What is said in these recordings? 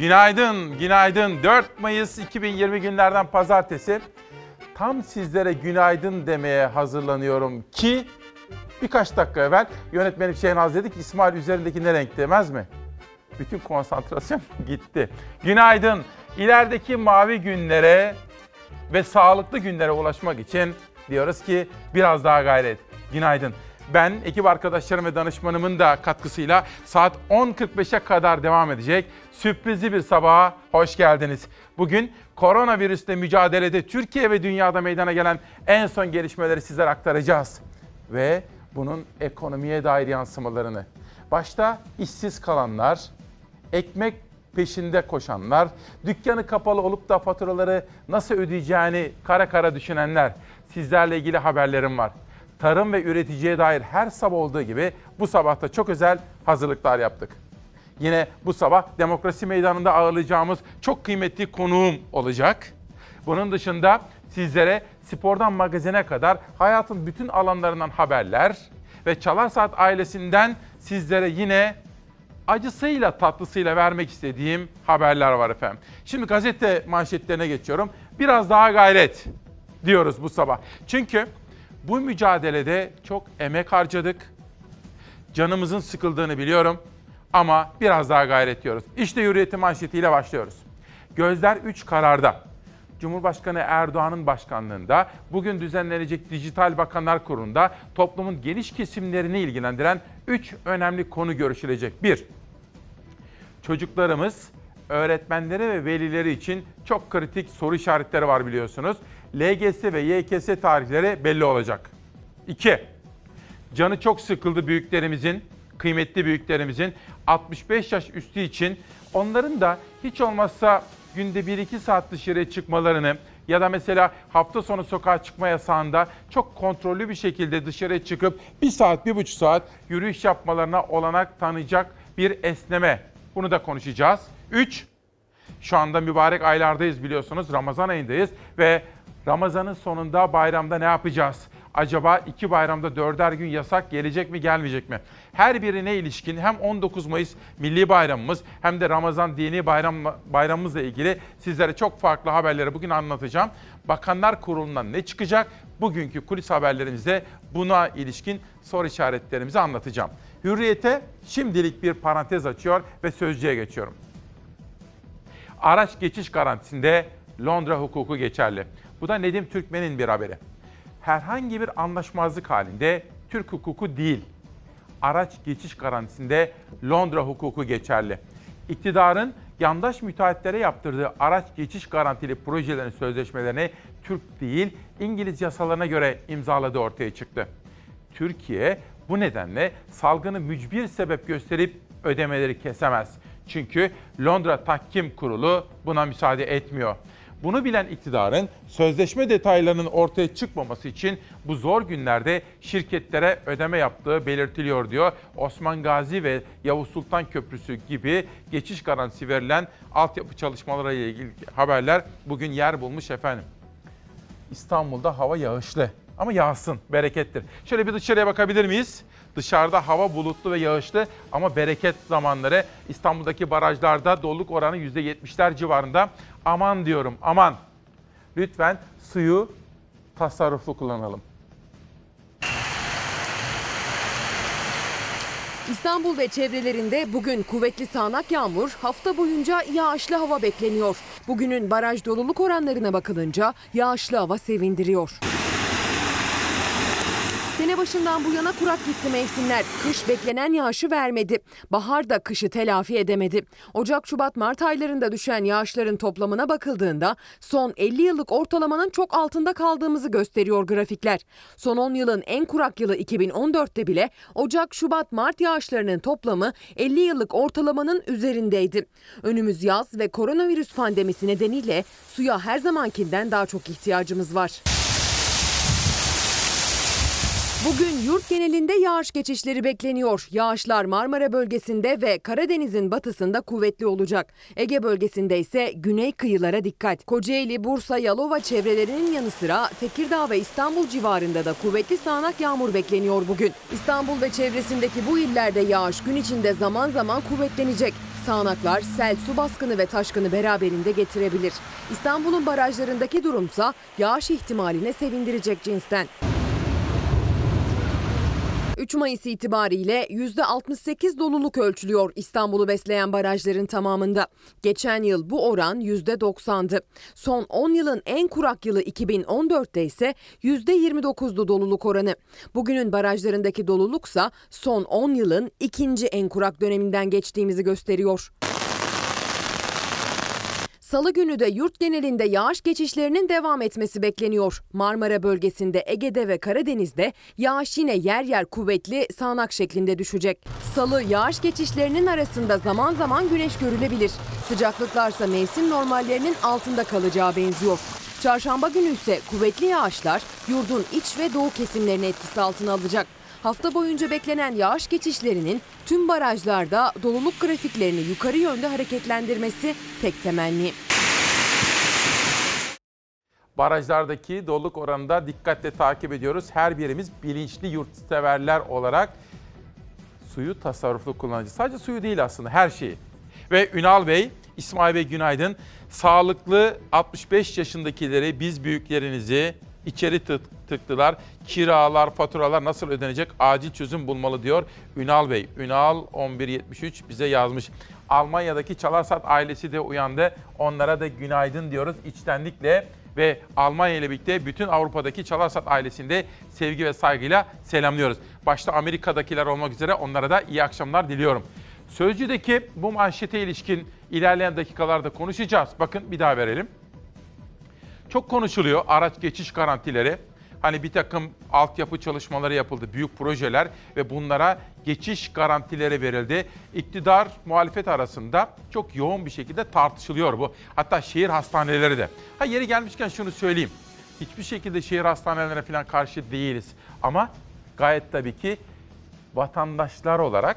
Günaydın, günaydın. 4 Mayıs 2020 günlerden pazartesi. Tam sizlere günaydın demeye hazırlanıyorum ki birkaç dakika evvel yönetmenim Şehnaz dedi ki İsmail üzerindeki ne renk demez mi? Bütün konsantrasyon gitti. Günaydın. İlerideki mavi günlere ve sağlıklı günlere ulaşmak için diyoruz ki biraz daha gayret. Günaydın. Ben ekip arkadaşlarım ve danışmanımın da katkısıyla saat 10.45'e kadar devam edecek sürprizli bir sabaha hoş geldiniz. Bugün koronavirüsle mücadelede Türkiye ve dünyada meydana gelen en son gelişmeleri sizlere aktaracağız. Ve bunun ekonomiye dair yansımalarını. Başta işsiz kalanlar, ekmek peşinde koşanlar, dükkanı kapalı olup da faturaları nasıl ödeyeceğini kara kara düşünenler. Sizlerle ilgili haberlerim var. Tarım ve üreticiye dair her sabah olduğu gibi bu sabah da çok özel hazırlıklar yaptık. Yine bu sabah demokrasi meydanında ağırlayacağımız çok kıymetli konuğum olacak. Bunun dışında sizlere spordan magazine kadar hayatın bütün alanlarından haberler ve Çalar Saat ailesinden sizlere yine acısıyla tatlısıyla vermek istediğim haberler var efendim. Şimdi gazete manşetlerine geçiyorum. Biraz daha gayret diyoruz bu sabah. Çünkü bu mücadelede çok emek harcadık. Canımızın sıkıldığını biliyorum ama biraz daha gayret diyoruz. İşte Hürriyet'in manşetiyle başlıyoruz. Gözler 3 kararda. Cumhurbaşkanı Erdoğan'ın başkanlığında bugün düzenlenecek Dijital Bakanlar Kurulu'nda toplumun geniş kesimlerini ilgilendiren 3 önemli konu görüşülecek. 1. Çocuklarımız, öğretmenleri ve velileri için çok kritik soru işaretleri var biliyorsunuz. LGS ve YKS tarihleri belli olacak. 2. Canı çok sıkıldı büyüklerimizin, kıymetli büyüklerimizin 65 yaş üstü için onların da hiç olmazsa günde 1-2 saat dışarıya çıkmalarını ya da mesela hafta sonu sokağa çıkma yasağında çok kontrollü bir şekilde dışarıya çıkıp 1 saat, 1,5 saat yürüyüş yapmalarına olanak tanıyacak bir esneme. Bunu da konuşacağız. 3. Şu anda mübarek aylardayız biliyorsunuz. Ramazan ayındayız ve Ramazanın sonunda bayramda ne yapacağız? Acaba iki bayramda dörder gün yasak gelecek mi gelmeyecek mi? Her birine ilişkin hem 19 Mayıs Milli Bayramımız hem de Ramazan dini bayram, bayramımızla ilgili sizlere çok farklı haberleri bugün anlatacağım. Bakanlar Kurulu'ndan ne çıkacak? Bugünkü kulis haberlerimizde buna ilişkin soru işaretlerimizi anlatacağım. Hürriyete şimdilik bir parantez açıyor ve sözcüye geçiyorum. Araç geçiş garantisinde Londra hukuku geçerli. Bu da Nedim Türkmen'in bir haberi. Herhangi bir anlaşmazlık halinde Türk hukuku değil, araç geçiş garantisinde Londra hukuku geçerli. İktidarın yandaş müteahhitlere yaptırdığı araç geçiş garantili projelerin sözleşmelerini Türk değil, İngiliz yasalarına göre imzaladığı ortaya çıktı. Türkiye bu nedenle salgını mücbir sebep gösterip ödemeleri kesemez. Çünkü Londra Tahkim Kurulu buna müsaade etmiyor. Bunu bilen iktidarın sözleşme detaylarının ortaya çıkmaması için bu zor günlerde şirketlere ödeme yaptığı belirtiliyor diyor. Osman Gazi ve Yavuz Sultan Köprüsü gibi geçiş garantisi verilen altyapı çalışmaları ile ilgili haberler bugün yer bulmuş efendim. İstanbul'da hava yağışlı ama yağsın, berekettir. Şöyle bir dışarıya bakabilir miyiz? Dışarıda hava bulutlu ve yağışlı ama bereket zamanları İstanbul'daki barajlarda doluluk oranı %70'ler civarında. Aman diyorum aman. Lütfen suyu tasarruflu kullanalım. İstanbul ve çevrelerinde bugün kuvvetli sağanak yağmur, hafta boyunca yağışlı hava bekleniyor. Bugünün baraj doluluk oranlarına bakılınca yağışlı hava sevindiriyor. Sene başından bu yana kurak gitti mevsimler. Kış beklenen yağışı vermedi. Bahar da kışı telafi edemedi. Ocak, Şubat, Mart aylarında düşen yağışların toplamına bakıldığında son 50 yıllık ortalamanın çok altında kaldığımızı gösteriyor grafikler. Son 10 yılın en kurak yılı 2014'te bile Ocak, Şubat, Mart yağışlarının toplamı 50 yıllık ortalamanın üzerindeydi. Önümüz yaz ve koronavirüs pandemisi nedeniyle suya her zamankinden daha çok ihtiyacımız var. Bugün yurt genelinde yağış geçişleri bekleniyor. Yağışlar Marmara bölgesinde ve Karadeniz'in batısında kuvvetli olacak. Ege bölgesinde ise güney kıyılara dikkat. Kocaeli, Bursa, Yalova çevrelerinin yanı sıra Tekirdağ ve İstanbul civarında da kuvvetli sağanak yağmur bekleniyor bugün. İstanbul ve çevresindeki bu illerde yağış gün içinde zaman zaman kuvvetlenecek. Sağanaklar sel, su baskını ve taşkını beraberinde getirebilir. İstanbul'un barajlarındaki durumsa yağış ihtimaline sevindirecek cinsten. 3 Mayıs itibariyle %68 doluluk ölçülüyor İstanbul'u besleyen barajların tamamında. Geçen yıl bu oran %90'dı. Son 10 yılın en kurak yılı 2014'te ise %29'du doluluk oranı. Bugünün barajlarındaki doluluksa son 10 yılın ikinci en kurak döneminden geçtiğimizi gösteriyor. Salı günü de yurt genelinde yağış geçişlerinin devam etmesi bekleniyor. Marmara bölgesinde, Ege'de ve Karadeniz'de yağış yine yer yer kuvvetli sağanak şeklinde düşecek. Salı yağış geçişlerinin arasında zaman zaman güneş görülebilir. Sıcaklıklarsa mevsim normallerinin altında kalacağı benziyor. Çarşamba günü ise kuvvetli yağışlar yurdun iç ve doğu kesimlerini etkisi altına alacak. Hafta boyunca beklenen yağış geçişlerinin tüm barajlarda doluluk grafiklerini yukarı yönde hareketlendirmesi tek temenni. Barajlardaki doluluk oranında dikkatle takip ediyoruz. Her birimiz bilinçli yurtseverler olarak suyu tasarruflu kullanacağız. Sadece suyu değil aslında her şeyi. Ve Ünal Bey, İsmail Bey günaydın. Sağlıklı 65 yaşındakileri biz büyüklerinizi içeri tık- tıktılar. Kiralar, faturalar nasıl ödenecek? Acil çözüm bulmalı diyor Ünal Bey. Ünal 1173 bize yazmış. Almanya'daki Çalarsat ailesi de uyandı. Onlara da günaydın diyoruz içtenlikle ve Almanya ile birlikte bütün Avrupa'daki Çalarsat ailesinde sevgi ve saygıyla selamlıyoruz. Başta Amerika'dakiler olmak üzere onlara da iyi akşamlar diliyorum. Sözcü'deki bu manşete ilişkin ilerleyen dakikalarda konuşacağız. Bakın bir daha verelim. Çok konuşuluyor araç geçiş garantileri. Hani bir takım altyapı çalışmaları yapıldı, büyük projeler ve bunlara geçiş garantileri verildi. İktidar, muhalefet arasında çok yoğun bir şekilde tartışılıyor bu. Hatta şehir hastaneleri de. Ha yeri gelmişken şunu söyleyeyim. Hiçbir şekilde şehir hastanelerine falan karşı değiliz. Ama gayet tabii ki vatandaşlar olarak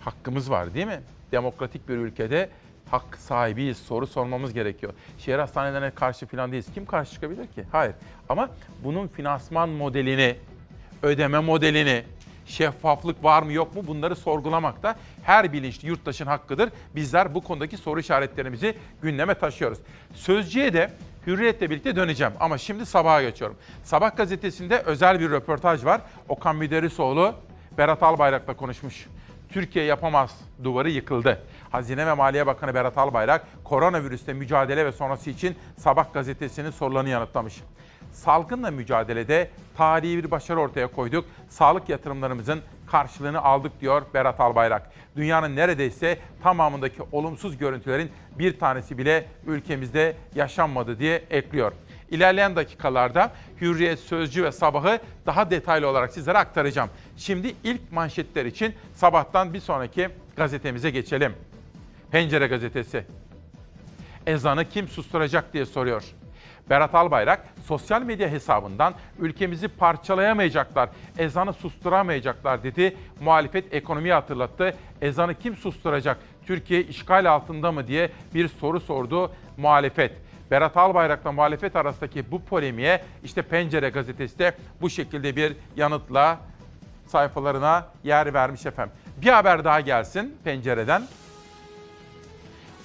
hakkımız var değil mi? Demokratik bir ülkede hak sahibiyiz. Soru sormamız gerekiyor. Şehir hastanelerine karşı falan değiliz. Kim karşı çıkabilir ki? Hayır. Ama bunun finansman modelini, ödeme modelini, şeffaflık var mı yok mu bunları sorgulamak da her bilinçli yurttaşın hakkıdır. Bizler bu konudaki soru işaretlerimizi gündeme taşıyoruz. Sözcüye de Hürriyet'le birlikte döneceğim ama şimdi sabaha geçiyorum. Sabah gazetesinde özel bir röportaj var. Okan Müderrisoğlu Berat Albayrak'la konuşmuş. Türkiye yapamaz duvarı yıkıldı. Hazine ve Maliye Bakanı Berat Albayrak koronavirüsle mücadele ve sonrası için Sabah gazetesinin sorularını yanıtlamış. Salgınla mücadelede tarihi bir başarı ortaya koyduk. Sağlık yatırımlarımızın karşılığını aldık diyor Berat Albayrak. Dünyanın neredeyse tamamındaki olumsuz görüntülerin bir tanesi bile ülkemizde yaşanmadı diye ekliyor. İlerleyen dakikalarda Hürriyet Sözcü ve Sabah'ı daha detaylı olarak sizlere aktaracağım. Şimdi ilk manşetler için sabahtan bir sonraki gazetemize geçelim. Pencere gazetesi. Ezanı kim susturacak diye soruyor. Berat Albayrak sosyal medya hesabından ülkemizi parçalayamayacaklar, ezanı susturamayacaklar dedi. Muhalefet ekonomiyi hatırlattı. Ezanı kim susturacak? Türkiye işgal altında mı diye bir soru sordu muhalefet. Berat Albayrak'la muhalefet arasındaki bu polemiğe işte Pencere gazetesi de bu şekilde bir yanıtla sayfalarına yer vermiş efendim. Bir haber daha gelsin pencereden.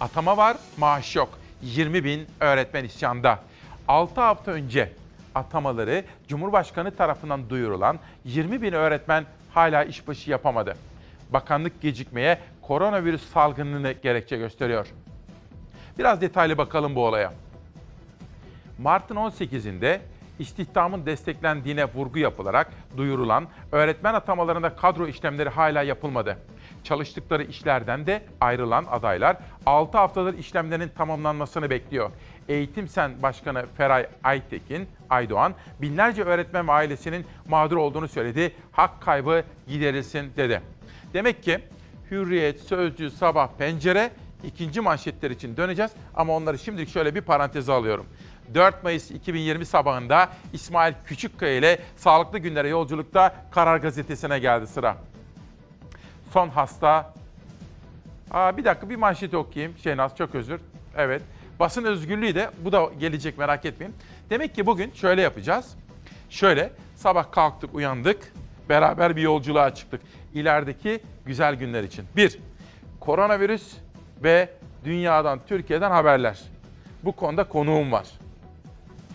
Atama var, maaş yok. 20 bin öğretmen isyanda. 6 hafta önce atamaları Cumhurbaşkanı tarafından duyurulan 20 bin öğretmen hala işbaşı yapamadı. Bakanlık gecikmeye koronavirüs salgınını gerekçe gösteriyor. Biraz detaylı bakalım bu olaya. Mart'ın 18'inde istihdamın desteklendiğine vurgu yapılarak duyurulan öğretmen atamalarında kadro işlemleri hala yapılmadı. Çalıştıkları işlerden de ayrılan adaylar 6 haftadır işlemlerin tamamlanmasını bekliyor. Eğitim Sen Başkanı Feray Aytekin, Aydoğan binlerce öğretmen ve ailesinin mağdur olduğunu söyledi. Hak kaybı giderilsin dedi. Demek ki Hürriyet, Sözcü, Sabah, Pencere ikinci manşetler için döneceğiz ama onları şimdilik şöyle bir paranteze alıyorum. 4 Mayıs 2020 sabahında İsmail Küçükkaya ile Sağlıklı Günlere Yolculukta Karar Gazetesi'ne geldi sıra. Son hasta... Aa, bir dakika bir manşeti okuyayım. Şehnaz çok özür. Evet. Basın özgürlüğü de bu da gelecek merak etmeyin. Demek ki bugün şöyle yapacağız. Şöyle sabah kalktık uyandık. Beraber bir yolculuğa çıktık. İlerideki güzel günler için. Bir, koronavirüs ve dünyadan, Türkiye'den haberler. Bu konuda konuğum var.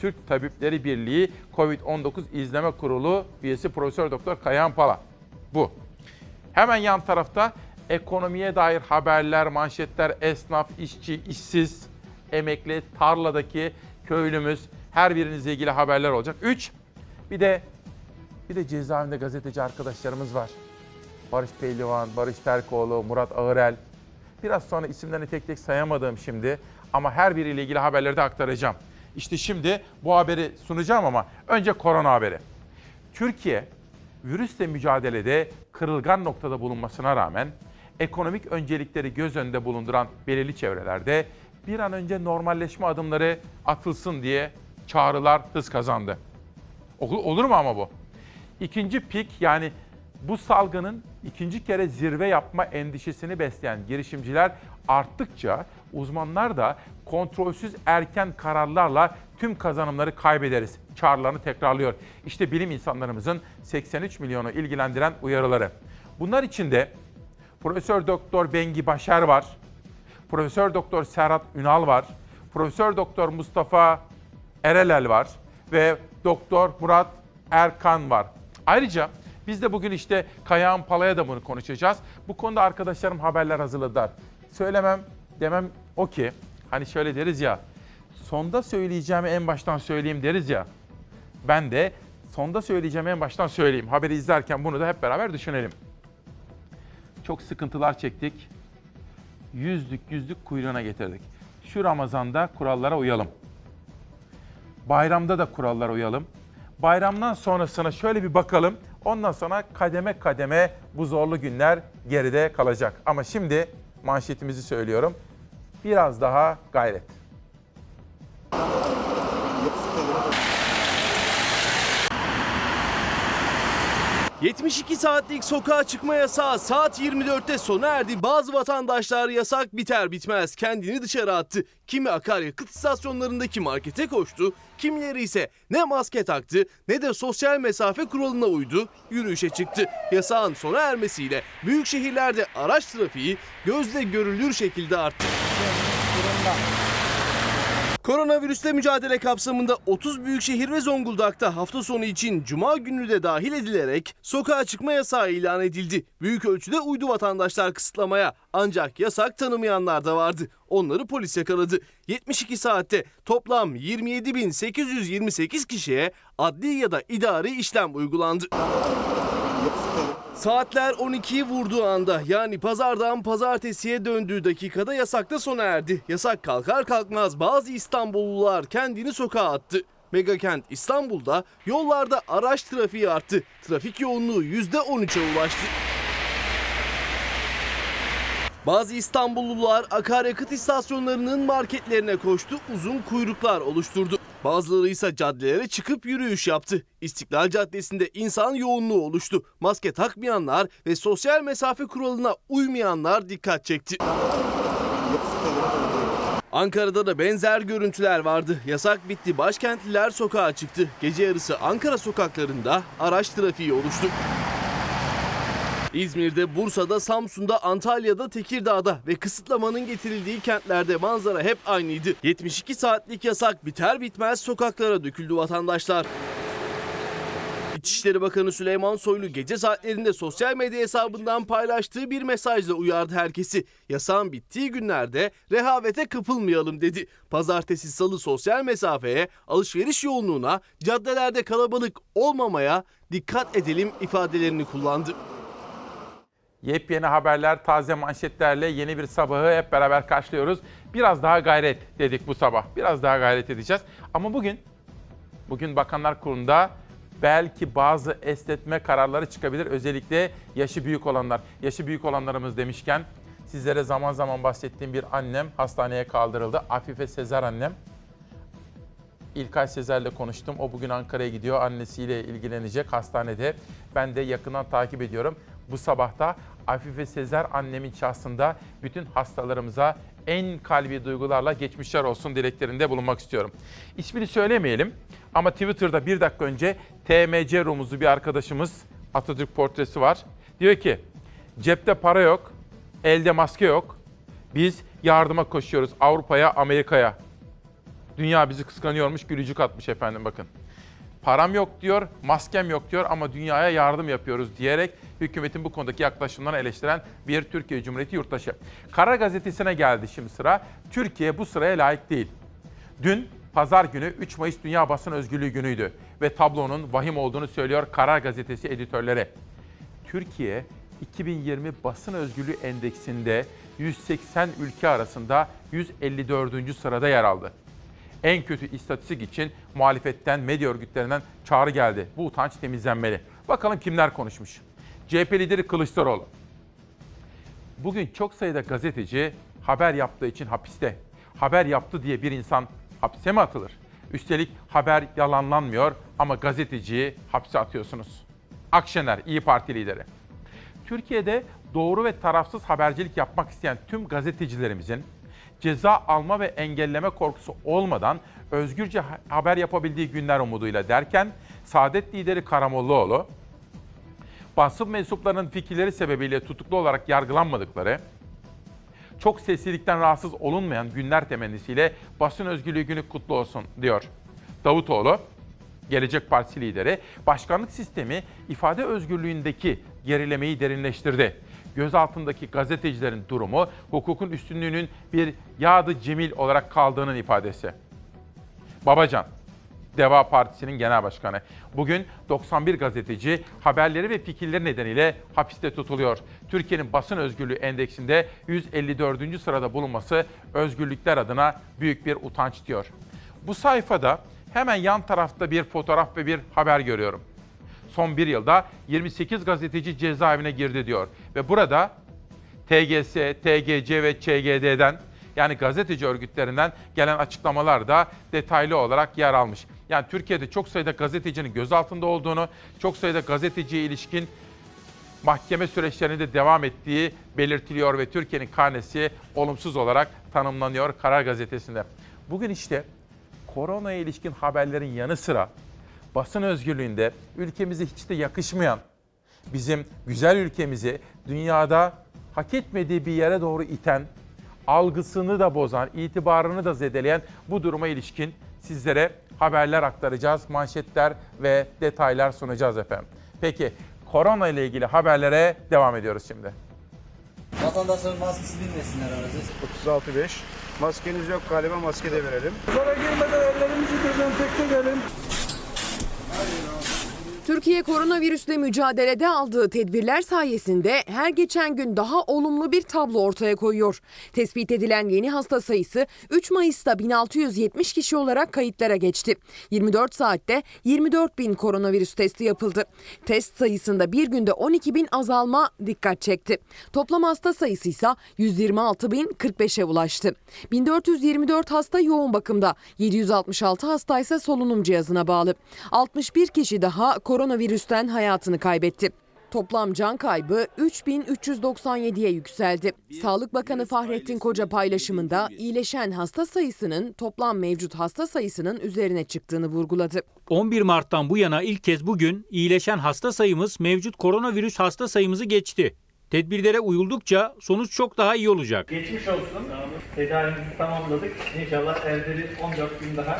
Türk Tabipleri Birliği COVID-19 İzleme Kurulu üyesi Profesör Doktor Kayahan Pala. Bu. Hemen yan tarafta ekonomiye dair haberler, manşetler, esnaf, işçi, işsiz, emekli, tarladaki köylümüz her birinizle ilgili haberler olacak. 3. Bir de bir de cezaevinde gazeteci arkadaşlarımız var. Barış Pehlivan, Barış Terkoğlu, Murat Ağırel. Biraz sonra isimlerini tek tek sayamadığım şimdi ama her biriyle ilgili haberleri de aktaracağım. İşte şimdi bu haberi sunacağım ama önce korona haberi. Türkiye virüsle mücadelede kırılgan noktada bulunmasına rağmen ekonomik öncelikleri göz önünde bulunduran belirli çevrelerde bir an önce normalleşme adımları atılsın diye çağrılar hız kazandı. Ol- Olur mu ama bu? İkinci pik yani bu salgının ikinci kere zirve yapma endişesini besleyen girişimciler arttıkça uzmanlar da kontrolsüz erken kararlarla tüm kazanımları kaybederiz çağrılarını tekrarlıyor. İşte bilim insanlarımızın 83 milyonu ilgilendiren uyarıları. Bunlar içinde Profesör Doktor Bengi Başar var. Profesör Doktor Serhat Ünal var. Profesör Doktor Mustafa Erelel var ve Doktor Murat Erkan var. Ayrıca biz de bugün işte Kayağan Pala'ya da bunu konuşacağız. Bu konuda arkadaşlarım haberler hazırladılar. Söylemem demem o ki hani şöyle deriz ya sonda söyleyeceğimi en baştan söyleyeyim deriz ya. Ben de sonda söyleyeceğimi en baştan söyleyeyim. Haberi izlerken bunu da hep beraber düşünelim. Çok sıkıntılar çektik. Yüzlük yüzlük kuyruğuna getirdik. Şu Ramazan'da kurallara uyalım. Bayramda da kurallara uyalım. Bayramdan sonrasına şöyle bir bakalım. Ondan sonra kademe kademe bu zorlu günler geride kalacak. Ama şimdi manşetimizi söylüyorum. Biraz daha gayret. ...72 saatlik sokağa çıkma yasağı saat 24'te sona erdi. Bazı vatandaşlar yasak biter bitmez kendini dışarı attı. Kimi akaryakıt istasyonlarındaki markete koştu, kimileri ise ne maske taktı ne de sosyal mesafe kuralına uydu, yürüyüşe çıktı. Yasağın sona ermesiyle büyük şehirlerde araç trafiği gözle görülür şekilde arttı. Koronavirüsle mücadele kapsamında 30 büyükşehir ve Zonguldak'ta hafta sonu için cuma günü de dahil edilerek sokağa çıkma yasağı ilan edildi. Büyük ölçüde uydu vatandaşlar kısıtlamaya ancak yasak tanımayanlar da vardı. Onları polis yakaladı. 72 saatte toplam 27.828 kişiye adli ya da idari işlem uygulandı. Saatler 12'yi vurduğu anda yani pazardan pazartesiye döndüğü dakikada yasakta sona erdi. Yasak kalkar kalkmaz bazı İstanbullular kendini sokağa attı. Megakent İstanbul'da yollarda araç trafiği arttı. Trafik yoğunluğu %13'e ulaştı. Bazı İstanbullular akaryakıt istasyonlarının marketlerine koştu, uzun kuyruklar oluşturdu. Bazıları ise caddelere çıkıp yürüyüş yaptı. İstiklal Caddesi'nde insan yoğunluğu oluştu. Maske takmayanlar ve sosyal mesafe kuralına uymayanlar dikkat çekti. Ankara'da da benzer görüntüler vardı. Yasak bitti, başkentliler sokağa çıktı. Gece yarısı Ankara sokaklarında araç trafiği oluştu. İzmir'de, Bursa'da, Samsun'da, Antalya'da, Tekirdağ'da ve kısıtlamanın getirildiği kentlerde manzara hep aynıydı. 72 saatlik yasak biter bitmez sokaklara döküldü vatandaşlar. İçişleri Bakanı Süleyman Soylu gece saatlerinde sosyal medya hesabından paylaştığı bir mesajla uyardı herkesi. Yasağın bittiği günlerde rehavete kapılmayalım dedi. Pazartesi salı sosyal mesafeye, alışveriş yoğunluğuna, caddelerde kalabalık olmamaya dikkat edelim ifadelerini kullandı. Yepyeni haberler, taze manşetlerle yeni bir sabahı hep beraber karşılıyoruz. Biraz daha gayret dedik bu sabah. Biraz daha gayret edeceğiz. Ama bugün, bugün Bakanlar Kurulu'nda belki bazı esnetme kararları çıkabilir. Özellikle yaşı büyük olanlar. Yaşı büyük olanlarımız demişken sizlere zaman zaman bahsettiğim bir annem hastaneye kaldırıldı. Afife Sezer annem. İlkay Sezer'le konuştum. O bugün Ankara'ya gidiyor. Annesiyle ilgilenecek hastanede. Ben de yakından takip ediyorum. Bu sabahta Afife Sezer annemin şahsında bütün hastalarımıza en kalbi duygularla geçmişler olsun dileklerinde bulunmak istiyorum. İsmini söylemeyelim ama Twitter'da bir dakika önce TMC Rumuzlu bir arkadaşımız Atatürk portresi var. Diyor ki cepte para yok, elde maske yok, Biz yardıma koşuyoruz Avrupa'ya, Amerika'ya. Dünya bizi kıskanıyormuş, gülücük atmış efendim bakın. Param yok diyor, maskem yok diyor ama dünyaya yardım yapıyoruz diyerek hükümetin bu konudaki yaklaşımlarını eleştiren bir Türkiye Cumhuriyeti yurttaşı. Karar Gazetesi'ne geldi şimdi sıra. Türkiye bu sıraya layık değil. Dün pazar günü 3 Mayıs Dünya Basın Özgürlüğü günüydü ve tablonun vahim olduğunu söylüyor Karar Gazetesi editörleri. Türkiye 2020 Basın Özgürlüğü Endeksinde 180 ülke arasında 154. sırada yer aldı. En kötü istatistik için muhalefetten, medya örgütlerinden çağrı geldi. Bu utanç temizlenmeli. Bakalım kimler konuşmuş. CHP lideri Kılıçdaroğlu. Bugün çok sayıda gazeteci haber yaptığı için hapiste. Haber yaptı diye bir insan hapse mi atılır? Üstelik haber yalanlanmıyor ama gazeteciyi hapse atıyorsunuz. Akşener, İyi Parti lideri. Türkiye'de doğru ve tarafsız habercilik yapmak isteyen tüm gazetecilerimizin ceza alma ve engelleme korkusu olmadan özgürce ha- haber yapabildiği günler umuduyla derken Saadet lideri Karamollaoğlu, basın mensuplarının fikirleri sebebiyle tutuklu olarak yargılanmadıkları, çok seslilikten rahatsız olunmayan günler temennisiyle basın özgürlüğü günü kutlu olsun diyor. Davutoğlu, Gelecek Partisi lideri, başkanlık sistemi ifade özgürlüğündeki gerilemeyi derinleştirdi. Gözaltındaki gazetecilerin durumu hukukun üstünlüğünün bir yadı cemil olarak kaldığının ifadesi. Babacan, Deva Partisi'nin genel başkanı. Bugün 91 gazeteci haberleri ve fikirleri nedeniyle hapiste tutuluyor. Türkiye'nin basın özgürlüğü endeksinde 154. sırada bulunması özgürlükler adına büyük bir utanç diyor. Bu sayfada hemen yan tarafta bir fotoğraf ve bir haber görüyorum. Son bir yılda 28 gazeteci cezaevine girdi diyor. Ve burada TGS, TGC ve ÇGD'den yani gazeteci örgütlerinden gelen açıklamalar da detaylı olarak yer almış. Yani Türkiye'de çok sayıda gazetecinin gözaltında olduğunu, çok sayıda gazeteciye ilişkin mahkeme süreçlerinde devam ettiği belirtiliyor ve Türkiye'nin karnesi olumsuz olarak tanımlanıyor Karar Gazetesi'nde. Bugün işte koronaya ilişkin haberlerin yanı sıra basın özgürlüğünde ülkemize hiç de yakışmayan, bizim güzel ülkemizi dünyada hak etmediği bir yere doğru iten, algısını da bozan, itibarını da zedeleyen bu duruma ilişkin sizlere haberler aktaracağız, manşetler ve detaylar sunacağız efendim. Peki korona ile ilgili haberlere devam ediyoruz şimdi. Vatandaşların maskesi dinlesinler aracı. 36.5. Maskeniz yok galiba maske de verelim. Hallelujah. Türkiye koronavirüsle mücadelede aldığı tedbirler sayesinde her geçen gün daha olumlu bir tablo ortaya koyuyor. Tespit edilen yeni hasta sayısı 3 Mayıs'ta 1670 kişi olarak kayıtlara geçti. 24 saatte 24 bin koronavirüs testi yapıldı. Test sayısında bir günde 12 bin azalma dikkat çekti. Toplam hasta sayısı ise 126 bin 45'e ulaştı. 1424 hasta yoğun bakımda, 766 hasta ise solunum cihazına bağlı. 61 kişi daha koronavirüsten hayatını kaybetti. Toplam can kaybı 3397'ye yükseldi. Sağlık Bakanı Fahrettin Koca paylaşımında iyileşen hasta sayısının toplam mevcut hasta sayısının üzerine çıktığını vurguladı. 11 Mart'tan bu yana ilk kez bugün iyileşen hasta sayımız mevcut koronavirüs hasta sayımızı geçti. Tedbirlere uyuldukça sonuç çok daha iyi olacak. Geçmiş olsun. Tedavimizi tamamladık. İnşallah evde bir 14 gün daha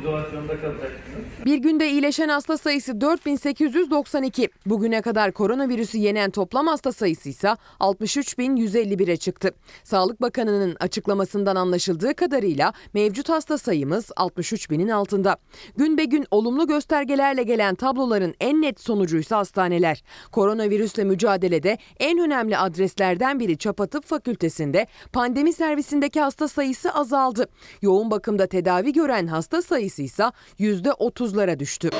izolasyonda kalacaksınız. Bir günde iyileşen hasta sayısı 4892. Bugüne kadar koronavirüsü yenen toplam hasta sayısı ise 63151'e çıktı. Sağlık Bakanı'nın açıklamasından anlaşıldığı kadarıyla mevcut hasta sayımız 63 binin altında. Gün be gün olumlu göstergelerle gelen tabloların en net sonucuysa hastaneler. Koronavirüsle mücadelede en önemli adreslerden biri Çapa Tıp Fakültesi'nde pandemi servisindeki hasta sayısı azaldı. Yoğun bakımda tedavi gören hasta sayısı ise %30'lara düştü.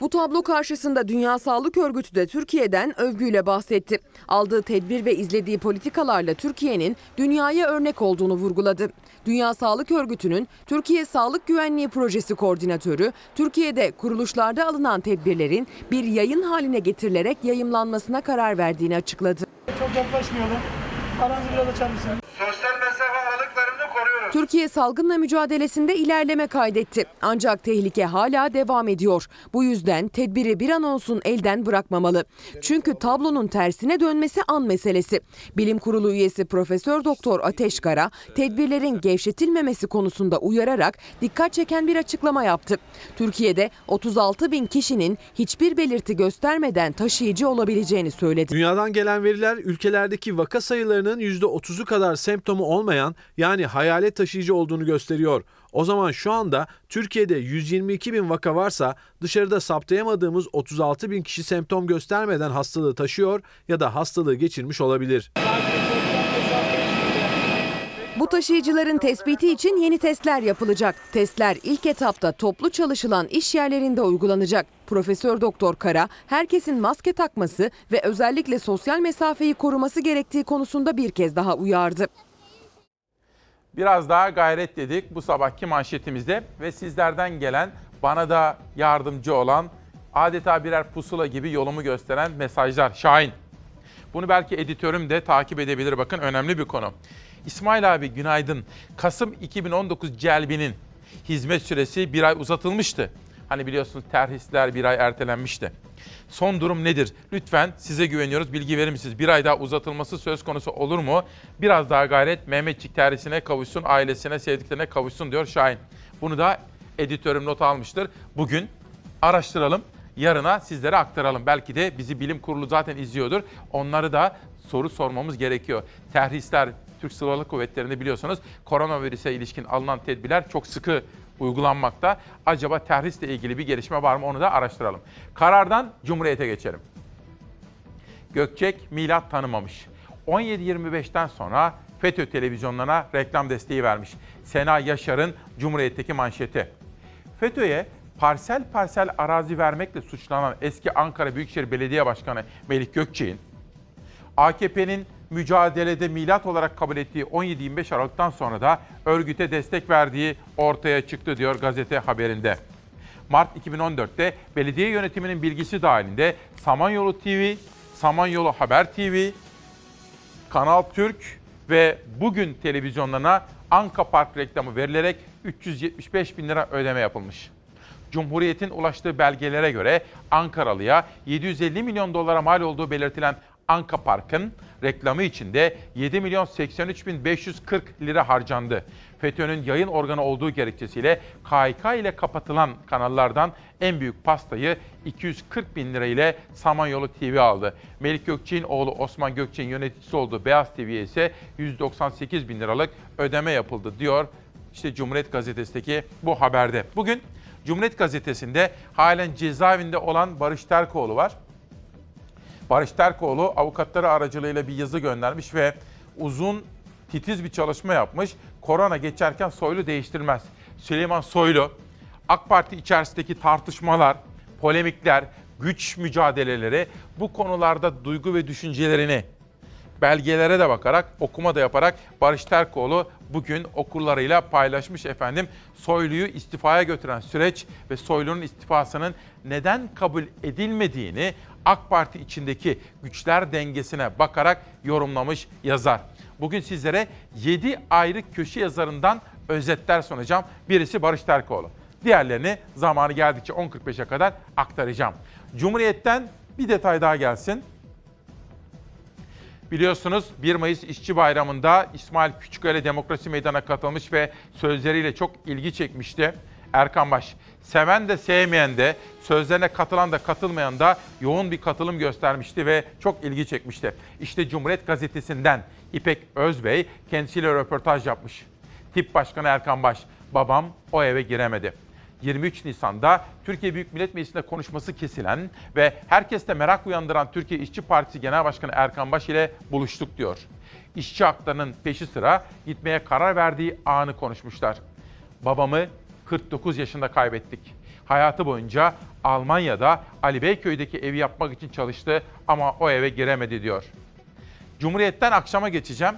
Bu tablo karşısında Dünya Sağlık Örgütü de Türkiye'den övgüyle bahsetti. Aldığı tedbir ve izlediği politikalarla Türkiye'nin dünyaya örnek olduğunu vurguladı. Dünya Sağlık Örgütü'nün Türkiye Sağlık Güvenliği Projesi koordinatörü, Türkiye'de kuruluşlarda alınan tedbirlerin bir yayın haline getirilerek yayımlanmasına karar verdiğini açıkladı. Çok yaklaşmayalım. Aranızı biraz açar? Sosyal mesafe. Türkiye salgınla mücadelesinde ilerleme kaydetti. Ancak tehlike hala devam ediyor. Bu yüzden tedbiri bir an olsun elden bırakmamalı. Çünkü tablonun tersine dönmesi an meselesi. Bilim Kurulu üyesi Profesör Doktor Ateş Kara, tedbirlerin gevşetilmemesi konusunda uyararak dikkat çeken bir açıklama yaptı. Türkiye'de 36 bin kişinin hiçbir belirti göstermeden taşıyıcı olabileceğini söyledi. Dünyadan gelen veriler ülkelerdeki vaka sayılarının %30'u kadar semptomu olmayan yani hayalet taşıyıcı olduğunu gösteriyor. O zaman şu anda Türkiye'de 122 bin vaka varsa dışarıda saptayamadığımız 36 bin kişi semptom göstermeden hastalığı taşıyor ya da hastalığı geçirmiş olabilir. Bu taşıyıcıların tespiti için yeni testler yapılacak. Testler ilk etapta toplu çalışılan iş yerlerinde uygulanacak. Profesör Doktor Kara, herkesin maske takması ve özellikle sosyal mesafeyi koruması gerektiği konusunda bir kez daha uyardı. Biraz daha gayret dedik bu sabahki manşetimizde ve sizlerden gelen bana da yardımcı olan adeta birer pusula gibi yolumu gösteren mesajlar. Şahin. Bunu belki editörüm de takip edebilir bakın önemli bir konu. İsmail abi günaydın. Kasım 2019 celbinin hizmet süresi bir ay uzatılmıştı. Hani biliyorsunuz terhisler bir ay ertelenmişti. Son durum nedir? Lütfen size güveniyoruz. Bilgi verir misiniz? Bir ay daha uzatılması söz konusu olur mu? Biraz daha gayret Mehmetçik terhisine kavuşsun, ailesine, sevdiklerine kavuşsun diyor Şahin. Bunu da editörüm not almıştır. Bugün araştıralım. Yarına sizlere aktaralım. Belki de bizi bilim kurulu zaten izliyordur. Onları da soru sormamız gerekiyor. Terhisler Türk Silahlı Kuvvetleri'nde biliyorsunuz koronavirüse ilişkin alınan tedbirler çok sıkı uygulanmakta. Acaba terhisle ilgili bir gelişme var mı onu da araştıralım. Karardan Cumhuriyet'e geçelim. Gökçek milat tanımamış. 17.25'ten sonra FETÖ televizyonlarına reklam desteği vermiş. Sena Yaşar'ın Cumhuriyet'teki manşeti. FETÖ'ye parsel parsel arazi vermekle suçlanan eski Ankara Büyükşehir Belediye Başkanı Melik Gökçek'in AKP'nin mücadelede milat olarak kabul ettiği 17-25 Aralık'tan sonra da örgüte destek verdiği ortaya çıktı diyor gazete haberinde. Mart 2014'te belediye yönetiminin bilgisi dahilinde Samanyolu TV, Samanyolu Haber TV, Kanal Türk ve bugün televizyonlarına Anka Park reklamı verilerek 375 bin lira ödeme yapılmış. Cumhuriyet'in ulaştığı belgelere göre Ankaralı'ya 750 milyon dolara mal olduğu belirtilen Anka Park'ın reklamı için de 7 milyon 83 bin 540 lira harcandı. FETÖ'nün yayın organı olduğu gerekçesiyle KHK ile kapatılan kanallardan en büyük pastayı 240 bin lira ile Samanyolu TV aldı. Melik Gökçek'in oğlu Osman Gökçek'in yöneticisi olduğu Beyaz TV'ye ise 198 bin liralık ödeme yapıldı diyor. İşte Cumhuriyet Gazetesi'ndeki bu haberde. Bugün Cumhuriyet Gazetesi'nde halen cezaevinde olan Barış Terkoğlu var. Barış Terkoğlu avukatları aracılığıyla bir yazı göndermiş ve uzun titiz bir çalışma yapmış. Korona geçerken Soylu değiştirmez. Süleyman Soylu, AK Parti içerisindeki tartışmalar, polemikler, güç mücadeleleri bu konularda duygu ve düşüncelerini belgelere de bakarak, okuma da yaparak Barış Terkoğlu bugün okullarıyla paylaşmış efendim. Soylu'yu istifaya götüren süreç ve Soylu'nun istifasının neden kabul edilmediğini AK Parti içindeki güçler dengesine bakarak yorumlamış yazar. Bugün sizlere 7 ayrı köşe yazarından özetler sunacağım. Birisi Barış Terkoğlu. Diğerlerini zamanı geldikçe 10.45'e kadar aktaracağım. Cumhuriyet'ten bir detay daha gelsin. Biliyorsunuz 1 Mayıs İşçi Bayramı'nda İsmail Küçüköy'le Demokrasi Meydanı'na katılmış ve sözleriyle çok ilgi çekmişti. Erkan Baş, seven de sevmeyen de, sözlerine katılan da katılmayan da yoğun bir katılım göstermişti ve çok ilgi çekmişti. İşte Cumhuriyet Gazetesi'nden İpek Özbey kendisiyle röportaj yapmış. Tip Başkanı Erkan Baş, babam o eve giremedi. 23 Nisan'da Türkiye Büyük Millet Meclisi'nde konuşması kesilen ve herkeste merak uyandıran Türkiye İşçi Partisi Genel Başkanı Erkan Baş ile buluştuk diyor. İşçi haklarının peşi sıra gitmeye karar verdiği anı konuşmuşlar. Babamı 49 yaşında kaybettik. Hayatı boyunca Almanya'da Ali Beyköy'deki evi yapmak için çalıştı ama o eve giremedi diyor. Cumhuriyet'ten akşama geçeceğim.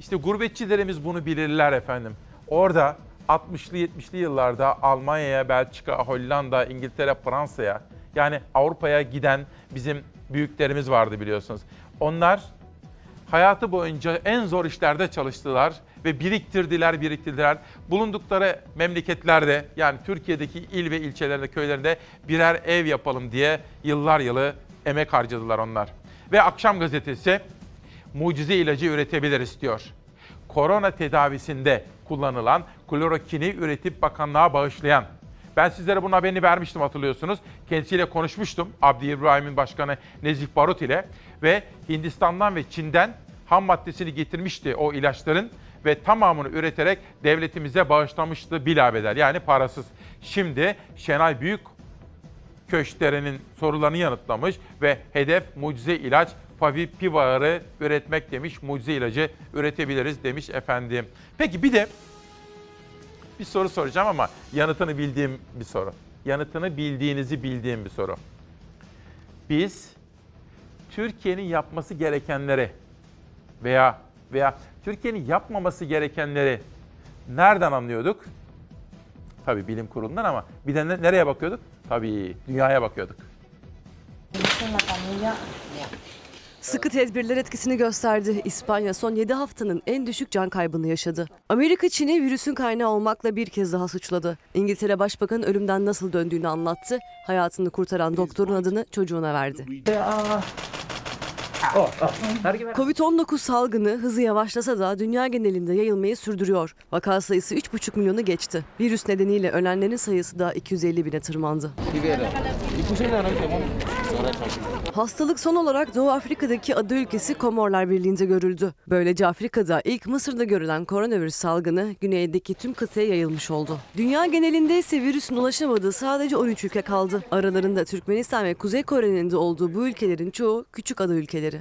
İşte gurbetçilerimiz bunu bilirler efendim. Orada 60'lı 70'li yıllarda Almanya'ya, Belçika, Hollanda, İngiltere, Fransa'ya yani Avrupa'ya giden bizim büyüklerimiz vardı biliyorsunuz. Onlar hayatı boyunca en zor işlerde çalıştılar ve biriktirdiler, biriktirdiler. Bulundukları memleketlerde yani Türkiye'deki il ve ilçelerinde, köylerinde birer ev yapalım diye yıllar yılı emek harcadılar onlar. Ve Akşam Gazetesi mucize ilacı üretebiliriz diyor. Korona tedavisinde kullanılan klorokini üretip bakanlığa bağışlayan ben sizlere bunun haberini vermiştim hatırlıyorsunuz. Kendisiyle konuşmuştum. Abdi İbrahim'in başkanı Nezih Barut ile ve Hindistan'dan ve Çin'den ham maddesini getirmişti o ilaçların ve tamamını üreterek devletimize bağışlamıştı bilabeder yani parasız. Şimdi Şenay Büyük Köştere'nin sorularını yanıtlamış ve hedef mucize ilaç Favipivar'ı üretmek demiş. Mucize ilacı üretebiliriz demiş efendim. Peki bir de bir soru soracağım ama yanıtını bildiğim bir soru. Yanıtını bildiğinizi bildiğim bir soru. Biz Türkiye'nin yapması gerekenleri veya veya Türkiye'nin yapmaması gerekenleri nereden anlıyorduk? Tabii bilim kurulundan ama bir de ne- nereye bakıyorduk? Tabii dünyaya bakıyorduk. Sıkı tedbirler etkisini gösterdi. İspanya son 7 haftanın en düşük can kaybını yaşadı. Amerika Çin'i virüsün kaynağı olmakla bir kez daha suçladı. İngiltere Başbakanı ölümden nasıl döndüğünü anlattı. Hayatını kurtaran doktorun adını çocuğuna verdi. Covid-19 salgını hızı yavaşlasa da dünya genelinde yayılmayı sürdürüyor. Vaka sayısı 3,5 milyonu geçti. Virüs nedeniyle ölenlerin sayısı da 250 bine tırmandı. Hastalık son olarak Doğu Afrika'daki ada ülkesi Komorlar Birliği'nde görüldü. Böylece Afrika'da ilk Mısır'da görülen koronavirüs salgını güneydeki tüm kıtaya yayılmış oldu. Dünya genelinde ise virüsün ulaşamadığı sadece 13 ülke kaldı. Aralarında Türkmenistan ve Kuzey Kore'nin de olduğu bu ülkelerin çoğu küçük ada ülkeleri.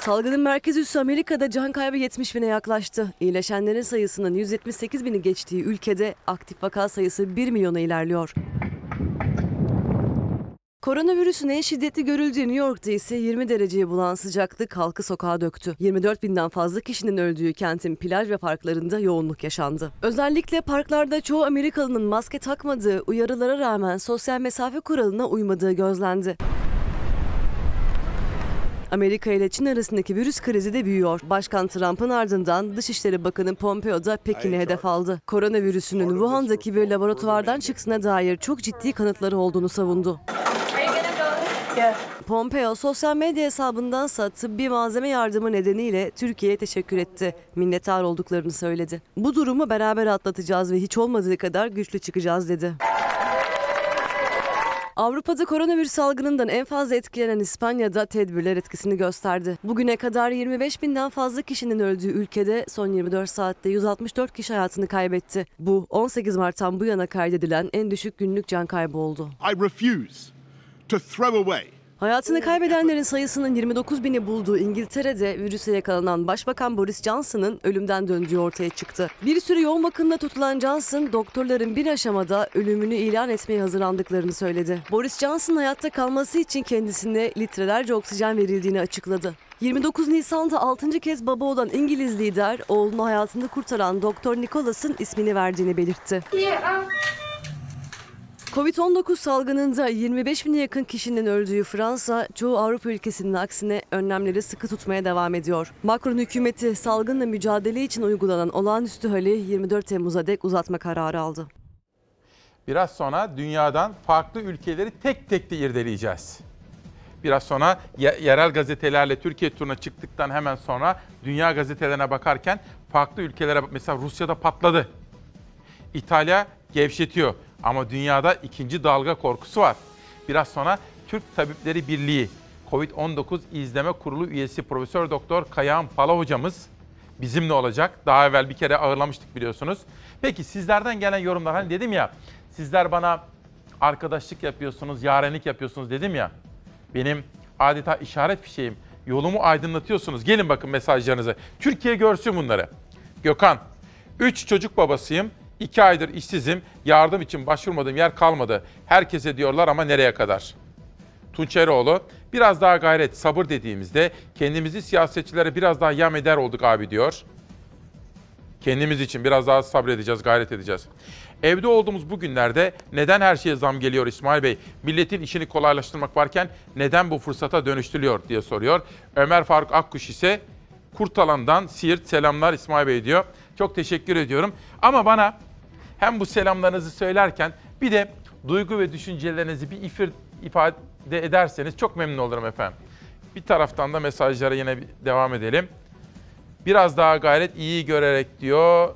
Salgının merkez üssü Amerika'da can kaybı 70 bine yaklaştı. İyileşenlerin sayısının 178 bini geçtiği ülkede aktif vaka sayısı 1 milyona ilerliyor. Koronavirüsün en şiddetli görüldüğü New York'ta ise 20 dereceyi bulan sıcaklık halkı sokağa döktü. 24 binden fazla kişinin öldüğü kentin plaj ve parklarında yoğunluk yaşandı. Özellikle parklarda çoğu Amerikalının maske takmadığı, uyarılara rağmen sosyal mesafe kuralına uymadığı gözlendi. Amerika ile Çin arasındaki virüs krizi de büyüyor. Başkan Trump'ın ardından Dışişleri Bakanı Pompeo da Pekin'i hedef aldı. Koronavirüsünün Wuhan'daki bir laboratuvardan çıktığına dair çok ciddi kanıtları olduğunu savundu. Pompeo sosyal medya hesabındansa tıbbi malzeme yardımı nedeniyle Türkiye'ye teşekkür etti. Minnettar olduklarını söyledi. Bu durumu beraber atlatacağız ve hiç olmadığı kadar güçlü çıkacağız dedi. Avrupa'da koronavirüs salgınından en fazla etkilenen İspanya'da tedbirler etkisini gösterdi. Bugüne kadar 25 binden fazla kişinin öldüğü ülkede son 24 saatte 164 kişi hayatını kaybetti. Bu 18 Mart'tan bu yana kaydedilen en düşük günlük can kaybı oldu. I refuse to throw away Hayatını kaybedenlerin sayısının 29 bini bulduğu İngiltere'de virüse yakalanan Başbakan Boris Johnson'ın ölümden döndüğü ortaya çıktı. Bir süre yoğun bakımda tutulan Johnson, doktorların bir aşamada ölümünü ilan etmeye hazırlandıklarını söyledi. Boris Johnson hayatta kalması için kendisine litrelerce oksijen verildiğini açıkladı. 29 Nisan'da 6. kez baba olan İngiliz lider, oğlunu hayatını kurtaran Doktor Nicholas'ın ismini verdiğini belirtti. Covid-19 salgınında 25 bine yakın kişinin öldüğü Fransa, çoğu Avrupa ülkesinin aksine önlemleri sıkı tutmaya devam ediyor. Macron hükümeti salgınla mücadele için uygulanan olağanüstü hali 24 Temmuz'a dek uzatma kararı aldı. Biraz sonra dünyadan farklı ülkeleri tek tek de irdeleyeceğiz. Biraz sonra ye- yerel gazetelerle Türkiye turuna çıktıktan hemen sonra dünya gazetelerine bakarken farklı ülkelere mesela Rusya'da patladı. İtalya gevşetiyor ama dünyada ikinci dalga korkusu var. Biraz sonra Türk Tabipleri Birliği Covid-19 İzleme Kurulu üyesi Profesör Doktor Kayahan Pala hocamız bizimle olacak. Daha evvel bir kere ağırlamıştık biliyorsunuz. Peki sizlerden gelen yorumlar hani dedim ya sizler bana arkadaşlık yapıyorsunuz, yarenlik yapıyorsunuz dedim ya. Benim adeta işaret fişeğim. Yolumu aydınlatıyorsunuz. Gelin bakın mesajlarınızı. Türkiye görsün bunları. Gökhan, 3 çocuk babasıyım. 2 aydır işsizim. Yardım için başvurmadığım yer kalmadı. Herkese diyorlar ama nereye kadar? Tunç Eroğlu, biraz daha gayret, sabır dediğimizde kendimizi siyasetçilere biraz daha yam eder olduk abi diyor. Kendimiz için biraz daha sabredeceğiz, gayret edeceğiz. Evde olduğumuz bu günlerde neden her şeye zam geliyor İsmail Bey? Milletin işini kolaylaştırmak varken neden bu fırsata dönüştürülüyor diye soruyor. Ömer Faruk Akkuş ise Kurtalan'dan Siirt selamlar İsmail Bey diyor. Çok teşekkür ediyorum. Ama bana hem bu selamlarınızı söylerken bir de duygu ve düşüncelerinizi bir ifir, ifade ederseniz çok memnun olurum efendim. Bir taraftan da mesajlara yine devam edelim. Biraz daha gayret iyi görerek diyor.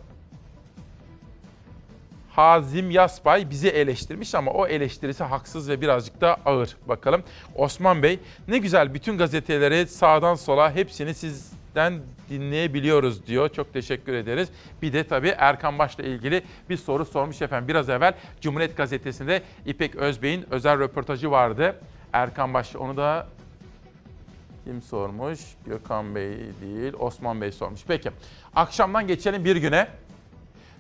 Hazim Yasbay bizi eleştirmiş ama o eleştirisi haksız ve birazcık da ağır. Bakalım Osman Bey ne güzel bütün gazeteleri sağdan sola hepsini sizden dinleyebiliyoruz diyor. Çok teşekkür ederiz. Bir de tabii Erkan Baş'la ilgili bir soru sormuş efendim. Biraz evvel Cumhuriyet Gazetesi'nde İpek Özbey'in özel röportajı vardı. Erkan Baş onu da kim sormuş? Gökhan Bey değil, Osman Bey sormuş. Peki. Akşamdan geçelim bir güne.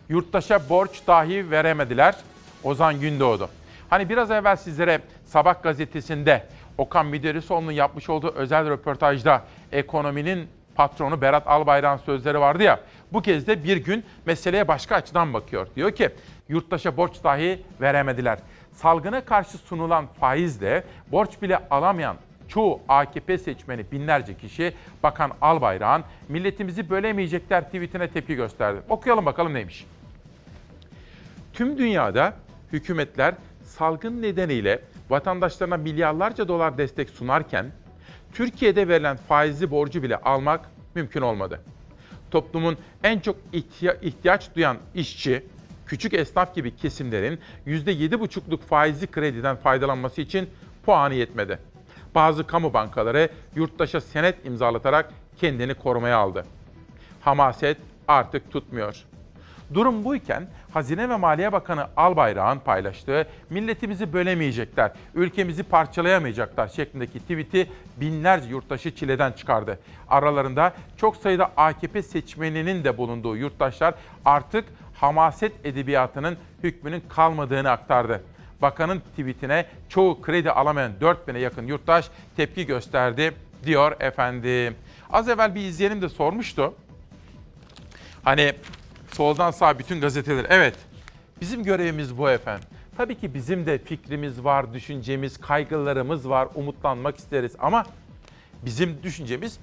Yurttaşa borç dahi veremediler. Ozan Gündoğdu. Hani biraz evvel sizlere Sabah gazetesinde Okan Müderrisoğlu'nun yapmış olduğu özel röportajda ekonominin patronu Berat Albayrak'ın sözleri vardı ya. Bu kez de bir gün meseleye başka açıdan bakıyor. Diyor ki yurttaşa borç dahi veremediler. Salgına karşı sunulan faizle borç bile alamayan çoğu AKP seçmeni binlerce kişi Bakan Albayrak'ın milletimizi bölemeyecekler tweetine tepki gösterdi. Okuyalım bakalım neymiş. Tüm dünyada hükümetler salgın nedeniyle vatandaşlarına milyarlarca dolar destek sunarken Türkiye'de verilen faizli borcu bile almak mümkün olmadı. Toplumun en çok ihtiya- ihtiyaç duyan işçi, küçük esnaf gibi kesimlerin %7,5'luk faizli krediden faydalanması için puanı yetmedi. Bazı kamu bankaları yurttaşa senet imzalatarak kendini korumaya aldı. Hamaset artık tutmuyor. Durum buyken Hazine ve Maliye Bakanı Albayrak'ın paylaştığı milletimizi bölemeyecekler, ülkemizi parçalayamayacaklar şeklindeki tweet'i binlerce yurttaşı çileden çıkardı. Aralarında çok sayıda AKP seçmeninin de bulunduğu yurttaşlar artık hamaset edebiyatının hükmünün kalmadığını aktardı. Bakanın tweetine çoğu kredi alamayan 4000'e yakın yurttaş tepki gösterdi diyor efendim. Az evvel bir izleyenim de sormuştu. Hani soldan sağ bütün gazeteler. Evet bizim görevimiz bu efendim. Tabii ki bizim de fikrimiz var, düşüncemiz, kaygılarımız var, umutlanmak isteriz ama bizim düşüncemiz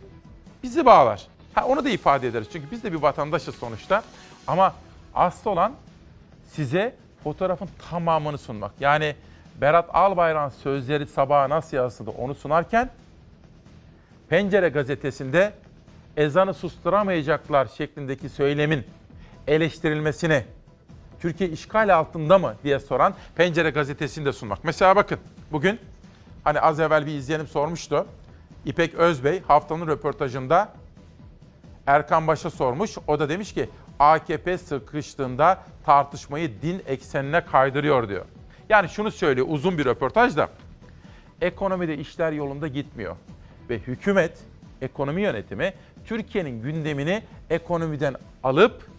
bizi bağlar. Ha, onu da ifade ederiz çünkü biz de bir vatandaşız sonuçta. Ama asıl olan size fotoğrafın tamamını sunmak. Yani Berat Albayrak'ın sözleri sabaha nasıl yansıdı onu sunarken Pencere gazetesinde ezanı susturamayacaklar şeklindeki söylemin eleştirilmesini Türkiye işgal altında mı diye soran Pencere gazetesinde sunmak. Mesela bakın bugün hani az evvel bir izleyenim sormuştu. İpek Özbey haftanın röportajında Erkan Baş'a sormuş. O da demiş ki AKP sıkıştığında tartışmayı din eksenine kaydırıyor diyor. Yani şunu söylüyor uzun bir röportajda. Ekonomide işler yolunda gitmiyor. Ve hükümet, ekonomi yönetimi Türkiye'nin gündemini ekonomiden alıp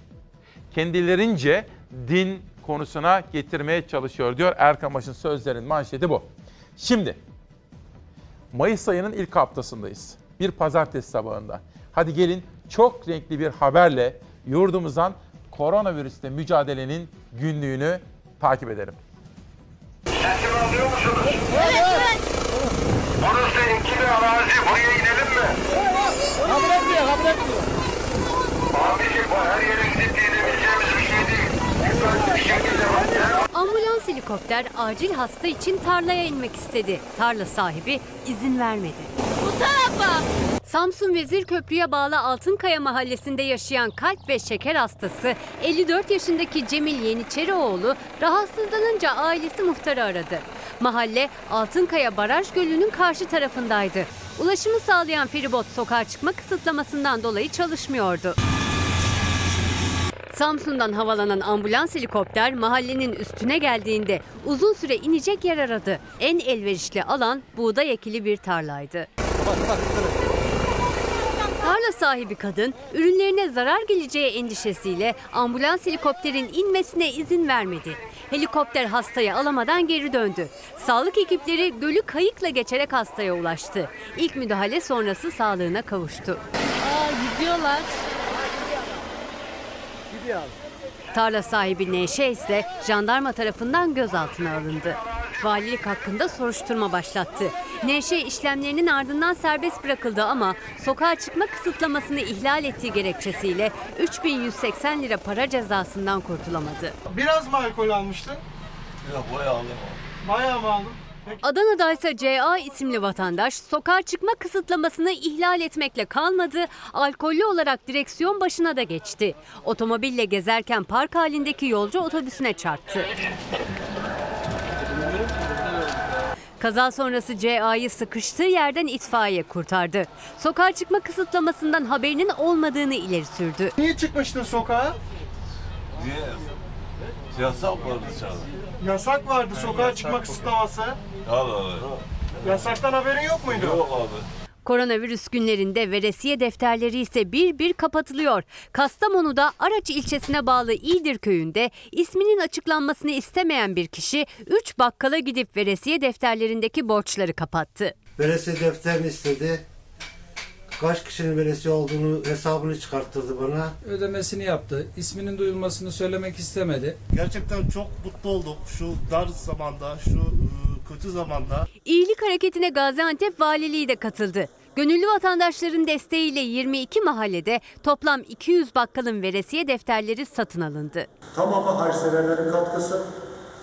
kendilerince din konusuna getirmeye çalışıyor diyor. Erkan Baş'ın sözlerinin manşeti bu. Şimdi Mayıs ayının ilk haftasındayız. Bir pazartesi sabahında. Hadi gelin çok renkli bir haberle yurdumuzdan koronavirüsle mücadelenin günlüğünü takip edelim. Teslim alıyor musunuz? Evet. Burası ikili arazi. Buraya gidelim mi? Kabul etmiyor, kabul etmiyor. Abiciğim bu her yere gidip gidebileceğimiz bir şey değil. Lütfen bir şekilde bak. Ambulans helikopter acil hasta için tarlaya inmek istedi. Tarla sahibi izin vermedi. Bu tarafa! Samsun Vezir Köprü'ye bağlı Altınkaya mahallesinde yaşayan kalp ve şeker hastası 54 yaşındaki Cemil Yeniçerioğlu rahatsızlanınca ailesi muhtarı aradı. Mahalle Altınkaya Baraj Gölü'nün karşı tarafındaydı. Ulaşımı sağlayan feribot sokağa çıkma kısıtlamasından dolayı çalışmıyordu. Samsun'dan havalanan ambulans helikopter mahallenin üstüne geldiğinde uzun süre inecek yer aradı. En elverişli alan buğday ekili bir tarlaydı. Tarla sahibi kadın ürünlerine zarar geleceği endişesiyle ambulans helikopterin inmesine izin vermedi. Helikopter hastayı alamadan geri döndü. Sağlık ekipleri gölü kayıkla geçerek hastaya ulaştı. İlk müdahale sonrası sağlığına kavuştu. Aa gidiyorlar. Tarla sahibi Neşe ise jandarma tarafından gözaltına alındı. Valilik hakkında soruşturma başlattı. Neşe işlemlerinin ardından serbest bırakıldı ama sokağa çıkma kısıtlamasını ihlal ettiği gerekçesiyle 3180 lira para cezasından kurtulamadı. Biraz mı alkol almıştın? Yok bayağı aldım. Bayağı mı aldın? Adana'da ise CA isimli vatandaş sokağa çıkma kısıtlamasını ihlal etmekle kalmadı, alkollü olarak direksiyon başına da geçti. Otomobille gezerken park halindeki yolcu otobüsüne çarptı. Kaza sonrası CA'yı sıkıştığı yerden itfaiye kurtardı. Sokağa çıkma kısıtlamasından haberinin olmadığını ileri sürdü. Niye çıkmıştın sokağa? Niye? Yasak var dışarıda. Yasak vardı sokağa çıkma kısıtlaması. Allah Allah. Yasaktan haberin yok muydu? Yok abi. Koronavirüs günlerinde veresiye defterleri ise bir bir kapatılıyor. Kastamonu'da Araç ilçesine bağlı İğdir köyünde isminin açıklanmasını istemeyen bir kişi 3 bakkala gidip veresiye defterlerindeki borçları kapattı. Veresiye defterini istedi. Kaç kişinin veresiye olduğunu hesabını çıkarttırdı bana. ödemesini yaptı. İsminin duyulmasını söylemek istemedi. Gerçekten çok mutlu olduk şu dar zamanda, şu ıı, kötü zamanda. İyilik hareketine Gaziantep Valiliği de katıldı. Gönüllü vatandaşların desteğiyle 22 mahallede toplam 200 bakkalın veresiye defterleri satın alındı. Tamamı hayırseverlerin katkısı.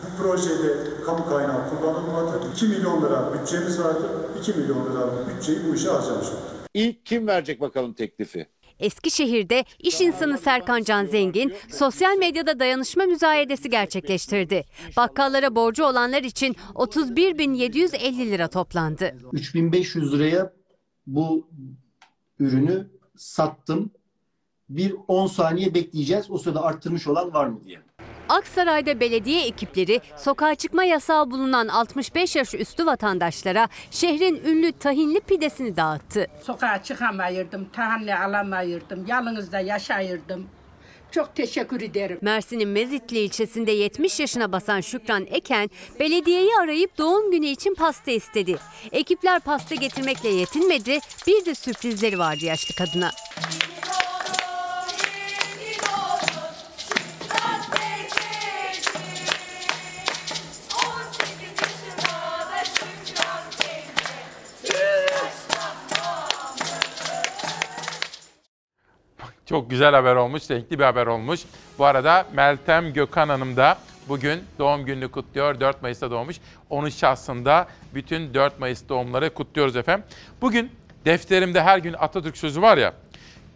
Bu projede kamu kaynağı kullanılmadı. 2 milyon lira bütçemiz vardı. 2 milyon lira bütçeyi bu işe harcamış olduk. İlk kim verecek bakalım teklifi? Eskişehir'de iş insanı Serkan Can Zengin sosyal medyada dayanışma müzayedesi gerçekleştirdi. Bakkallara borcu olanlar için 31.750 lira toplandı. 3500 liraya bu ürünü sattım. Bir 10 saniye bekleyeceğiz. O sırada arttırmış olan var mı diye. Aksaray'da belediye ekipleri sokağa çıkma yasağı bulunan 65 yaş üstü vatandaşlara şehrin ünlü tahinli pidesini dağıttı. Sokağa çıkamayırdım, tahanne alamayırdım, yalnızda yaşayırdım. Çok teşekkür ederim. Mersin'in Mezitli ilçesinde 70 yaşına basan Şükran Eken, belediyeyi arayıp doğum günü için pasta istedi. Ekipler pasta getirmekle yetinmedi, bir de sürprizleri vardı yaşlı kadına. Çok güzel haber olmuş, renkli bir haber olmuş. Bu arada Meltem Gökhan Hanım da bugün doğum gününü kutluyor. 4 Mayıs'ta doğmuş. Onun şahsında bütün 4 Mayıs doğumları kutluyoruz efendim. Bugün defterimde her gün Atatürk sözü var ya.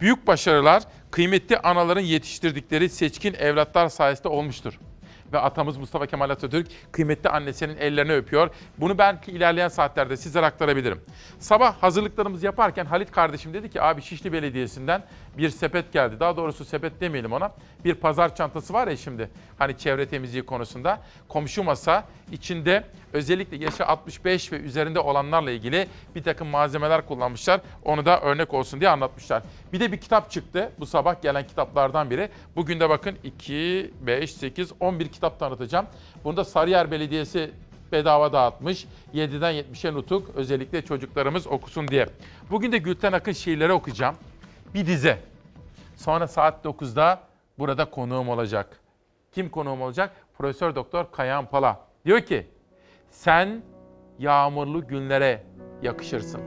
Büyük başarılar kıymetli anaların yetiştirdikleri seçkin evlatlar sayesinde olmuştur ve atamız Mustafa Kemal Atatürk kıymetli annesinin ellerini öpüyor. Bunu belki ilerleyen saatlerde sizlere aktarabilirim. Sabah hazırlıklarımızı yaparken Halit kardeşim dedi ki abi Şişli Belediyesi'nden bir sepet geldi. Daha doğrusu sepet demeyelim ona. Bir pazar çantası var ya şimdi hani çevre temizliği konusunda. Komşu masa içinde özellikle yaşı 65 ve üzerinde olanlarla ilgili bir takım malzemeler kullanmışlar. Onu da örnek olsun diye anlatmışlar. Bir de bir kitap çıktı bu sabah gelen kitaplardan biri. Bugün de bakın 2, 5, 8, 11 kitap tanıtacağım. Bunu da Sarıyer Belediyesi bedava dağıtmış. 7'den 70'e nutuk özellikle çocuklarımız okusun diye. Bugün de Gülten Akın şiirleri okuyacağım. Bir dize. Sonra saat 9'da burada konuğum olacak. Kim konuğum olacak? Profesör Doktor Kayan Pala. Diyor ki sen yağmurlu günlere yakışırsın.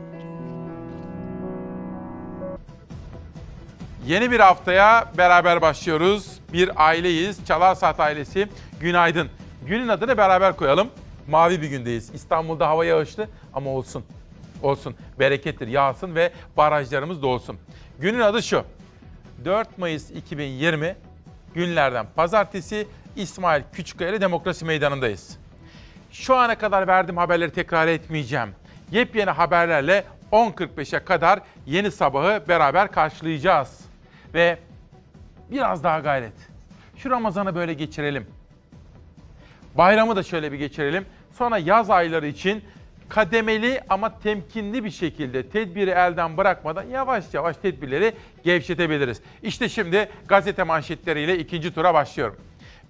Yeni bir haftaya beraber başlıyoruz. Bir aileyiz. Çalar Saat ailesi. Günaydın. Günün adını beraber koyalım. Mavi bir gündeyiz. İstanbul'da hava yağışlı ama olsun. Olsun. Berekettir. Yağsın ve barajlarımız dolsun. Günün adı şu. 4 Mayıs 2020 günlerden pazartesi İsmail Küçükkaya ile Demokrasi Meydanı'ndayız. Şu ana kadar verdiğim haberleri tekrar etmeyeceğim. Yepyeni haberlerle 10.45'e kadar yeni sabahı beraber karşılayacağız. Ve biraz daha gayret. Şu Ramazan'ı böyle geçirelim. Bayramı da şöyle bir geçirelim. Sonra yaz ayları için kademeli ama temkinli bir şekilde tedbiri elden bırakmadan yavaş yavaş tedbirleri gevşetebiliriz. İşte şimdi gazete manşetleriyle ikinci tura başlıyorum.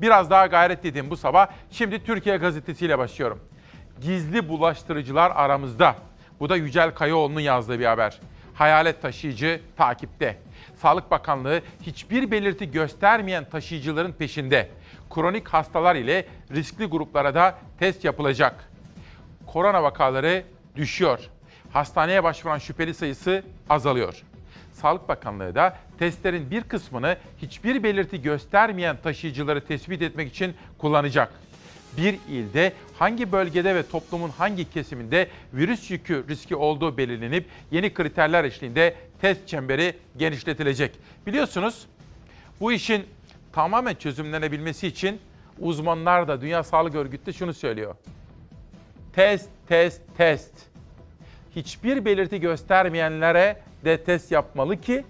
Biraz daha gayret dediğim bu sabah şimdi Türkiye gazetesiyle başlıyorum. Gizli bulaştırıcılar aramızda. Bu da Yücel Kayaoğlu'nun yazdığı bir haber. Hayalet taşıyıcı takipte. Sağlık Bakanlığı hiçbir belirti göstermeyen taşıyıcıların peşinde. Kronik hastalar ile riskli gruplara da test yapılacak. Korona vakaları düşüyor. Hastaneye başvuran şüpheli sayısı azalıyor. Sağlık Bakanlığı da testlerin bir kısmını hiçbir belirti göstermeyen taşıyıcıları tespit etmek için kullanacak. Bir ilde hangi bölgede ve toplumun hangi kesiminde virüs yükü riski olduğu belirlenip yeni kriterler eşliğinde test çemberi genişletilecek. Biliyorsunuz bu işin tamamen çözümlenebilmesi için uzmanlar da Dünya Sağlık Örgütü de şunu söylüyor. Test, test, test. Hiçbir belirti göstermeyenlere de test yapmalı ki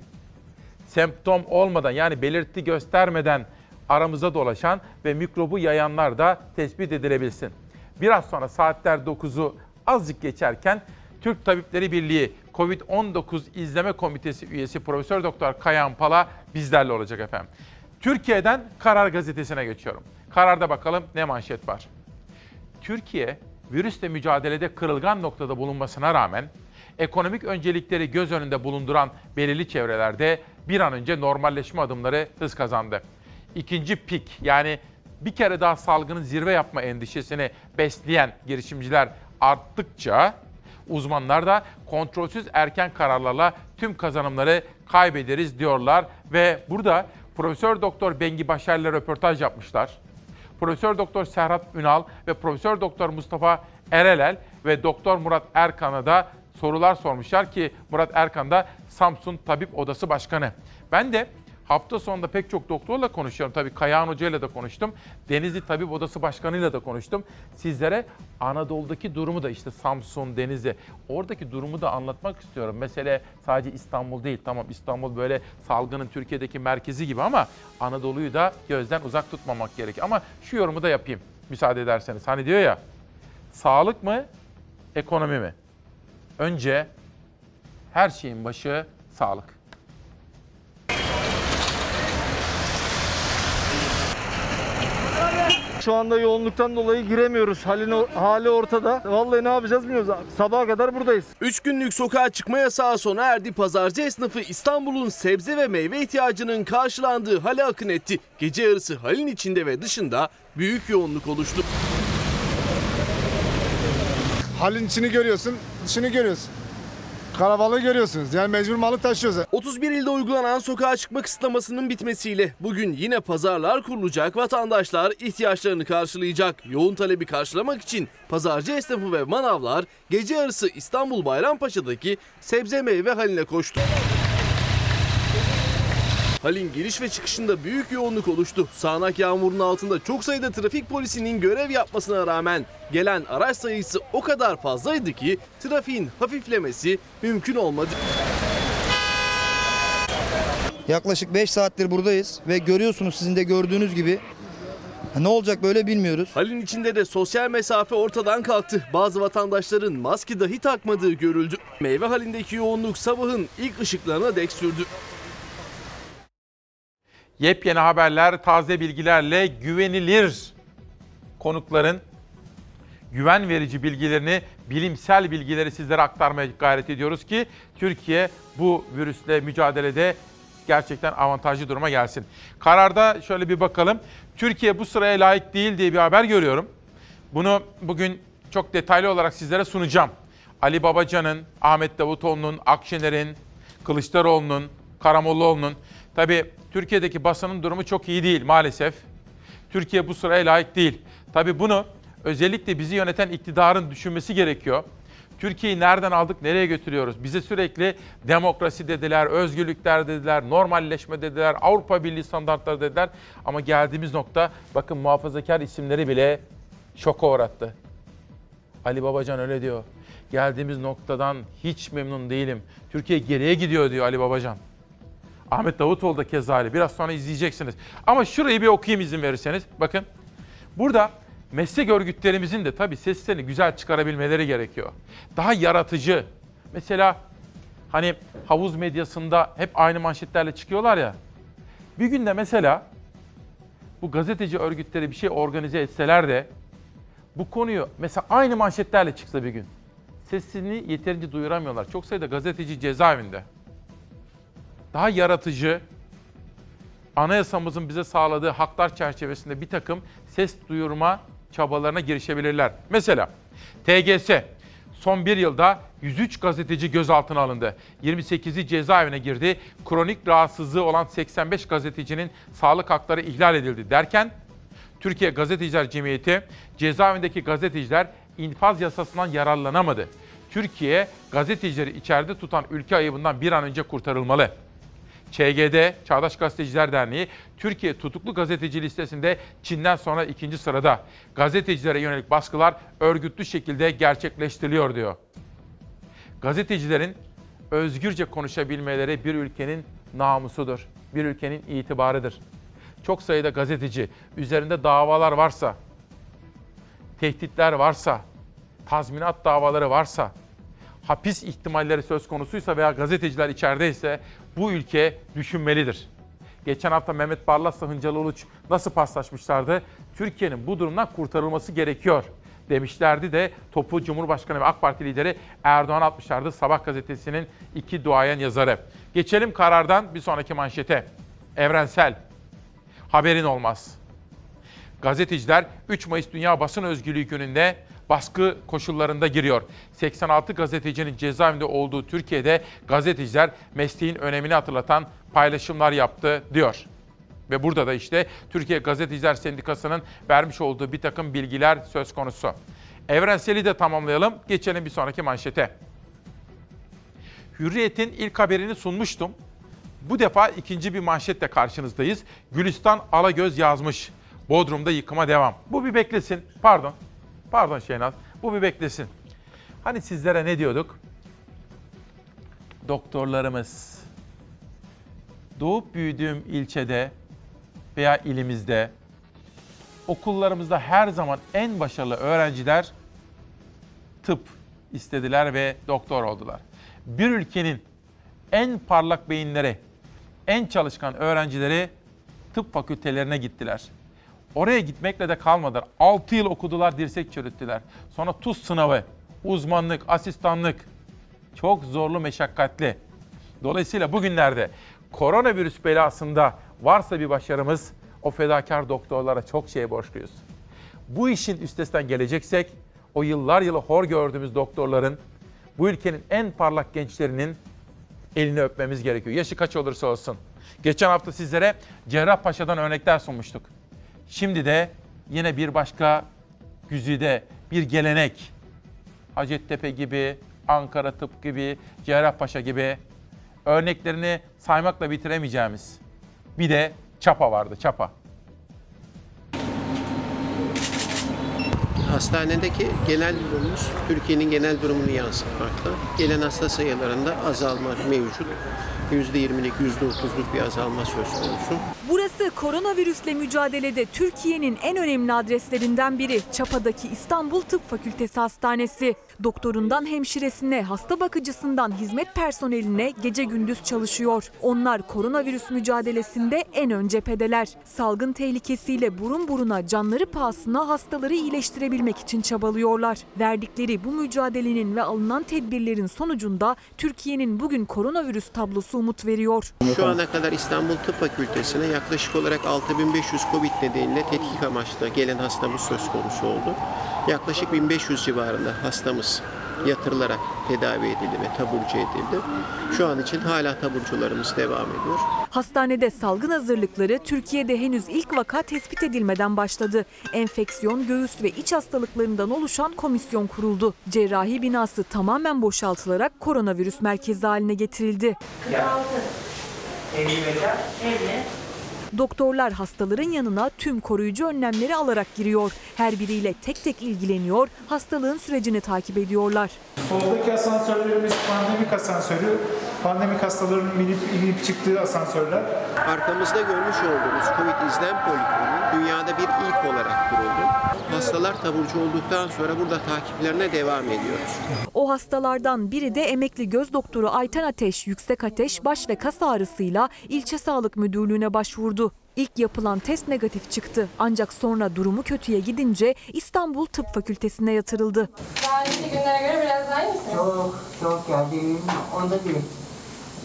semptom olmadan yani belirti göstermeden aramıza dolaşan ve mikrobu yayanlar da tespit edilebilsin. Biraz sonra saatler 9'u azıcık geçerken Türk Tabipleri Birliği COVID-19 İzleme Komitesi üyesi Profesör Doktor Kayan Pala bizlerle olacak efendim. Türkiye'den Karar Gazetesi'ne geçiyorum. Kararda bakalım ne manşet var. Türkiye virüsle mücadelede kırılgan noktada bulunmasına rağmen ekonomik öncelikleri göz önünde bulunduran belirli çevrelerde bir an önce normalleşme adımları hız kazandı. İkinci pik yani bir kere daha salgının zirve yapma endişesini besleyen girişimciler arttıkça uzmanlar da kontrolsüz erken kararlarla tüm kazanımları kaybederiz diyorlar ve burada Profesör Doktor Bengi Başar'la röportaj yapmışlar. Profesör Doktor Serhat Ünal ve Profesör Doktor Mustafa Erelel ve Doktor Murat Erkan'a da sorular sormuşlar ki Murat Erkan da Samsun Tabip Odası Başkanı. Ben de hafta sonunda pek çok doktorla konuşuyorum. Tabii Kayahan Hoca ile de konuştum. Denizli Tabip Odası Başkanı ile de konuştum. Sizlere Anadolu'daki durumu da işte Samsun, Denizli oradaki durumu da anlatmak istiyorum. Mesele sadece İstanbul değil. Tamam İstanbul böyle salgının Türkiye'deki merkezi gibi ama Anadolu'yu da gözden uzak tutmamak gerekiyor. Ama şu yorumu da yapayım müsaade ederseniz. Hani diyor ya sağlık mı, ekonomi mi? Önce her şeyin başı sağlık. Şu anda yoğunluktan dolayı giremiyoruz. Halin o- hali ortada. Vallahi ne yapacağız bilmiyoruz abi. Sabaha kadar buradayız. 3 günlük sokağa çıkma yasağı sona erdi. Pazarcı esnafı İstanbul'un sebze ve meyve ihtiyacının karşılandığı hale akın etti. Gece yarısı halin içinde ve dışında büyük yoğunluk oluştu. Halin içini görüyorsun, dışını görüyorsun. Kalabalığı görüyorsunuz. Yani mecbur malı taşıyoruz. 31 ilde uygulanan sokağa çıkma kısıtlamasının bitmesiyle bugün yine pazarlar kurulacak, vatandaşlar ihtiyaçlarını karşılayacak. Yoğun talebi karşılamak için pazarcı esnafı ve manavlar gece yarısı İstanbul Bayrampaşa'daki sebze meyve haline koştu. Halin giriş ve çıkışında büyük yoğunluk oluştu. Sağanak yağmurun altında çok sayıda trafik polisinin görev yapmasına rağmen gelen araç sayısı o kadar fazlaydı ki trafiğin hafiflemesi mümkün olmadı. Yaklaşık 5 saattir buradayız ve görüyorsunuz sizin de gördüğünüz gibi ne olacak böyle bilmiyoruz. Halin içinde de sosyal mesafe ortadan kalktı. Bazı vatandaşların maske dahi takmadığı görüldü. Meyve halindeki yoğunluk sabahın ilk ışıklarına dek sürdü. Yepyeni haberler, taze bilgilerle güvenilir konukların güven verici bilgilerini, bilimsel bilgileri sizlere aktarmaya gayret ediyoruz ki Türkiye bu virüsle mücadelede gerçekten avantajlı duruma gelsin. Kararda şöyle bir bakalım. Türkiye bu sıraya layık değil diye bir haber görüyorum. Bunu bugün çok detaylı olarak sizlere sunacağım. Ali Babacan'ın, Ahmet Davutoğlu'nun, Akşener'in, Kılıçdaroğlu'nun, Karamollaoğlu'nun. Tabii Türkiye'deki basının durumu çok iyi değil maalesef. Türkiye bu sıraya layık değil. Tabii bunu özellikle bizi yöneten iktidarın düşünmesi gerekiyor. Türkiye'yi nereden aldık, nereye götürüyoruz? Bize sürekli demokrasi dediler, özgürlükler dediler, normalleşme dediler, Avrupa Birliği standartları dediler. Ama geldiğimiz nokta bakın muhafazakar isimleri bile şoka uğrattı. Ali Babacan öyle diyor. Geldiğimiz noktadan hiç memnun değilim. Türkiye geriye gidiyor diyor Ali Babacan. Ahmet Davutoğlu da keza öyle. Biraz sonra izleyeceksiniz. Ama şurayı bir okuyayım izin verirseniz. Bakın burada meslek örgütlerimizin de tabii seslerini güzel çıkarabilmeleri gerekiyor. Daha yaratıcı. Mesela hani havuz medyasında hep aynı manşetlerle çıkıyorlar ya. Bir günde mesela bu gazeteci örgütleri bir şey organize etseler de bu konuyu mesela aynı manşetlerle çıksa bir gün. sesini yeterince duyuramıyorlar. Çok sayıda gazeteci cezaevinde. Daha yaratıcı, anayasamızın bize sağladığı haklar çerçevesinde bir takım ses duyurma çabalarına girişebilirler. Mesela TGS son bir yılda 103 gazeteci gözaltına alındı. 28'i cezaevine girdi. Kronik rahatsızlığı olan 85 gazetecinin sağlık hakları ihlal edildi derken Türkiye Gazeteciler Cemiyeti cezaevindeki gazeteciler infaz yasasından yararlanamadı. Türkiye gazetecileri içeride tutan ülke ayıbından bir an önce kurtarılmalı. ÇGD, Çağdaş Gazeteciler Derneği, Türkiye tutuklu gazeteci listesinde Çin'den sonra ikinci sırada. Gazetecilere yönelik baskılar örgütlü şekilde gerçekleştiriliyor diyor. Gazetecilerin özgürce konuşabilmeleri bir ülkenin namusudur, bir ülkenin itibarıdır. Çok sayıda gazeteci üzerinde davalar varsa, tehditler varsa, tazminat davaları varsa, hapis ihtimalleri söz konusuysa veya gazeteciler içerideyse bu ülke düşünmelidir. Geçen hafta Mehmet Barlas'la Hıncalı Uluç nasıl paslaşmışlardı? Türkiye'nin bu durumdan kurtarılması gerekiyor demişlerdi de topu Cumhurbaşkanı ve AK Parti lideri Erdoğan atmışlardı. Sabah gazetesinin iki duayen yazarı. Geçelim karardan bir sonraki manşete. Evrensel. Haberin olmaz. Gazeteciler 3 Mayıs Dünya Basın Özgürlüğü gününde baskı koşullarında giriyor. 86 gazetecinin cezaevinde olduğu Türkiye'de gazeteciler mesleğin önemini hatırlatan paylaşımlar yaptı diyor. Ve burada da işte Türkiye Gazeteciler Sendikası'nın vermiş olduğu bir takım bilgiler söz konusu. Evrenseli de tamamlayalım. Geçelim bir sonraki manşete. Hürriyet'in ilk haberini sunmuştum. Bu defa ikinci bir manşetle karşınızdayız. Gülistan Alagöz yazmış. Bodrum'da yıkıma devam. Bu bir beklesin. Pardon. Pardon Şehnaz. Bu bir beklesin. Hani sizlere ne diyorduk? Doktorlarımız doğup büyüdüğüm ilçede veya ilimizde okullarımızda her zaman en başarılı öğrenciler tıp istediler ve doktor oldular. Bir ülkenin en parlak beyinleri, en çalışkan öğrencileri tıp fakültelerine gittiler. Oraya gitmekle de kalmadılar. 6 yıl okudular, dirsek çürüttüler. Sonra tuz sınavı, uzmanlık, asistanlık. Çok zorlu, meşakkatli. Dolayısıyla bugünlerde koronavirüs belasında varsa bir başarımız o fedakar doktorlara çok şey borçluyuz. Bu işin üstesinden geleceksek o yıllar yılı hor gördüğümüz doktorların bu ülkenin en parlak gençlerinin elini öpmemiz gerekiyor. Yaşı kaç olursa olsun. Geçen hafta sizlere Cerrahpaşa'dan örnekler sunmuştuk. Şimdi de yine bir başka güzide bir gelenek. Hacettepe gibi, Ankara Tıp gibi, Cerrahpaşa gibi örneklerini saymakla bitiremeyeceğimiz. Bir de çapa vardı, çapa. Hastanedeki genel durumumuz Türkiye'nin genel durumunu yansıtmakta. Gelen hasta sayılarında azalma mevcut. %20'lik, %30'luk bir azalma söz konusu. Burası koronavirüsle mücadelede Türkiye'nin en önemli adreslerinden biri. Çapa'daki İstanbul Tıp Fakültesi Hastanesi. Doktorundan hemşiresine, hasta bakıcısından hizmet personeline gece gündüz çalışıyor. Onlar koronavirüs mücadelesinde en ön cephedeler. Salgın tehlikesiyle burun buruna canları pahasına hastaları iyileştirebilmek için çabalıyorlar. Verdikleri bu mücadelenin ve alınan tedbirlerin sonucunda Türkiye'nin bugün koronavirüs tablosu umut veriyor. Şu ana kadar İstanbul Tıp Fakültesi'ne yaklaşık olarak 6500 Covid nedeniyle tetkik amaçlı gelen hastamız söz konusu oldu. Yaklaşık 1500 civarında hastamız yatırılarak tedavi edildi ve taburcu edildi. Şu an için hala taburcularımız devam ediyor. Hastanede salgın hazırlıkları Türkiye'de henüz ilk vaka tespit edilmeden başladı. Enfeksiyon, göğüs ve iç hastalıklarından oluşan komisyon kuruldu. Cerrahi binası tamamen boşaltılarak koronavirüs merkezi haline getirildi. 50 metre. 50. Doktorlar hastaların yanına tüm koruyucu önlemleri alarak giriyor. Her biriyle tek tek ilgileniyor, hastalığın sürecini takip ediyorlar. Soldaki asansörlerimiz pandemik asansörü. Pandemik hastaların binip inip çıktığı asansörler. Arkamızda görmüş olduğunuz Covid izlem polikliniği dünyada bir ilk olarak kuruldu. Hastalar taburcu olduktan sonra burada takiplerine devam ediyoruz. O hastalardan biri de emekli göz doktoru Ayten Ateş yüksek ateş, baş ve kas ağrısıyla ilçe sağlık müdürlüğüne başvurdu. İlk yapılan test negatif çıktı ancak sonra durumu kötüye gidince İstanbul Tıp Fakültesine yatırıldı. Daha önceki günlere göre biraz daha iyi misiniz? Çok çok ya değil. Onda bir.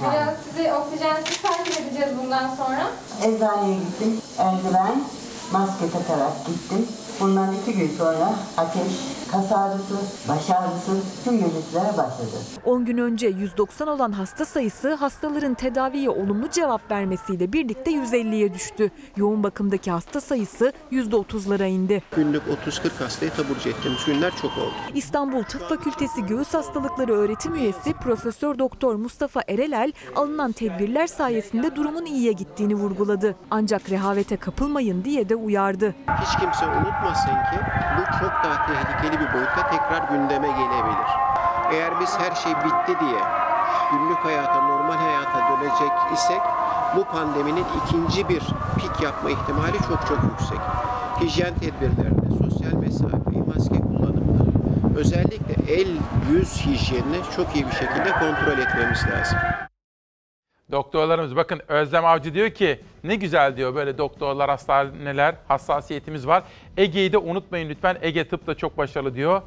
Biraz sizi oksijensiz takip edeceğiz bundan sonra. Eczaneye gittim. Eldiven, maske takarak gittim. Bundan iki gün sonra ateş, kas ağrısı, baş ağrısı tüm belirtiler başladı. 10 gün önce 190 olan hasta sayısı hastaların tedaviye olumlu cevap vermesiyle birlikte 150'ye düştü. Yoğun bakımdaki hasta sayısı %30'lara indi. Günlük 30-40 hastayı taburcu ettiğimiz günler çok oldu. İstanbul Tıp Fakültesi Göğüs Hastalıkları Öğretim Üyesi Profesör Doktor Mustafa Erelel alınan tedbirler sayesinde durumun iyiye gittiğini vurguladı. Ancak rehavete kapılmayın diye de uyardı. Hiç kimse unutmasın ki bu çok daha tehlikeli bir boyutta tekrar gündeme gelebilir. Eğer biz her şey bitti diye günlük hayata, normal hayata dönecek isek bu pandeminin ikinci bir pik yapma ihtimali çok çok yüksek. Hijyen tedbirlerini, sosyal mesafeyi, maske kullanımını, özellikle el yüz hijyenini çok iyi bir şekilde kontrol etmemiz lazım. Doktorlarımız bakın Özlem Avcı diyor ki ne güzel diyor böyle doktorlar, hastaneler, hassasiyetimiz var. Ege'yi de unutmayın lütfen. Ege Tıp da çok başarılı diyor.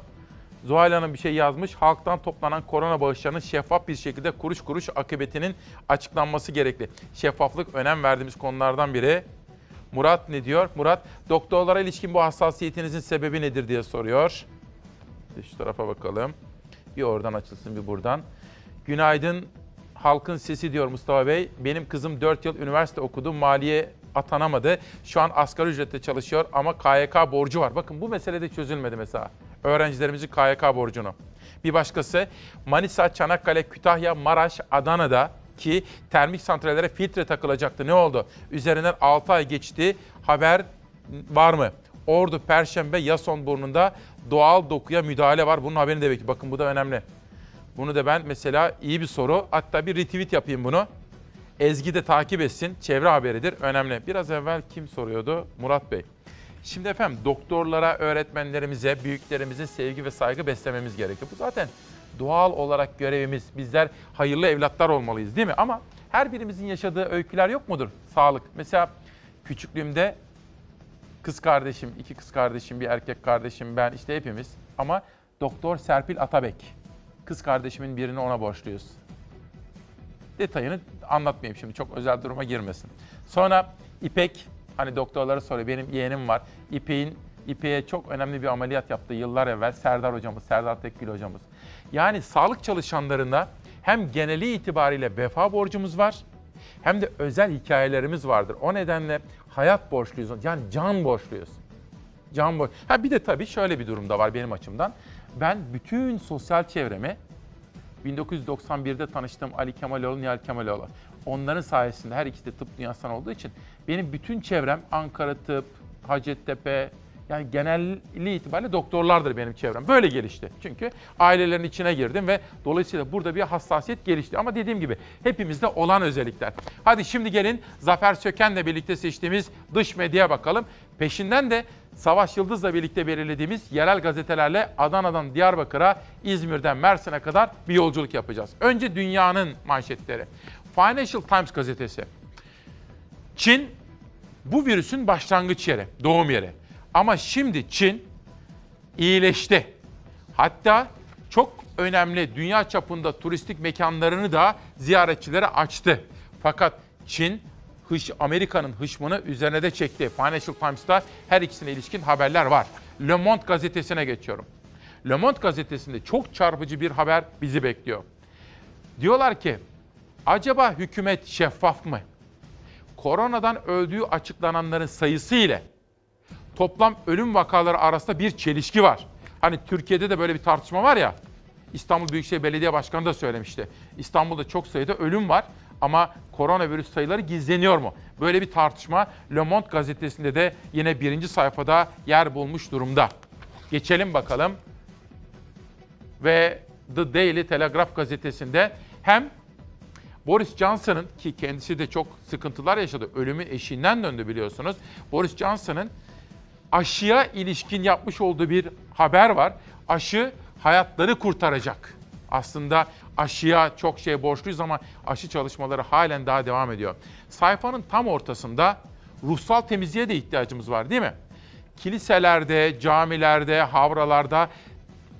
Zuhal Hanım bir şey yazmış. Halktan toplanan korona bağışlarının şeffaf bir şekilde kuruş kuruş akıbetinin açıklanması gerekli. Şeffaflık önem verdiğimiz konulardan biri. Murat ne diyor? Murat, doktorlara ilişkin bu hassasiyetinizin sebebi nedir diye soruyor. Şu tarafa bakalım. Bir oradan açılsın bir buradan. Günaydın halkın sesi diyor Mustafa Bey. Benim kızım 4 yıl üniversite okudu, maliye atanamadı. Şu an asgari ücretle çalışıyor ama KYK borcu var. Bakın bu mesele de çözülmedi mesela. Öğrencilerimizin KYK borcunu. Bir başkası Manisa, Çanakkale, Kütahya, Maraş, Adana'da ki termik santrallere filtre takılacaktı. Ne oldu? Üzerinden 6 ay geçti. Haber var mı? Ordu, Perşembe, Yasonburnu'nda doğal dokuya müdahale var. Bunun haberini de bekliyor. Bakın bu da önemli. Bunu da ben mesela iyi bir soru. Hatta bir retweet yapayım bunu. Ezgi de takip etsin. Çevre haberidir. Önemli. Biraz evvel kim soruyordu? Murat Bey. Şimdi efendim doktorlara, öğretmenlerimize, büyüklerimizin sevgi ve saygı beslememiz gerekiyor. Bu zaten doğal olarak görevimiz. Bizler hayırlı evlatlar olmalıyız değil mi? Ama her birimizin yaşadığı öyküler yok mudur? Sağlık. Mesela küçüklüğümde kız kardeşim, iki kız kardeşim, bir erkek kardeşim, ben işte hepimiz. Ama Doktor Serpil Atabek. Kız kardeşimin birini ona borçluyuz. Detayını anlatmayayım şimdi çok özel duruma girmesin. Sonra İpek, hani doktorlara soruyor benim yeğenim var. İpek'in İpek'e çok önemli bir ameliyat yaptı yıllar evvel Serdar hocamız, Serdar Tekgül hocamız. Yani sağlık çalışanlarında hem geneli itibariyle vefa borcumuz var hem de özel hikayelerimiz vardır. O nedenle hayat borçluyuz. Yani can borçluyuz. Can borç. Ha bir de tabii şöyle bir durumda var benim açımdan. Ben bütün sosyal çevremi 1991'de tanıştığım Ali Kemaloğlu, Nihal Kemaloğlu. Onların sayesinde her ikisi de tıp dünyasından olduğu için benim bütün çevrem Ankara Tıp, Hacettepe, yani genelliği itibariyle doktorlardır benim çevrem. Böyle gelişti. Çünkü ailelerin içine girdim ve dolayısıyla burada bir hassasiyet gelişti. Ama dediğim gibi hepimizde olan özellikler. Hadi şimdi gelin Zafer Söken'le birlikte seçtiğimiz dış medyaya bakalım. Peşinden de Savaş Yıldız'la birlikte belirlediğimiz yerel gazetelerle Adana'dan Diyarbakır'a, İzmir'den Mersin'e kadar bir yolculuk yapacağız. Önce dünyanın manşetleri. Financial Times gazetesi. Çin bu virüsün başlangıç yeri, doğum yeri. Ama şimdi Çin iyileşti. Hatta çok önemli dünya çapında turistik mekanlarını da ziyaretçilere açtı. Fakat Çin hış, Amerika'nın hışmını üzerine de çekti. Financial Times'ta her ikisine ilişkin haberler var. Le Monde gazetesine geçiyorum. Le Monde gazetesinde çok çarpıcı bir haber bizi bekliyor. Diyorlar ki acaba hükümet şeffaf mı? Koronadan öldüğü açıklananların sayısı ile toplam ölüm vakaları arasında bir çelişki var. Hani Türkiye'de de böyle bir tartışma var ya. İstanbul Büyükşehir Belediye Başkanı da söylemişti. İstanbul'da çok sayıda ölüm var ama koronavirüs sayıları gizleniyor mu? Böyle bir tartışma Le Monde gazetesinde de yine birinci sayfada yer bulmuş durumda. Geçelim bakalım. Ve The Daily Telegraph gazetesinde hem Boris Johnson'ın ki kendisi de çok sıkıntılar yaşadı. Ölümün eşiğinden döndü biliyorsunuz. Boris Johnson'ın aşıya ilişkin yapmış olduğu bir haber var. Aşı hayatları kurtaracak. Aslında aşıya çok şey borçluyuz ama aşı çalışmaları halen daha devam ediyor. Sayfanın tam ortasında ruhsal temizliğe de ihtiyacımız var değil mi? Kiliselerde, camilerde, havralarda,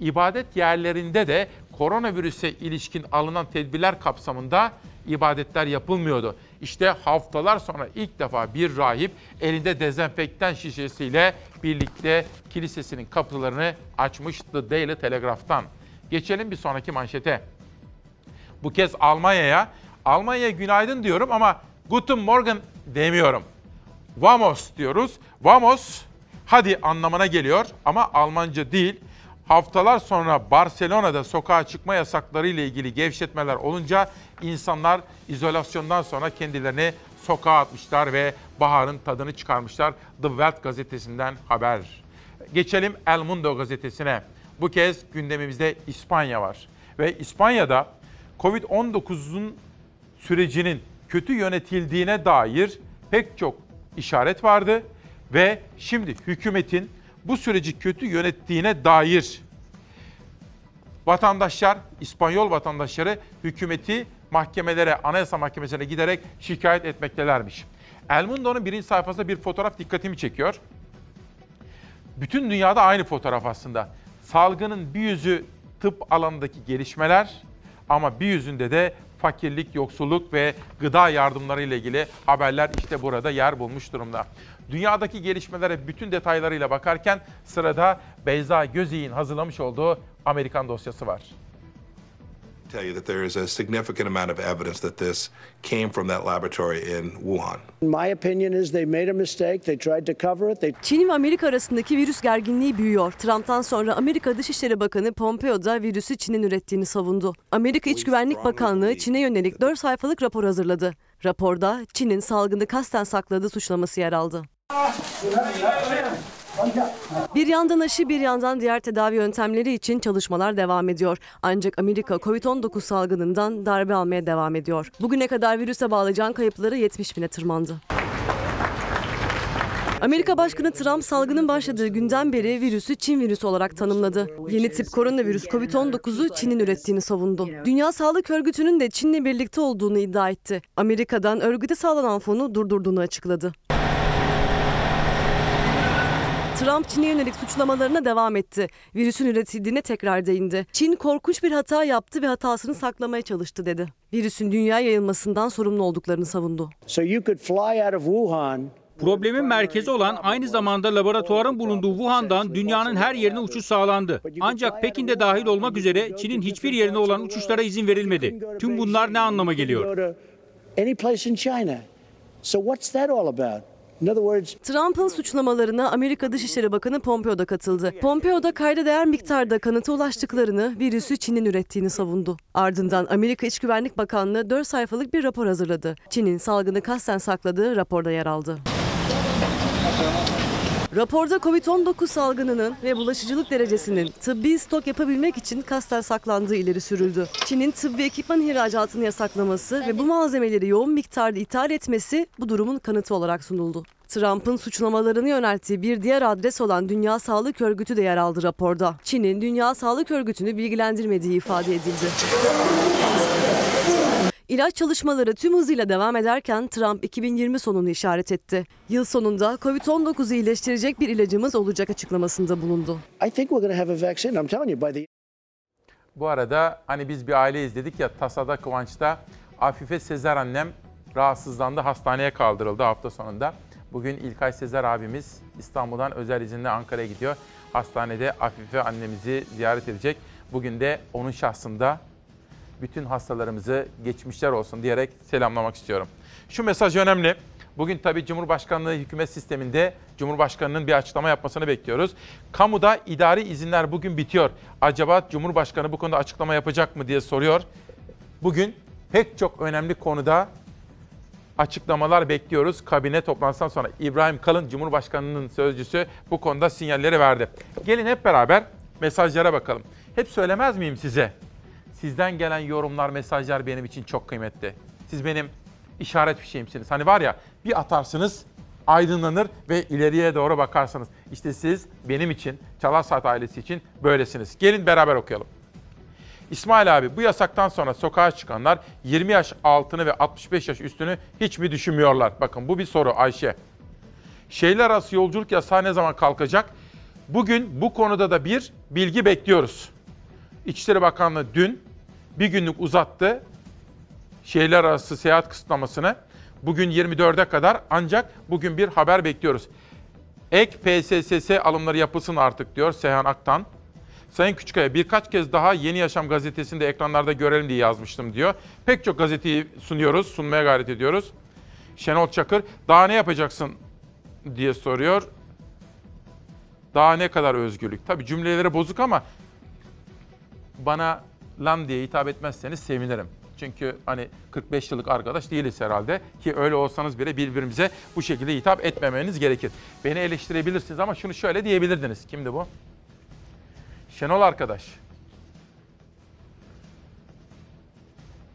ibadet yerlerinde de koronavirüse ilişkin alınan tedbirler kapsamında ibadetler yapılmıyordu. İşte haftalar sonra ilk defa bir rahip elinde dezenfektan şişesiyle birlikte kilisesinin kapılarını açmıştı Daily Telegraph'tan. Geçelim bir sonraki manşete. Bu kez Almanya'ya, Almanya'ya günaydın diyorum ama Guten Morgen demiyorum. Vamos diyoruz. Vamos hadi anlamına geliyor ama Almanca değil. Haftalar sonra Barcelona'da sokağa çıkma yasakları ile ilgili gevşetmeler olunca insanlar izolasyondan sonra kendilerini sokağa atmışlar ve baharın tadını çıkarmışlar. The Welt gazetesinden haber. Geçelim El Mundo gazetesine. Bu kez gündemimizde İspanya var. Ve İspanya'da Covid-19'un sürecinin kötü yönetildiğine dair pek çok işaret vardı ve şimdi hükümetin bu süreci kötü yönettiğine dair vatandaşlar, İspanyol vatandaşları hükümeti mahkemelere, anayasa mahkemesine giderek şikayet etmektelermiş. El Mundo'nun birinci sayfasında bir fotoğraf dikkatimi çekiyor. Bütün dünyada aynı fotoğraf aslında. Salgının bir yüzü tıp alanındaki gelişmeler ama bir yüzünde de fakirlik, yoksulluk ve gıda yardımları ile ilgili haberler işte burada yer bulmuş durumda. Dünyadaki gelişmelere bütün detaylarıyla bakarken sırada Beyza Gözey'in hazırlamış olduğu Amerikan dosyası var. tell you that there is a significant amount of evidence that this came from that laboratory in Wuhan. My opinion is they made a mistake. They tried to cover it. They Çin ve Amerika arasındaki virüs gerginliği büyüyor. Trump'tan sonra Amerika Dışişleri Bakanı Pompeo da virüsü Çin'in ürettiğini savundu. Amerika İç Güvenlik Bakanlığı Çin'e yönelik 4 sayfalık rapor hazırladı. Raporda Çin'in salgını kasten sakladığı suçlaması yer aldı. Bir yandan aşı bir yandan diğer tedavi yöntemleri için çalışmalar devam ediyor. Ancak Amerika Covid-19 salgınından darbe almaya devam ediyor. Bugüne kadar virüse bağlı can kayıpları 70 bine tırmandı. Amerika Başkanı Trump salgının başladığı günden beri virüsü Çin virüsü olarak tanımladı. Yeni tip koronavirüs Covid-19'u Çin'in ürettiğini savundu. Dünya Sağlık Örgütü'nün de Çin'le birlikte olduğunu iddia etti. Amerika'dan örgüte sağlanan fonu durdurduğunu açıkladı. Trump Çin'e yönelik suçlamalarına devam etti. Virüsün üretildiğine tekrar değindi. Çin korkunç bir hata yaptı ve hatasını saklamaya çalıştı dedi. Virüsün dünya yayılmasından sorumlu olduklarını savundu. so you could fly out of Wuhan Problemin merkezi olan aynı zamanda laboratuvarın bulunduğu Wuhan'dan dünyanın her yerine uçuş sağlandı. Ancak Pekin'de dahil olmak üzere Çin'in hiçbir yerine olan uçuşlara izin verilmedi. Tüm bunlar ne anlama geliyor? Trump'ın suçlamalarına Amerika Dışişleri Bakanı Pompeo da katıldı. Pompeo da kayda değer miktarda kanıta ulaştıklarını, virüsü Çin'in ürettiğini savundu. Ardından Amerika İç Güvenlik Bakanlığı 4 sayfalık bir rapor hazırladı. Çin'in salgını kasten sakladığı raporda yer aldı. Raporda Covid-19 salgınının ve bulaşıcılık derecesinin tıbbi stok yapabilmek için kasten saklandığı ileri sürüldü. Çin'in tıbbi ekipman ihracatını yasaklaması ve bu malzemeleri yoğun miktarda ithal etmesi bu durumun kanıtı olarak sunuldu. Trump'ın suçlamalarını yönelttiği bir diğer adres olan Dünya Sağlık Örgütü de yer aldı raporda. Çin'in Dünya Sağlık Örgütü'nü bilgilendirmediği ifade edildi. İlaç çalışmaları tüm hızıyla devam ederken Trump 2020 sonunu işaret etti. Yıl sonunda Covid-19'u iyileştirecek bir ilacımız olacak açıklamasında bulundu. I think we're going to have a vaccine. I'm telling you, by the Bu arada hani biz bir aile izledik ya Tasada Kıvanç'ta Afife Sezer annem rahatsızlandı hastaneye kaldırıldı hafta sonunda. Bugün İlkay Sezer abimiz İstanbul'dan özel izinle Ankara'ya gidiyor. Hastanede Afife annemizi ziyaret edecek. Bugün de onun şahsında bütün hastalarımızı geçmişler olsun diyerek selamlamak istiyorum. Şu mesaj önemli. Bugün tabii Cumhurbaşkanlığı hükümet sisteminde Cumhurbaşkanı'nın bir açıklama yapmasını bekliyoruz. Kamuda idari izinler bugün bitiyor. Acaba Cumhurbaşkanı bu konuda açıklama yapacak mı diye soruyor. Bugün pek çok önemli konuda açıklamalar bekliyoruz. Kabine toplantısından sonra İbrahim Kalın Cumhurbaşkanı'nın sözcüsü bu konuda sinyalleri verdi. Gelin hep beraber mesajlara bakalım. Hep söylemez miyim size? Sizden gelen yorumlar, mesajlar benim için çok kıymetli. Siz benim işaret fişeğimsiniz. Hani var ya bir atarsınız aydınlanır ve ileriye doğru bakarsınız. İşte siz benim için, Çalar Saat ailesi için böylesiniz. Gelin beraber okuyalım. İsmail abi bu yasaktan sonra sokağa çıkanlar 20 yaş altını ve 65 yaş üstünü hiç mi düşünmüyorlar? Bakın bu bir soru Ayşe. Şehirler arası yolculuk yasağı ne zaman kalkacak? Bugün bu konuda da bir bilgi bekliyoruz. İçişleri Bakanlığı dün bir günlük uzattı şehirler arası seyahat kısıtlamasını. Bugün 24'e kadar ancak bugün bir haber bekliyoruz. Ek PSSS alımları yapılsın artık diyor Seyhan Aktan. Sayın Küçükkaya birkaç kez daha Yeni Yaşam gazetesinde ekranlarda görelim diye yazmıştım diyor. Pek çok gazeteyi sunuyoruz, sunmaya gayret ediyoruz. Şenol Çakır daha ne yapacaksın diye soruyor. Daha ne kadar özgürlük? Tabii cümleleri bozuk ama bana lan diye hitap etmezseniz sevinirim. Çünkü hani 45 yıllık arkadaş değiliz herhalde ki öyle olsanız bile birbirimize bu şekilde hitap etmemeniz gerekir. Beni eleştirebilirsiniz ama şunu şöyle diyebilirdiniz. Kimdi bu? Şenol arkadaş.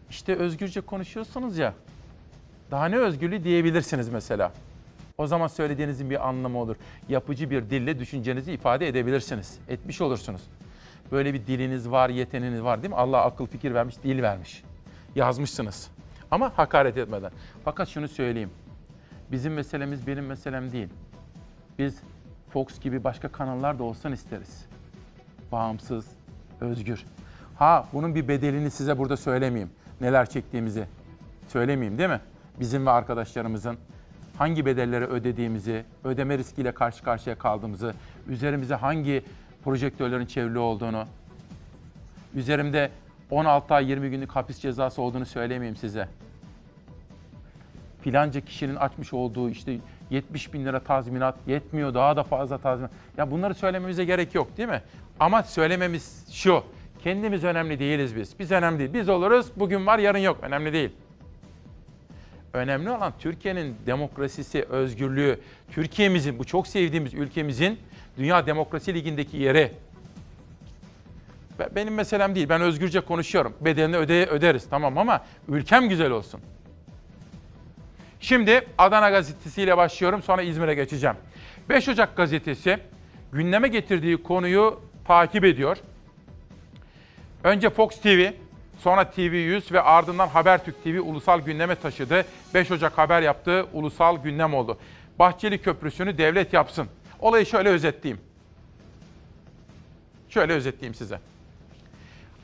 İşte özgürce konuşuyorsunuz ya. Daha ne özgürlüğü diyebilirsiniz mesela. O zaman söylediğinizin bir anlamı olur. Yapıcı bir dille düşüncenizi ifade edebilirsiniz. Etmiş olursunuz. Böyle bir diliniz var, yeteneğiniz var değil mi? Allah akıl fikir vermiş, dil vermiş. Yazmışsınız. Ama hakaret etmeden. Fakat şunu söyleyeyim. Bizim meselemiz benim meselem değil. Biz Fox gibi başka kanallar da olsan isteriz. Bağımsız, özgür. Ha bunun bir bedelini size burada söylemeyeyim. Neler çektiğimizi söylemeyeyim değil mi? Bizim ve arkadaşlarımızın hangi bedelleri ödediğimizi, ödeme riskiyle karşı karşıya kaldığımızı, üzerimize hangi projektörlerin çevrili olduğunu, üzerimde 16 ay 20 günlük hapis cezası olduğunu söylemeyeyim size. Filanca kişinin açmış olduğu işte 70 bin lira tazminat yetmiyor daha da fazla tazminat. Ya bunları söylememize gerek yok değil mi? Ama söylememiz şu. Kendimiz önemli değiliz biz. Biz önemli değil. Biz oluruz bugün var yarın yok. Önemli değil. Önemli olan Türkiye'nin demokrasisi, özgürlüğü, Türkiye'mizin, bu çok sevdiğimiz ülkemizin Dünya Demokrasi Ligi'ndeki yeri. Benim meselem değil. Ben özgürce konuşuyorum. Bedelini öde öderiz tamam ama ülkem güzel olsun. Şimdi Adana gazetesiyle başlıyorum sonra İzmir'e geçeceğim. 5 Ocak gazetesi gündeme getirdiği konuyu takip ediyor. Önce Fox TV, sonra TV100 ve ardından Habertürk TV ulusal gündeme taşıdı. 5 Ocak haber yaptığı ulusal gündem oldu. Bahçeli Köprüsü'nü devlet yapsın. Olayı şöyle özetleyeyim. Şöyle özetleyeyim size.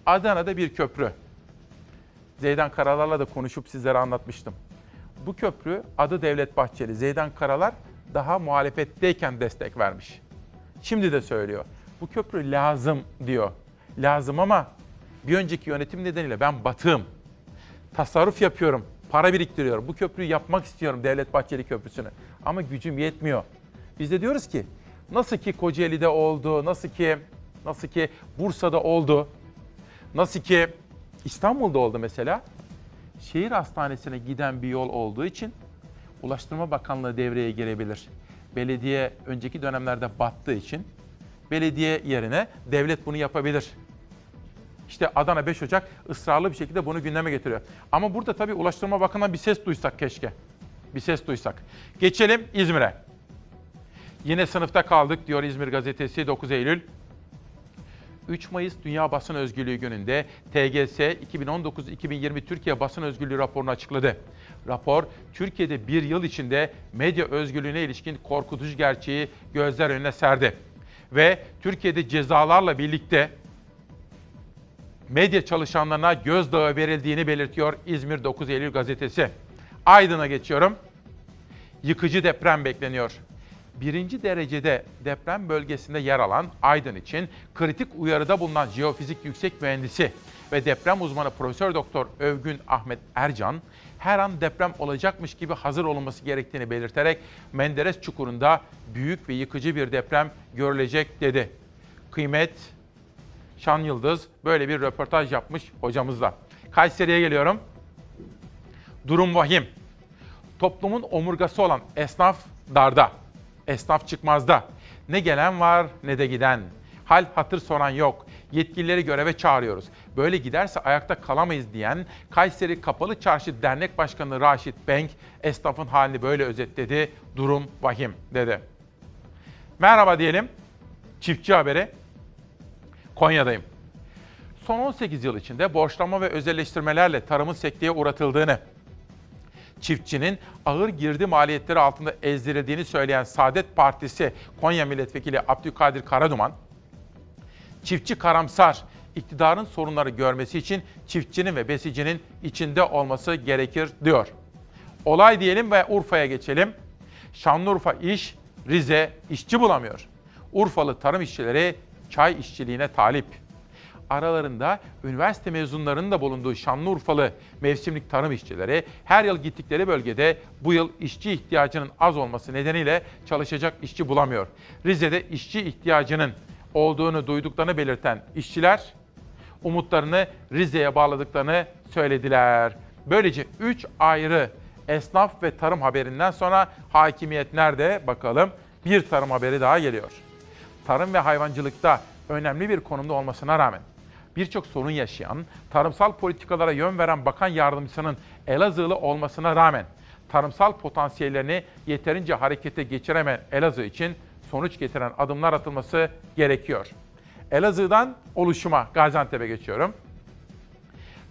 Adana'da bir köprü. Zeydan Karalar'la da konuşup sizlere anlatmıştım. Bu köprü adı Devlet Bahçeli. Zeydan Karalar daha muhalefetteyken destek vermiş. Şimdi de söylüyor. Bu köprü lazım diyor. Lazım ama bir önceki yönetim nedeniyle ben batığım. Tasarruf yapıyorum, para biriktiriyorum. Bu köprüyü yapmak istiyorum Devlet Bahçeli Köprüsü'nü. Ama gücüm yetmiyor. Biz de diyoruz ki nasıl ki Kocaeli'de oldu, nasıl ki nasıl ki Bursa'da oldu, nasıl ki İstanbul'da oldu mesela. Şehir hastanesine giden bir yol olduğu için Ulaştırma Bakanlığı devreye girebilir. Belediye önceki dönemlerde battığı için belediye yerine devlet bunu yapabilir. İşte Adana 5 Ocak ısrarlı bir şekilde bunu gündeme getiriyor. Ama burada tabii Ulaştırma Bakanı'ndan bir ses duysak keşke. Bir ses duysak. Geçelim İzmir'e. Yine sınıfta kaldık diyor İzmir Gazetesi 9 Eylül. 3 Mayıs Dünya Basın Özgürlüğü Günü'nde TGS 2019-2020 Türkiye Basın Özgürlüğü raporunu açıkladı. Rapor, Türkiye'de bir yıl içinde medya özgürlüğüne ilişkin korkutucu gerçeği gözler önüne serdi. Ve Türkiye'de cezalarla birlikte medya çalışanlarına gözdağı verildiğini belirtiyor İzmir 9 Eylül gazetesi. Aydın'a geçiyorum. Yıkıcı deprem bekleniyor. Birinci derecede deprem bölgesinde yer alan Aydın için kritik uyarıda bulunan jeofizik yüksek mühendisi ve deprem uzmanı Profesör Doktor Övgün Ahmet Ercan her an deprem olacakmış gibi hazır olunması gerektiğini belirterek Menderes Çukuru'nda büyük ve yıkıcı bir deprem görülecek dedi. Kıymet Şan Yıldız böyle bir röportaj yapmış hocamızla. Kayseri'ye geliyorum. Durum vahim. Toplumun omurgası olan esnaf darda. Esnaf çıkmazda. Ne gelen var ne de giden. Hal hatır soran yok. Yetkilileri göreve çağırıyoruz. Böyle giderse ayakta kalamayız diyen Kayseri Kapalı Çarşı Dernek Başkanı Raşit Benk, esnafın halini böyle özetledi. Durum vahim dedi. Merhaba diyelim. Çiftçi haberi. Konya'dayım. Son 18 yıl içinde borçlanma ve özelleştirmelerle tarımın sekteye uğratıldığını, çiftçinin ağır girdi maliyetleri altında ezdirildiğini söyleyen Saadet Partisi Konya Milletvekili Abdülkadir Karaduman, çiftçi karamsar, iktidarın sorunları görmesi için çiftçinin ve besicinin içinde olması gerekir diyor. Olay diyelim ve Urfa'ya geçelim. Şanlıurfa iş, Rize işçi bulamıyor. Urfalı tarım işçileri çay işçiliğine talip. Aralarında üniversite mezunlarının da bulunduğu Şanlıurfalı mevsimlik tarım işçileri her yıl gittikleri bölgede bu yıl işçi ihtiyacının az olması nedeniyle çalışacak işçi bulamıyor. Rize'de işçi ihtiyacının olduğunu duyduklarını belirten işçiler umutlarını Rize'ye bağladıklarını söylediler. Böylece 3 ayrı esnaf ve tarım haberinden sonra hakimiyet nerede bakalım. Bir tarım haberi daha geliyor. Tarım ve hayvancılıkta önemli bir konumda olmasına rağmen birçok sorun yaşayan, tarımsal politikalara yön veren bakan yardımcısının Elazığlı olmasına rağmen tarımsal potansiyellerini yeterince harekete geçiremeyen Elazığ için sonuç getiren adımlar atılması gerekiyor. Elazığ'dan oluşuma Gaziantep'e geçiyorum.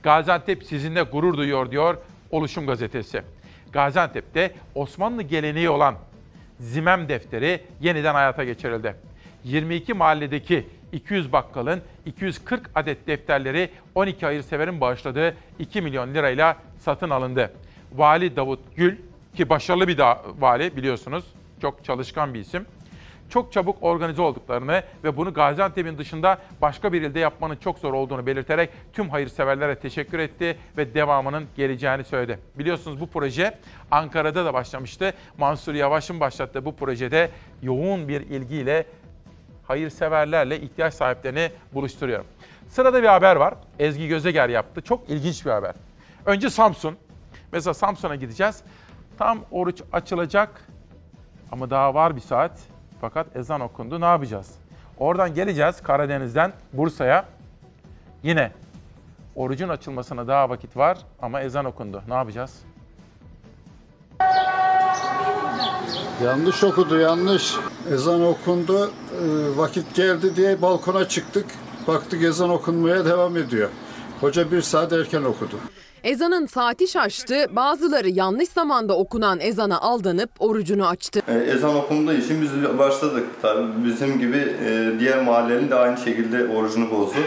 Gaziantep sizinle gurur duyuyor diyor Oluşum Gazetesi. Gaziantep'te Osmanlı geleneği olan Zimem defteri yeniden hayata geçirildi. 22 mahalledeki 200 bakkalın 240 adet defterleri 12 hayırseverin bağışladığı 2 milyon lirayla satın alındı. Vali Davut Gül ki başarılı bir da- vali biliyorsunuz. Çok çalışkan bir isim. Çok çabuk organize olduklarını ve bunu Gaziantep'in dışında başka bir ilde yapmanın çok zor olduğunu belirterek tüm hayırseverlere teşekkür etti ve devamının geleceğini söyledi. Biliyorsunuz bu proje Ankara'da da başlamıştı. Mansur Yavaş'ın başlattığı bu projede yoğun bir ilgiyle hayırseverlerle ihtiyaç sahiplerini buluşturuyorum. Sırada bir haber var. Ezgi Gözeger yaptı. Çok ilginç bir haber. Önce Samsun. Mesela Samsun'a gideceğiz. Tam oruç açılacak ama daha var bir saat. Fakat ezan okundu. Ne yapacağız? Oradan geleceğiz Karadeniz'den Bursa'ya. Yine orucun açılmasına daha vakit var ama ezan okundu. Ne yapacağız? Yanlış okudu yanlış. Ezan okundu, vakit geldi diye balkona çıktık. Baktık ezan okunmaya devam ediyor. Hoca bir saat erken okudu. Ezanın saati şaştı, bazıları yanlış zamanda okunan ezana aldanıp orucunu açtı. Ee, Ezan okunduğu için biz başladık. Tabii bizim gibi e, diğer mahallenin de aynı şekilde orucunu bozdu.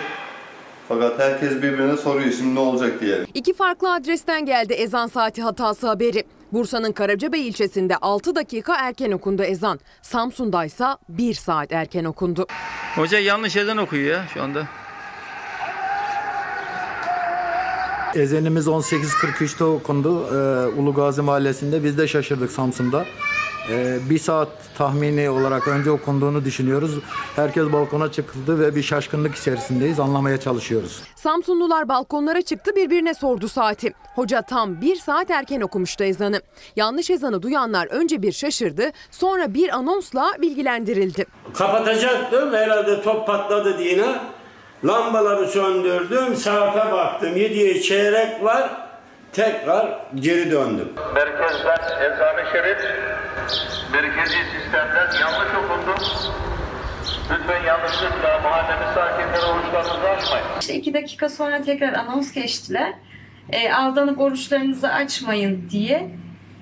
Fakat herkes birbirine soruyor şimdi ne olacak diye. İki farklı adresten geldi ezan saati hatası haberi. Bursa'nın Karacabey ilçesinde 6 dakika erken okundu ezan. Samsun'da ise 1 saat erken okundu. Hoca yanlış ezan okuyor ya şu anda. Ezenimiz 18.43'te okundu ee, Ulu Gazi Mahallesi'nde. Biz de şaşırdık Samsun'da. Ee, bir saat tahmini olarak önce okunduğunu düşünüyoruz. Herkes balkona çıkıldı ve bir şaşkınlık içerisindeyiz. Anlamaya çalışıyoruz. Samsunlular balkonlara çıktı birbirine sordu saati. Hoca tam 1 saat erken okumuştu ezanı. Yanlış ezanı duyanlar önce bir şaşırdı sonra bir anonsla bilgilendirildi. Kapatacaktım herhalde top patladı diye. Lambaları söndürdüm, saate baktım. 7'ye çeyrek var. Tekrar geri döndüm. Merkezden ezanı şerif, merkezi sistemden yanlış okundu. Lütfen yanlışlıkla mahallemiz sakinleri oruçlarınızı açmayın. İşte iki dakika sonra tekrar anons geçtiler. E, aldanıp oruçlarınızı açmayın diye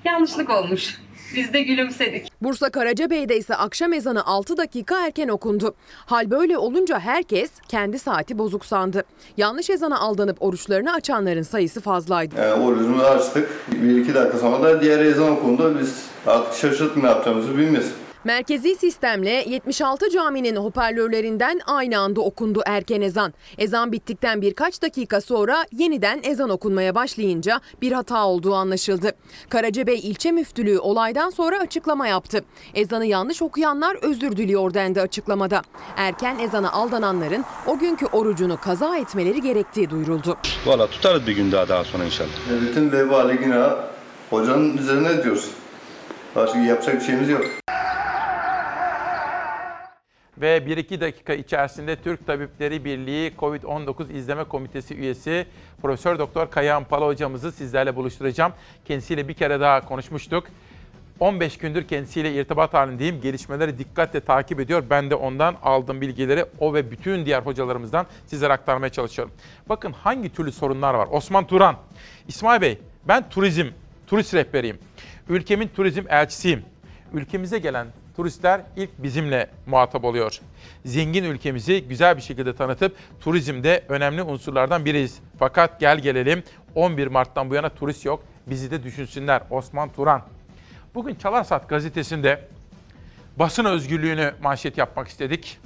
yanlışlık olmuş. Biz de gülümsedik. Bursa Karacabey'de ise akşam ezanı 6 dakika erken okundu. Hal böyle olunca herkes kendi saati bozuk sandı. Yanlış ezana aldanıp oruçlarını açanların sayısı fazlaydı. Yani orucumuzu açtık. Bir iki dakika sonra da diğer ezan okundu. Biz artık şaşırdık ne yapacağımızı bilmiyoruz. Merkezi sistemle 76 caminin hoparlörlerinden aynı anda okundu erken ezan. Ezan bittikten birkaç dakika sonra yeniden ezan okunmaya başlayınca bir hata olduğu anlaşıldı. Karacabey ilçe müftülüğü olaydan sonra açıklama yaptı. Ezanı yanlış okuyanlar özür diliyor dendi açıklamada. Erken ezana aldananların o günkü orucunu kaza etmeleri gerektiği duyuruldu. Valla tutarız bir gün daha daha sonra inşallah. Devletin vebali günah hocanın üzerine diyoruz. Başka yapacak bir şeyimiz yok. Ve 1-2 dakika içerisinde Türk Tabipleri Birliği COVID-19 İzleme Komitesi üyesi Profesör Doktor Kayahan Pala hocamızı sizlerle buluşturacağım. Kendisiyle bir kere daha konuşmuştuk. 15 gündür kendisiyle irtibat halindeyim. Gelişmeleri dikkatle takip ediyor. Ben de ondan aldığım bilgileri o ve bütün diğer hocalarımızdan sizlere aktarmaya çalışıyorum. Bakın hangi türlü sorunlar var. Osman Turan, İsmail Bey ben turizm, turist rehberiyim. Ülkemin turizm elçisiyim. Ülkemize gelen turistler ilk bizimle muhatap oluyor. Zengin ülkemizi güzel bir şekilde tanıtıp turizmde önemli unsurlardan biriyiz. Fakat gel gelelim 11 Mart'tan bu yana turist yok. Bizi de düşünsünler. Osman Turan. Bugün Çalarsat gazetesinde basın özgürlüğünü manşet yapmak istedik.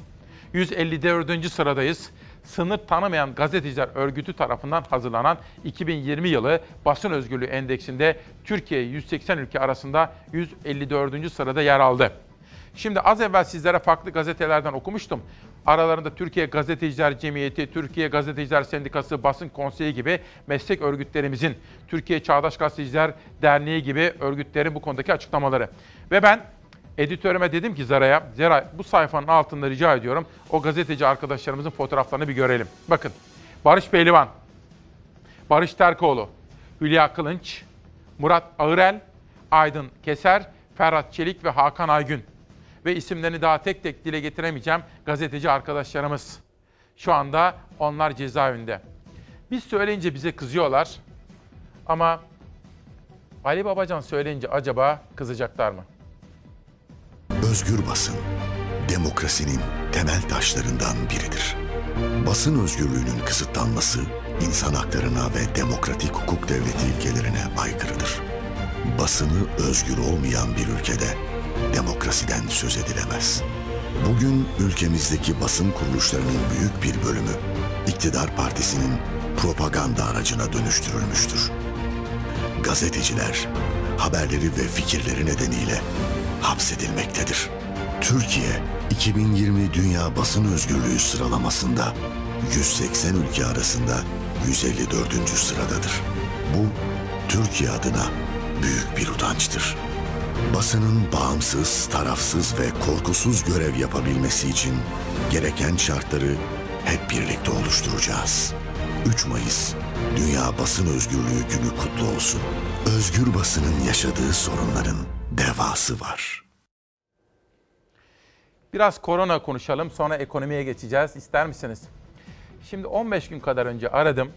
154. sıradayız. Sınır tanımayan gazeteciler örgütü tarafından hazırlanan 2020 yılı basın özgürlüğü endeksinde Türkiye 180 ülke arasında 154. sırada yer aldı. Şimdi az evvel sizlere farklı gazetelerden okumuştum. Aralarında Türkiye Gazeteciler Cemiyeti, Türkiye Gazeteciler Sendikası, Basın Konseyi gibi meslek örgütlerimizin, Türkiye Çağdaş Gazeteciler Derneği gibi örgütlerin bu konudaki açıklamaları. Ve ben editörüme dedim ki Zara'ya, Zara bu sayfanın altında rica ediyorum o gazeteci arkadaşlarımızın fotoğraflarını bir görelim. Bakın Barış Pehlivan, Barış Terkoğlu, Hülya Kılınç, Murat Ağırel, Aydın Keser, Ferhat Çelik ve Hakan Aygün ve isimlerini daha tek tek dile getiremeyeceğim gazeteci arkadaşlarımız. Şu anda onlar cezaevinde. Biz söyleyince bize kızıyorlar ama Ali Babacan söyleyince acaba kızacaklar mı? Özgür basın, demokrasinin temel taşlarından biridir. Basın özgürlüğünün kısıtlanması, insan haklarına ve demokratik hukuk devleti ilkelerine aykırıdır. Basını özgür olmayan bir ülkede demokrasiden söz edilemez. Bugün ülkemizdeki basın kuruluşlarının büyük bir bölümü iktidar partisinin propaganda aracına dönüştürülmüştür. Gazeteciler haberleri ve fikirleri nedeniyle hapsedilmektedir. Türkiye 2020 Dünya Basın Özgürlüğü sıralamasında 180 ülke arasında 154. sıradadır. Bu Türkiye adına büyük bir utançtır. Basının bağımsız, tarafsız ve korkusuz görev yapabilmesi için gereken şartları hep birlikte oluşturacağız. 3 Mayıs Dünya Basın Özgürlüğü Günü kutlu olsun. Özgür basının yaşadığı sorunların devası var. Biraz korona konuşalım sonra ekonomiye geçeceğiz. İster misiniz? Şimdi 15 gün kadar önce aradım.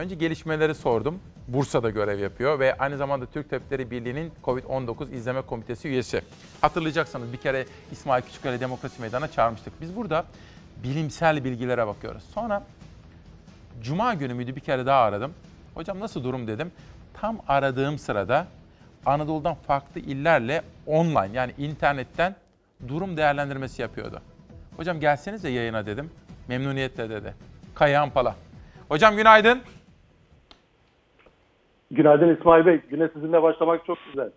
Önce gelişmeleri sordum. Bursa'da görev yapıyor ve aynı zamanda Türk Tabipleri Birliği'nin COVID-19 İzleme Komitesi üyesi. Hatırlayacaksanız bir kere İsmail Küçüköy'le Demokrasi Meydanı'na çağırmıştık. Biz burada bilimsel bilgilere bakıyoruz. Sonra Cuma günü müydü bir kere daha aradım. Hocam nasıl durum dedim. Tam aradığım sırada Anadolu'dan farklı illerle online yani internetten durum değerlendirmesi yapıyordu. Hocam gelseniz de yayına dedim. Memnuniyetle dedi. Kayahan Pala. Hocam günaydın. Günaydın İsmail Bey. Güne sizinle başlamak çok güzel.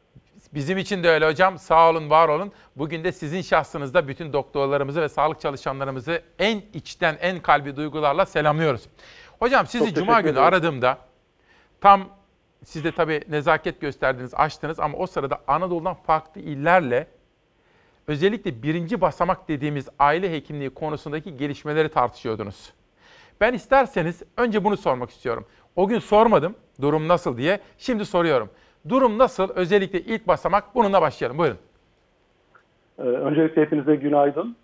Bizim için de öyle hocam. Sağ olun, var olun. Bugün de sizin şahsınızda bütün doktorlarımızı ve sağlık çalışanlarımızı en içten, en kalbi duygularla selamlıyoruz. Hocam sizi Çok Cuma günü ederim. aradığımda tam siz de tabii nezaket gösterdiniz, açtınız ama o sırada Anadolu'dan farklı illerle özellikle birinci basamak dediğimiz aile hekimliği konusundaki gelişmeleri tartışıyordunuz. Ben isterseniz önce bunu sormak istiyorum. O gün sormadım durum nasıl diye. Şimdi soruyorum. Durum nasıl? Özellikle ilk basamak bununla başlayalım. Buyurun. Ee, öncelikle hepinize günaydın.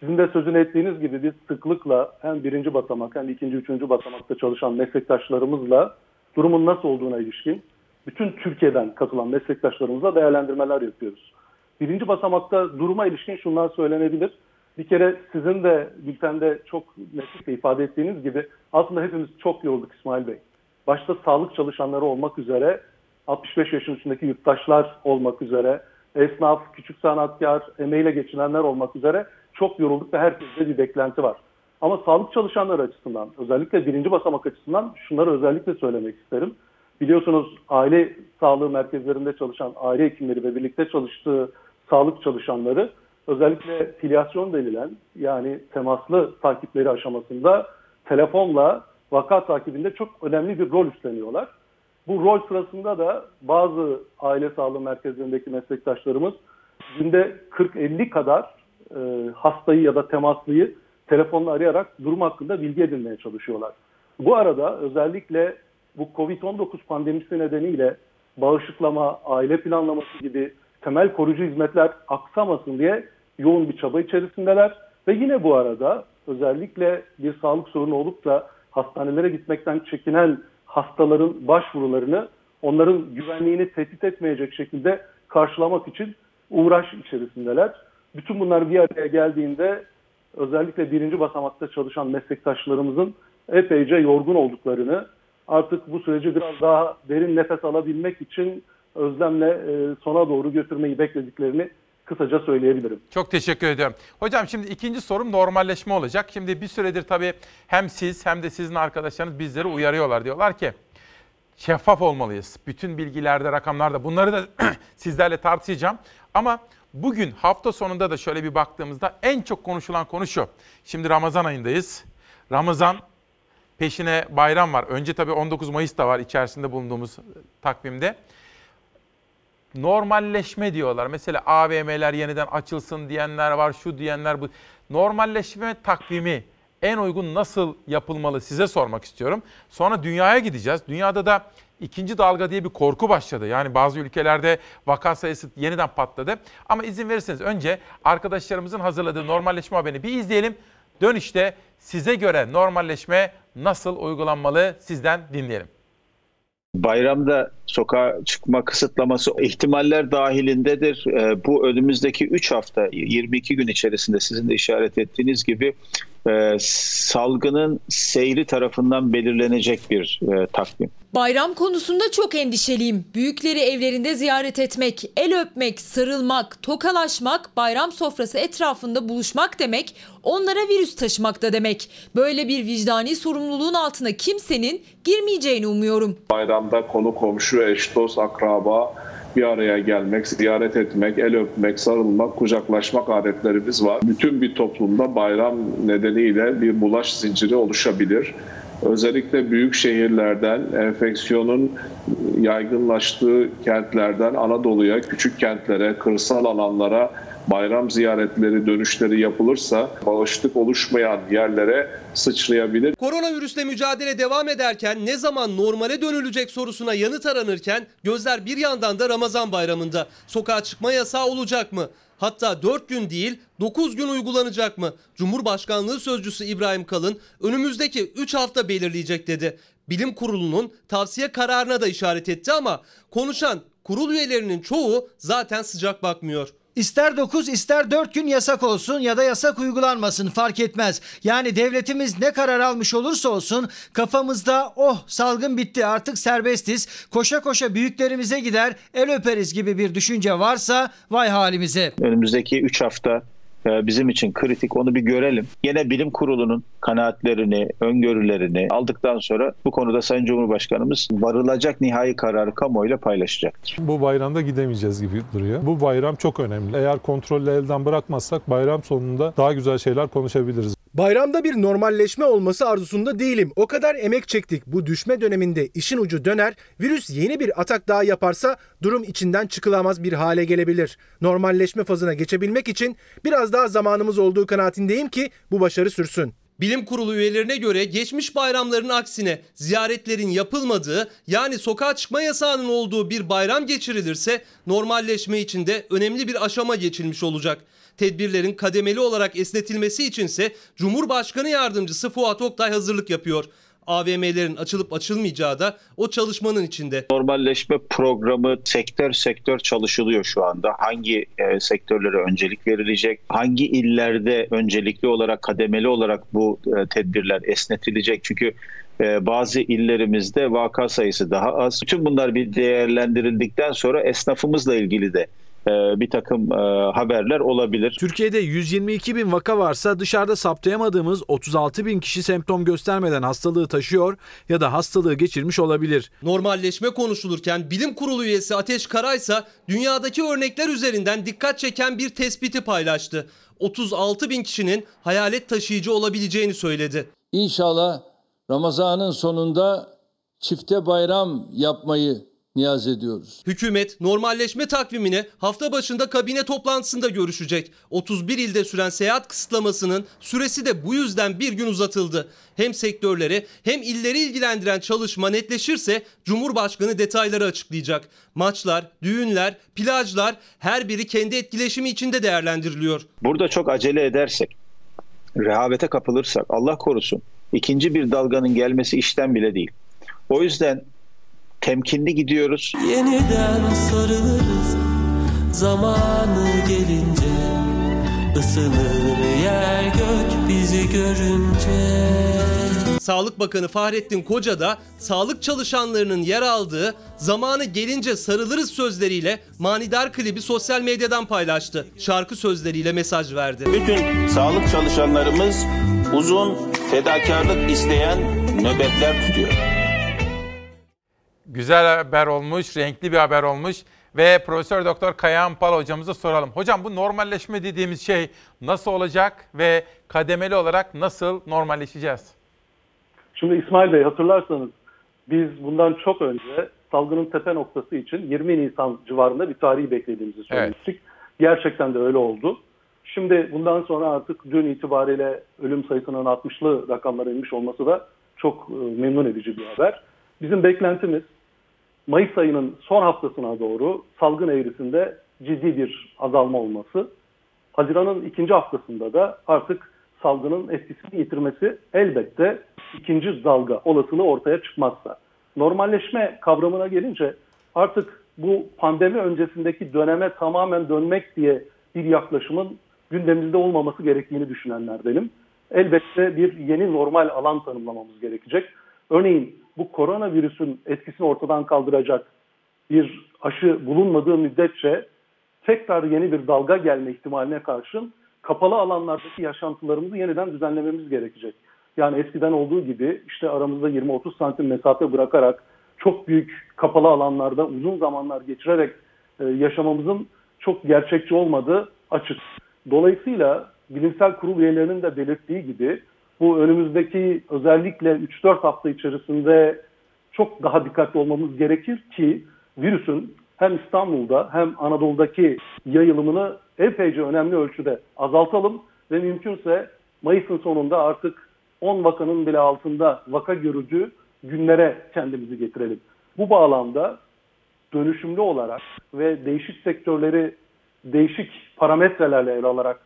Sizin de sözünü ettiğiniz gibi biz sıklıkla hem birinci basamak hem ikinci, üçüncü basamakta çalışan meslektaşlarımızla durumun nasıl olduğuna ilişkin bütün Türkiye'den katılan meslektaşlarımızla değerlendirmeler yapıyoruz. Birinci basamakta duruma ilişkin şunlar söylenebilir. Bir kere sizin de bültende çok netlikle ifade ettiğiniz gibi aslında hepimiz çok yorulduk İsmail Bey. Başta sağlık çalışanları olmak üzere 65 yaşın üstündeki yurttaşlar olmak üzere esnaf, küçük sanatkar, emeğiyle geçinenler olmak üzere çok yorulduk ve herkeste bir beklenti var. Ama sağlık çalışanları açısından, özellikle birinci basamak açısından şunları özellikle söylemek isterim. Biliyorsunuz aile sağlığı merkezlerinde çalışan aile hekimleri ve birlikte çalıştığı sağlık çalışanları özellikle filyasyon denilen yani temaslı takipleri aşamasında telefonla vaka takibinde çok önemli bir rol üstleniyorlar. Bu rol sırasında da bazı aile sağlığı merkezlerindeki meslektaşlarımız günde 40-50 kadar e, hastayı ya da temaslıyı telefonla arayarak durum hakkında bilgi edinmeye çalışıyorlar. Bu arada özellikle bu Covid-19 pandemisi nedeniyle bağışıklama, aile planlaması gibi temel koruyucu hizmetler aksamasın diye yoğun bir çaba içerisindeler. Ve yine bu arada özellikle bir sağlık sorunu olup da hastanelere gitmekten çekinen hastaların başvurularını onların güvenliğini tehdit etmeyecek şekilde karşılamak için uğraş içerisindeler. Bütün bunlar bir araya geldiğinde özellikle birinci basamakta çalışan meslektaşlarımızın epeyce yorgun olduklarını, artık bu süreci biraz daha derin nefes alabilmek için özlemle e, sona doğru götürmeyi beklediklerini kısaca söyleyebilirim. Çok teşekkür ediyorum. Hocam şimdi ikinci sorum normalleşme olacak. Şimdi bir süredir tabii hem siz hem de sizin arkadaşlarınız bizleri uyarıyorlar. Diyorlar ki şeffaf olmalıyız. Bütün bilgilerde, rakamlarda bunları da sizlerle tartışacağım. Ama bugün hafta sonunda da şöyle bir baktığımızda en çok konuşulan konu şu. Şimdi Ramazan ayındayız. Ramazan peşine bayram var. Önce tabii 19 Mayıs da var içerisinde bulunduğumuz takvimde normalleşme diyorlar. Mesela AVM'ler yeniden açılsın diyenler var, şu diyenler bu. Normalleşme takvimi en uygun nasıl yapılmalı size sormak istiyorum. Sonra dünyaya gideceğiz. Dünyada da ikinci dalga diye bir korku başladı. Yani bazı ülkelerde vaka sayısı yeniden patladı. Ama izin verirseniz önce arkadaşlarımızın hazırladığı normalleşme haberini bir izleyelim. Dönüşte size göre normalleşme nasıl uygulanmalı sizden dinleyelim. Bayramda sokağa çıkma kısıtlaması ihtimaller dahilindedir. Ee, bu önümüzdeki 3 hafta 22 gün içerisinde sizin de işaret ettiğiniz gibi e, salgının seyri tarafından belirlenecek bir e, takvim. Bayram konusunda çok endişeliyim. Büyükleri evlerinde ziyaret etmek, el öpmek, sarılmak, tokalaşmak, bayram sofrası etrafında buluşmak demek, onlara virüs taşımak da demek. Böyle bir vicdani sorumluluğun altına kimsenin girmeyeceğini umuyorum. Bayramda konu komşu, eş, dost, akraba bir araya gelmek, ziyaret etmek, el öpmek, sarılmak, kucaklaşmak adetlerimiz var. Bütün bir toplumda bayram nedeniyle bir bulaş zinciri oluşabilir. Özellikle büyük şehirlerden, enfeksiyonun yaygınlaştığı kentlerden Anadolu'ya, küçük kentlere, kırsal alanlara bayram ziyaretleri, dönüşleri yapılırsa bağışıklık oluşmayan yerlere sıçrayabilir. Koronavirüsle mücadele devam ederken ne zaman normale dönülecek sorusuna yanıt aranırken gözler bir yandan da Ramazan bayramında. Sokağa çıkma yasağı olacak mı? Hatta 4 gün değil 9 gün uygulanacak mı? Cumhurbaşkanlığı Sözcüsü İbrahim Kalın önümüzdeki 3 hafta belirleyecek dedi. Bilim Kurulu'nun tavsiye kararına da işaret etti ama konuşan kurul üyelerinin çoğu zaten sıcak bakmıyor. İster 9 ister 4 gün yasak olsun ya da yasak uygulanmasın fark etmez. Yani devletimiz ne karar almış olursa olsun kafamızda oh salgın bitti artık serbestiz koşa koşa büyüklerimize gider el öperiz gibi bir düşünce varsa vay halimize. Önümüzdeki 3 hafta bizim için kritik onu bir görelim. Yine bilim kurulunun kanaatlerini, öngörülerini aldıktan sonra bu konuda Sayın Cumhurbaşkanımız varılacak nihai kararı kamuoyuyla paylaşacaktır. Bu bayramda gidemeyeceğiz gibi duruyor. Bu bayram çok önemli. Eğer kontrolü elden bırakmazsak bayram sonunda daha güzel şeyler konuşabiliriz. Bayramda bir normalleşme olması arzusunda değilim. O kadar emek çektik. Bu düşme döneminde işin ucu döner, virüs yeni bir atak daha yaparsa durum içinden çıkılamaz bir hale gelebilir. Normalleşme fazına geçebilmek için biraz daha zamanımız olduğu kanaatindeyim ki bu başarı sürsün. Bilim kurulu üyelerine göre geçmiş bayramların aksine ziyaretlerin yapılmadığı yani sokağa çıkma yasağının olduğu bir bayram geçirilirse normalleşme için de önemli bir aşama geçilmiş olacak. Tedbirlerin kademeli olarak esnetilmesi içinse Cumhurbaşkanı Yardımcısı Fuat Oktay hazırlık yapıyor. AVM'lerin açılıp açılmayacağı da o çalışmanın içinde. Normalleşme programı sektör sektör çalışılıyor şu anda. Hangi e, sektörlere öncelik verilecek? Hangi illerde öncelikli olarak kademeli olarak bu e, tedbirler esnetilecek? Çünkü e, bazı illerimizde vaka sayısı daha az. Bütün bunlar bir değerlendirildikten sonra esnafımızla ilgili de bir takım e, haberler olabilir. Türkiye'de 122 bin vaka varsa dışarıda saptayamadığımız 36 bin kişi semptom göstermeden hastalığı taşıyor ya da hastalığı geçirmiş olabilir. Normalleşme konuşulurken bilim kurulu üyesi Ateş Karaysa dünyadaki örnekler üzerinden dikkat çeken bir tespiti paylaştı. 36 bin kişinin hayalet taşıyıcı olabileceğini söyledi. İnşallah Ramazan'ın sonunda çifte bayram yapmayı niyaz ediyoruz. Hükümet normalleşme takvimini hafta başında kabine toplantısında görüşecek. 31 ilde süren seyahat kısıtlamasının süresi de bu yüzden bir gün uzatıldı. Hem sektörleri hem illeri ilgilendiren çalışma netleşirse Cumhurbaşkanı detayları açıklayacak. Maçlar, düğünler, plajlar her biri kendi etkileşimi içinde değerlendiriliyor. Burada çok acele edersek, rehavete kapılırsak Allah korusun ikinci bir dalganın gelmesi işten bile değil. O yüzden temkinli gidiyoruz. Yeniden sarılırız zamanı gelince ısınır yer gök bizi görünce. Sağlık Bakanı Fahrettin Koca da sağlık çalışanlarının yer aldığı zamanı gelince sarılırız sözleriyle manidar klibi sosyal medyadan paylaştı. Şarkı sözleriyle mesaj verdi. Bütün sağlık çalışanlarımız uzun fedakarlık isteyen nöbetler tutuyor. Güzel haber olmuş, renkli bir haber olmuş ve Profesör Doktor Kayahan Pal hocamıza soralım. Hocam bu normalleşme dediğimiz şey nasıl olacak ve kademeli olarak nasıl normalleşeceğiz? Şimdi İsmail Bey hatırlarsanız biz bundan çok önce salgının tepe noktası için 20 Nisan civarında bir tarihi beklediğimizi söylemiştik. Gerçekten de öyle oldu. Şimdi bundan sonra artık dün itibariyle ölüm sayısının 60'lı rakamlara inmiş olması da çok e, memnun edici bir haber. Bizim beklentimiz Mayıs ayının son haftasına doğru salgın eğrisinde ciddi bir azalma olması. Haziran'ın ikinci haftasında da artık salgının etkisini yitirmesi elbette ikinci dalga olasılığı ortaya çıkmazsa. Normalleşme kavramına gelince artık bu pandemi öncesindeki döneme tamamen dönmek diye bir yaklaşımın gündemimizde olmaması gerektiğini düşünenlerdenim. Elbette bir yeni normal alan tanımlamamız gerekecek. Örneğin bu koronavirüsün etkisini ortadan kaldıracak bir aşı bulunmadığı müddetçe tekrar yeni bir dalga gelme ihtimaline karşın kapalı alanlardaki yaşantılarımızı yeniden düzenlememiz gerekecek. Yani eskiden olduğu gibi işte aramızda 20-30 santim mesafe bırakarak çok büyük kapalı alanlarda uzun zamanlar geçirerek e, yaşamamızın çok gerçekçi olmadığı açık. Dolayısıyla bilimsel kurul üyelerinin de belirttiği gibi bu önümüzdeki özellikle 3-4 hafta içerisinde çok daha dikkatli olmamız gerekir ki virüsün hem İstanbul'da hem Anadolu'daki yayılımını epeyce önemli ölçüde azaltalım ve mümkünse Mayıs'ın sonunda artık 10 vakanın bile altında vaka görücü günlere kendimizi getirelim. Bu bağlamda dönüşümlü olarak ve değişik sektörleri değişik parametrelerle ele alarak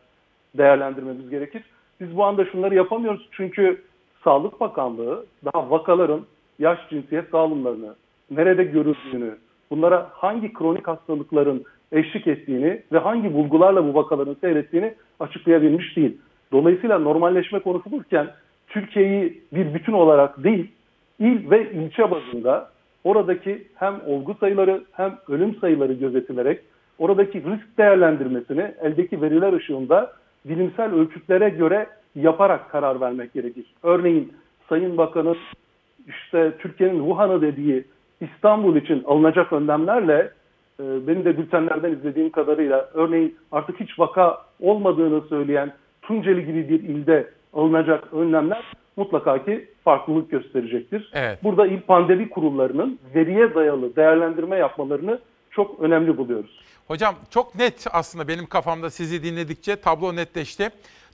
değerlendirmemiz gerekir. Biz bu anda şunları yapamıyoruz çünkü Sağlık Bakanlığı daha vakaların yaş cinsiyet dağılımlarını, nerede görüldüğünü, bunlara hangi kronik hastalıkların eşlik ettiğini ve hangi bulgularla bu vakaların seyrettiğini açıklayabilmiş değil. Dolayısıyla normalleşme konuşulurken Türkiye'yi bir bütün olarak değil, il ve ilçe bazında oradaki hem olgu sayıları hem ölüm sayıları gözetilerek oradaki risk değerlendirmesini eldeki veriler ışığında bilimsel ölçütlere göre yaparak karar vermek gerekir. Örneğin Sayın Bakan'ın işte Türkiye'nin Wuhan'ı dediği İstanbul için alınacak önlemlerle e, benim de bültenlerden izlediğim kadarıyla örneğin artık hiç vaka olmadığını söyleyen Tunceli gibi bir ilde alınacak önlemler mutlaka ki farklılık gösterecektir. Evet. Burada il pandemi kurullarının veriye dayalı değerlendirme yapmalarını çok önemli buluyoruz. Hocam çok net aslında benim kafamda sizi dinledikçe tablo netleşti.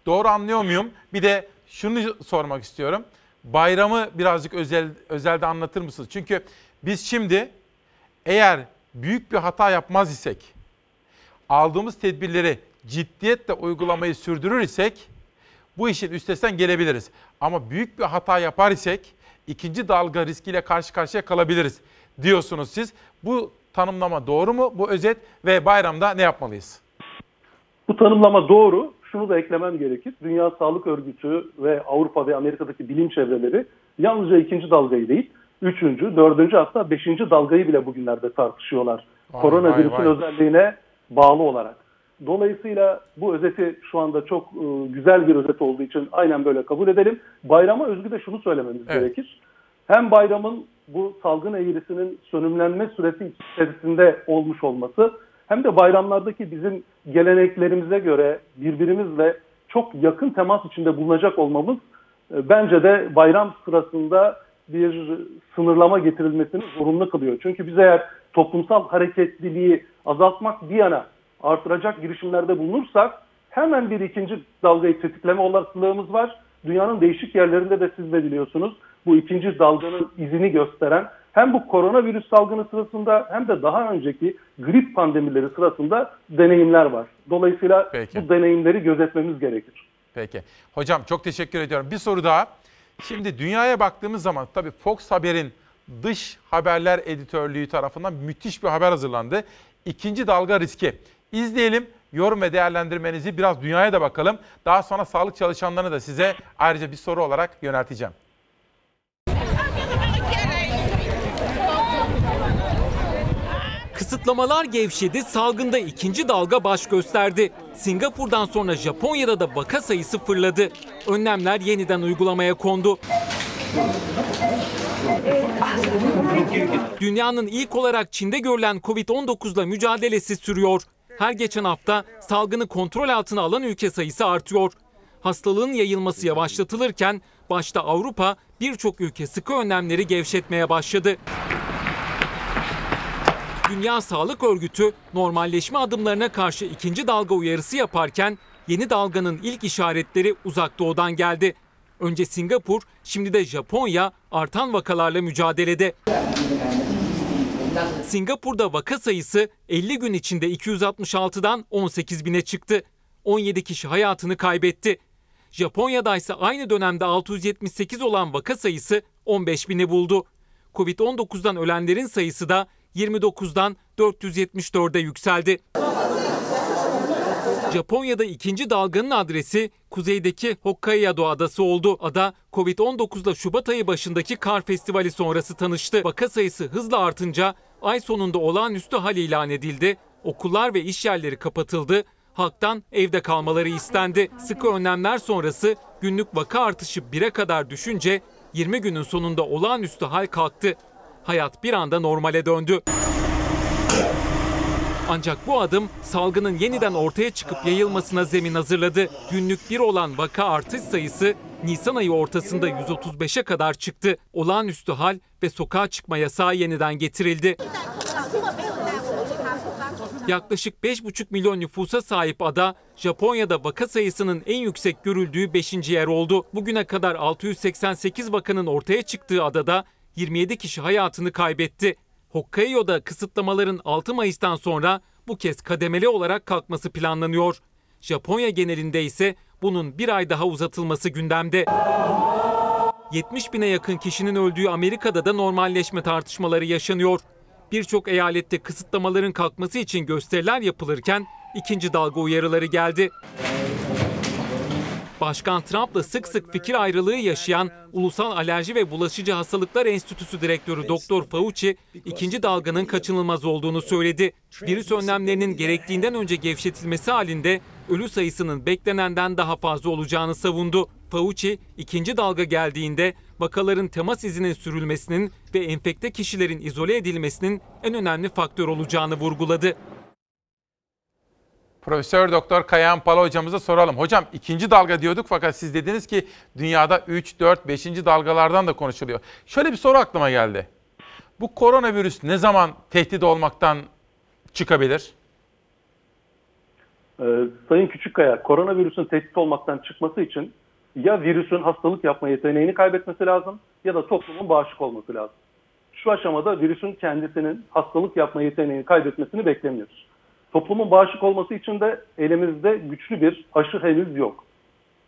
Doğru anlıyor muyum? Bir de şunu sormak istiyorum. Bayramı birazcık özel özelde anlatır mısınız? Çünkü biz şimdi eğer büyük bir hata yapmaz isek, aldığımız tedbirleri ciddiyetle uygulamayı sürdürür isek bu işin üstesinden gelebiliriz. Ama büyük bir hata yapar isek ikinci dalga riskiyle karşı karşıya kalabiliriz diyorsunuz siz. Bu tanımlama doğru mu? Bu özet ve bayramda ne yapmalıyız? Bu tanımlama doğru. Şunu da eklemem gerekir. Dünya Sağlık Örgütü ve Avrupa ve Amerika'daki bilim çevreleri yalnızca ikinci dalgayı değil, üçüncü, dördüncü hatta beşinci dalgayı bile bugünlerde tartışıyorlar. Vay, Koronavirüsün vay, vay. özelliğine bağlı olarak. Dolayısıyla bu özeti şu anda çok e, güzel bir özet olduğu için aynen böyle kabul edelim. Bayrama özgü de şunu söylememiz Evet. gerekir. Hem bayramın bu salgın eğrisinin sönümlenme süresi içerisinde olmuş olması hem de bayramlardaki bizim geleneklerimize göre birbirimizle çok yakın temas içinde bulunacak olmamız e, bence de bayram sırasında bir sınırlama getirilmesini zorunlu kılıyor. Çünkü biz eğer toplumsal hareketliliği azaltmak bir yana artıracak girişimlerde bulunursak hemen bir ikinci dalgayı tetikleme olasılığımız var. Dünyanın değişik yerlerinde de siz de biliyorsunuz bu ikinci dalganın izini gösteren hem bu koronavirüs salgını sırasında hem de daha önceki grip pandemileri sırasında deneyimler var. Dolayısıyla Peki. bu deneyimleri gözetmemiz gerekir. Peki. Hocam çok teşekkür ediyorum. Bir soru daha. Şimdi dünyaya baktığımız zaman tabii Fox Haber'in dış haberler editörlüğü tarafından müthiş bir haber hazırlandı. İkinci dalga riski. İzleyelim. Yorum ve değerlendirmenizi biraz dünyaya da bakalım. Daha sonra sağlık çalışanlarına da size ayrıca bir soru olarak yönelteceğim. Kısıtlamalar gevşedi, salgında ikinci dalga baş gösterdi. Singapur'dan sonra Japonya'da da vaka sayısı fırladı. Önlemler yeniden uygulamaya kondu. Dünyanın ilk olarak Çin'de görülen Covid-19'la mücadelesi sürüyor. Her geçen hafta salgını kontrol altına alan ülke sayısı artıyor. Hastalığın yayılması yavaşlatılırken başta Avrupa birçok ülke sıkı önlemleri gevşetmeye başladı. Dünya Sağlık Örgütü normalleşme adımlarına karşı ikinci dalga uyarısı yaparken yeni dalganın ilk işaretleri uzak doğudan geldi. Önce Singapur, şimdi de Japonya artan vakalarla mücadelede. Singapur'da vaka sayısı 50 gün içinde 266'dan 18 bine çıktı. 17 kişi hayatını kaybetti. Japonya'da ise aynı dönemde 678 olan vaka sayısı 15 bini buldu. Covid-19'dan ölenlerin sayısı da 29'dan 474'e yükseldi. Japonya'da ikinci dalganın adresi kuzeydeki Hokkaido adası oldu. Ada Covid-19'la Şubat ayı başındaki kar festivali sonrası tanıştı. Vaka sayısı hızla artınca ay sonunda olağanüstü hal ilan edildi. Okullar ve iş yerleri kapatıldı. Halktan evde kalmaları istendi. Sıkı önlemler sonrası günlük vaka artışı 1'e kadar düşünce 20 günün sonunda olağanüstü hal kalktı. Hayat bir anda normale döndü. Ancak bu adım salgının yeniden ortaya çıkıp yayılmasına zemin hazırladı. Günlük bir olan vaka artış sayısı Nisan ayı ortasında 135'e kadar çıktı. Olağanüstü hal ve sokağa çıkma yasağı yeniden getirildi. Yaklaşık 5,5 milyon nüfusa sahip ada, Japonya'da vaka sayısının en yüksek görüldüğü 5. yer oldu. Bugüne kadar 688 vakanın ortaya çıktığı adada 27 kişi hayatını kaybetti. Hokkaido'da kısıtlamaların 6 Mayıs'tan sonra bu kez kademeli olarak kalkması planlanıyor. Japonya genelinde ise bunun bir ay daha uzatılması gündemde. 70 bine yakın kişinin öldüğü Amerika'da da normalleşme tartışmaları yaşanıyor. Birçok eyalette kısıtlamaların kalkması için gösteriler yapılırken ikinci dalga uyarıları geldi. Başkan Trump'la sık sık fikir ayrılığı yaşayan Ulusal Alerji ve Bulaşıcı Hastalıklar Enstitüsü Direktörü Doktor Fauci, ikinci dalganın kaçınılmaz olduğunu söyledi. Virüs önlemlerinin gerektiğinden önce gevşetilmesi halinde ölü sayısının beklenenden daha fazla olacağını savundu. Fauci, ikinci dalga geldiğinde vakaların temas izinin sürülmesinin ve enfekte kişilerin izole edilmesinin en önemli faktör olacağını vurguladı. Profesör Doktor Kayahan Pala hocamıza soralım. Hocam ikinci dalga diyorduk fakat siz dediniz ki dünyada 3, 4, 5. dalgalardan da konuşuluyor. Şöyle bir soru aklıma geldi. Bu koronavirüs ne zaman tehdit olmaktan çıkabilir? Ee, Sayın Küçükkaya, koronavirüsün tehdit olmaktan çıkması için ya virüsün hastalık yapma yeteneğini kaybetmesi lazım ya da toplumun bağışık olması lazım. Şu aşamada virüsün kendisinin hastalık yapma yeteneğini kaybetmesini beklemiyoruz. Toplumun bağışık olması için de elimizde güçlü bir aşı henüz yok.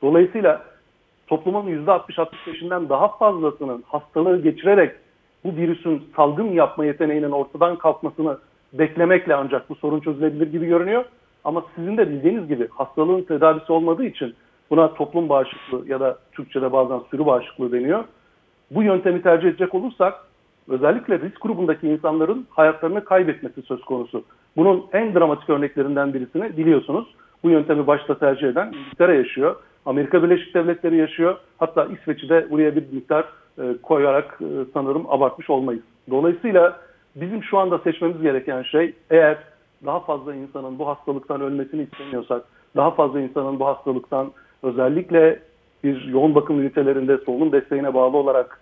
Dolayısıyla toplumun %60-65'inden daha fazlasının hastalığı geçirerek bu virüsün salgın yapma yeteneğinin ortadan kalkmasını beklemekle ancak bu sorun çözülebilir gibi görünüyor. Ama sizin de bildiğiniz gibi hastalığın tedavisi olmadığı için buna toplum bağışıklığı ya da Türkçe'de bazen sürü bağışıklığı deniyor. Bu yöntemi tercih edecek olursak özellikle risk grubundaki insanların hayatlarını kaybetmesi söz konusu. Bunun en dramatik örneklerinden birisini biliyorsunuz. Bu yöntemi başta tercih eden İngiltere yaşıyor. Amerika Birleşik Devletleri yaşıyor. Hatta İsveç'i de buraya bir miktar e, koyarak e, sanırım abartmış olmayız. Dolayısıyla bizim şu anda seçmemiz gereken şey eğer daha fazla insanın bu hastalıktan ölmesini istemiyorsak, daha fazla insanın bu hastalıktan özellikle bir yoğun bakım ünitelerinde solunum desteğine bağlı olarak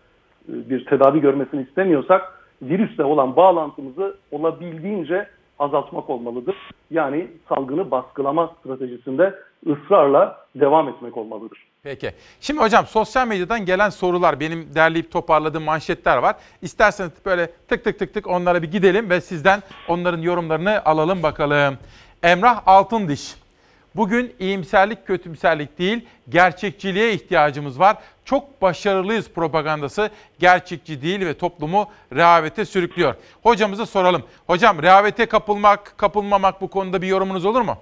e, bir tedavi görmesini istemiyorsak virüsle olan bağlantımızı olabildiğince azaltmak olmalıdır. Yani salgını baskılama stratejisinde ısrarla devam etmek olmalıdır. Peki. Şimdi hocam sosyal medyadan gelen sorular, benim derleyip toparladığım manşetler var. İsterseniz böyle tık tık tık tık onlara bir gidelim ve sizden onların yorumlarını alalım bakalım. Emrah Altındiş. Bugün iyimserlik kötümserlik değil, gerçekçiliğe ihtiyacımız var. Çok başarılıyız propagandası gerçekçi değil ve toplumu rehavete sürüklüyor. Hocamıza soralım. Hocam rehavete kapılmak, kapılmamak bu konuda bir yorumunuz olur mu?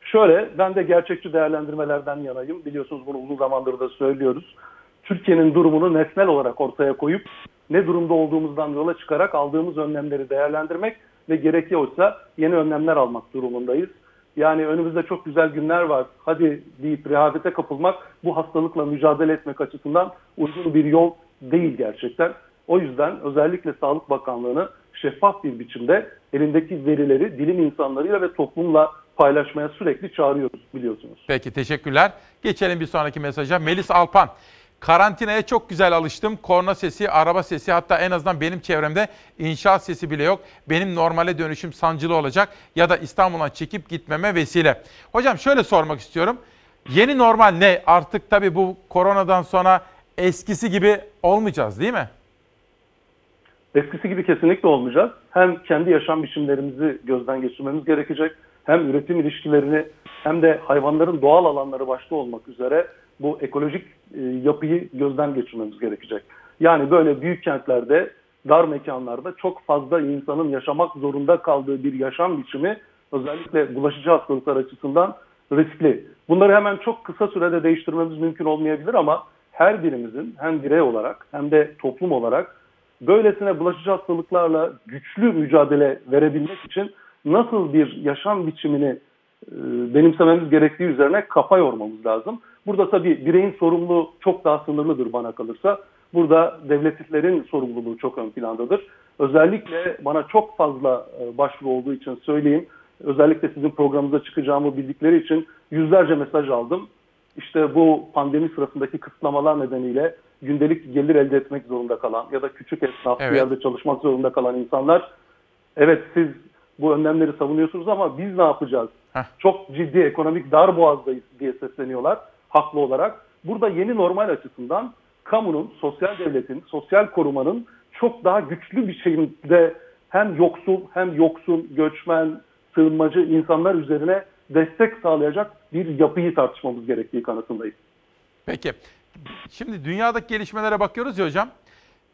Şöyle, ben de gerçekçi değerlendirmelerden yanayım. Biliyorsunuz bunu uzun zamandır da söylüyoruz. Türkiye'nin durumunu nesnel olarak ortaya koyup ne durumda olduğumuzdan yola çıkarak aldığımız önlemleri değerlendirmek ve gerekiyorsa yeni önlemler almak durumundayız. Yani önümüzde çok güzel günler var. Hadi deyip rehavete kapılmak bu hastalıkla mücadele etmek açısından uygun bir yol değil gerçekten. O yüzden özellikle Sağlık Bakanlığı'nı şeffaf bir biçimde elindeki verileri bilim insanlarıyla ve toplumla paylaşmaya sürekli çağırıyoruz biliyorsunuz. Peki teşekkürler. Geçelim bir sonraki mesaja. Melis Alpan. Karantinaya çok güzel alıştım. Korna sesi, araba sesi hatta en azından benim çevremde inşaat sesi bile yok. Benim normale dönüşüm sancılı olacak ya da İstanbul'a çekip gitmeme vesile. Hocam şöyle sormak istiyorum. Yeni normal ne? Artık tabii bu koronadan sonra eskisi gibi olmayacağız değil mi? Eskisi gibi kesinlikle olmayacağız. Hem kendi yaşam biçimlerimizi gözden geçirmemiz gerekecek. Hem üretim ilişkilerini hem de hayvanların doğal alanları başta olmak üzere bu ekolojik e, yapıyı gözden geçirmemiz gerekecek. Yani böyle büyük kentlerde, dar mekanlarda çok fazla insanın yaşamak zorunda kaldığı bir yaşam biçimi özellikle bulaşıcı hastalıklar açısından riskli. Bunları hemen çok kısa sürede değiştirmemiz mümkün olmayabilir ama her birimizin hem birey olarak hem de toplum olarak böylesine bulaşıcı hastalıklarla güçlü mücadele verebilmek için nasıl bir yaşam biçimini benimsememiz gerektiği üzerine kafa yormamız lazım. Burada tabii bireyin sorumluluğu çok daha sınırlıdır bana kalırsa. Burada devletlerin sorumluluğu çok ön plandadır. Özellikle bana çok fazla e, başvuru olduğu için söyleyeyim. Özellikle sizin programınıza çıkacağımı bildikleri için yüzlerce mesaj aldım. İşte bu pandemi sırasındaki kısıtlamalar nedeniyle gündelik gelir elde etmek zorunda kalan ya da küçük esnaf bir Evet. yerde çalışmak zorunda kalan insanlar evet siz bu önlemleri savunuyorsunuz ama biz ne yapacağız? Çok ciddi ekonomik dar boğazdayız diye sesleniyorlar haklı olarak. Burada yeni normal açısından kamunun, sosyal devletin, sosyal korumanın çok daha güçlü bir şekilde hem yoksul hem yoksun, göçmen, sığınmacı insanlar üzerine destek sağlayacak bir yapıyı tartışmamız gerektiği kanısındayız. Peki. Şimdi dünyadaki gelişmelere bakıyoruz ya hocam.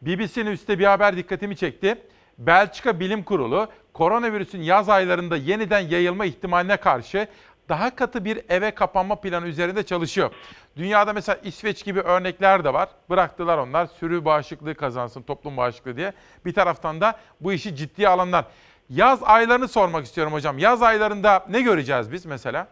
BBC News'te bir haber dikkatimi çekti. Belçika Bilim Kurulu koronavirüsün yaz aylarında yeniden yayılma ihtimaline karşı daha katı bir eve kapanma planı üzerinde çalışıyor. Dünyada mesela İsveç gibi örnekler de var. Bıraktılar onlar sürü bağışıklığı kazansın, toplum bağışıklığı diye. Bir taraftan da bu işi ciddiye alanlar. Yaz aylarını sormak istiyorum hocam. Yaz aylarında ne göreceğiz biz mesela?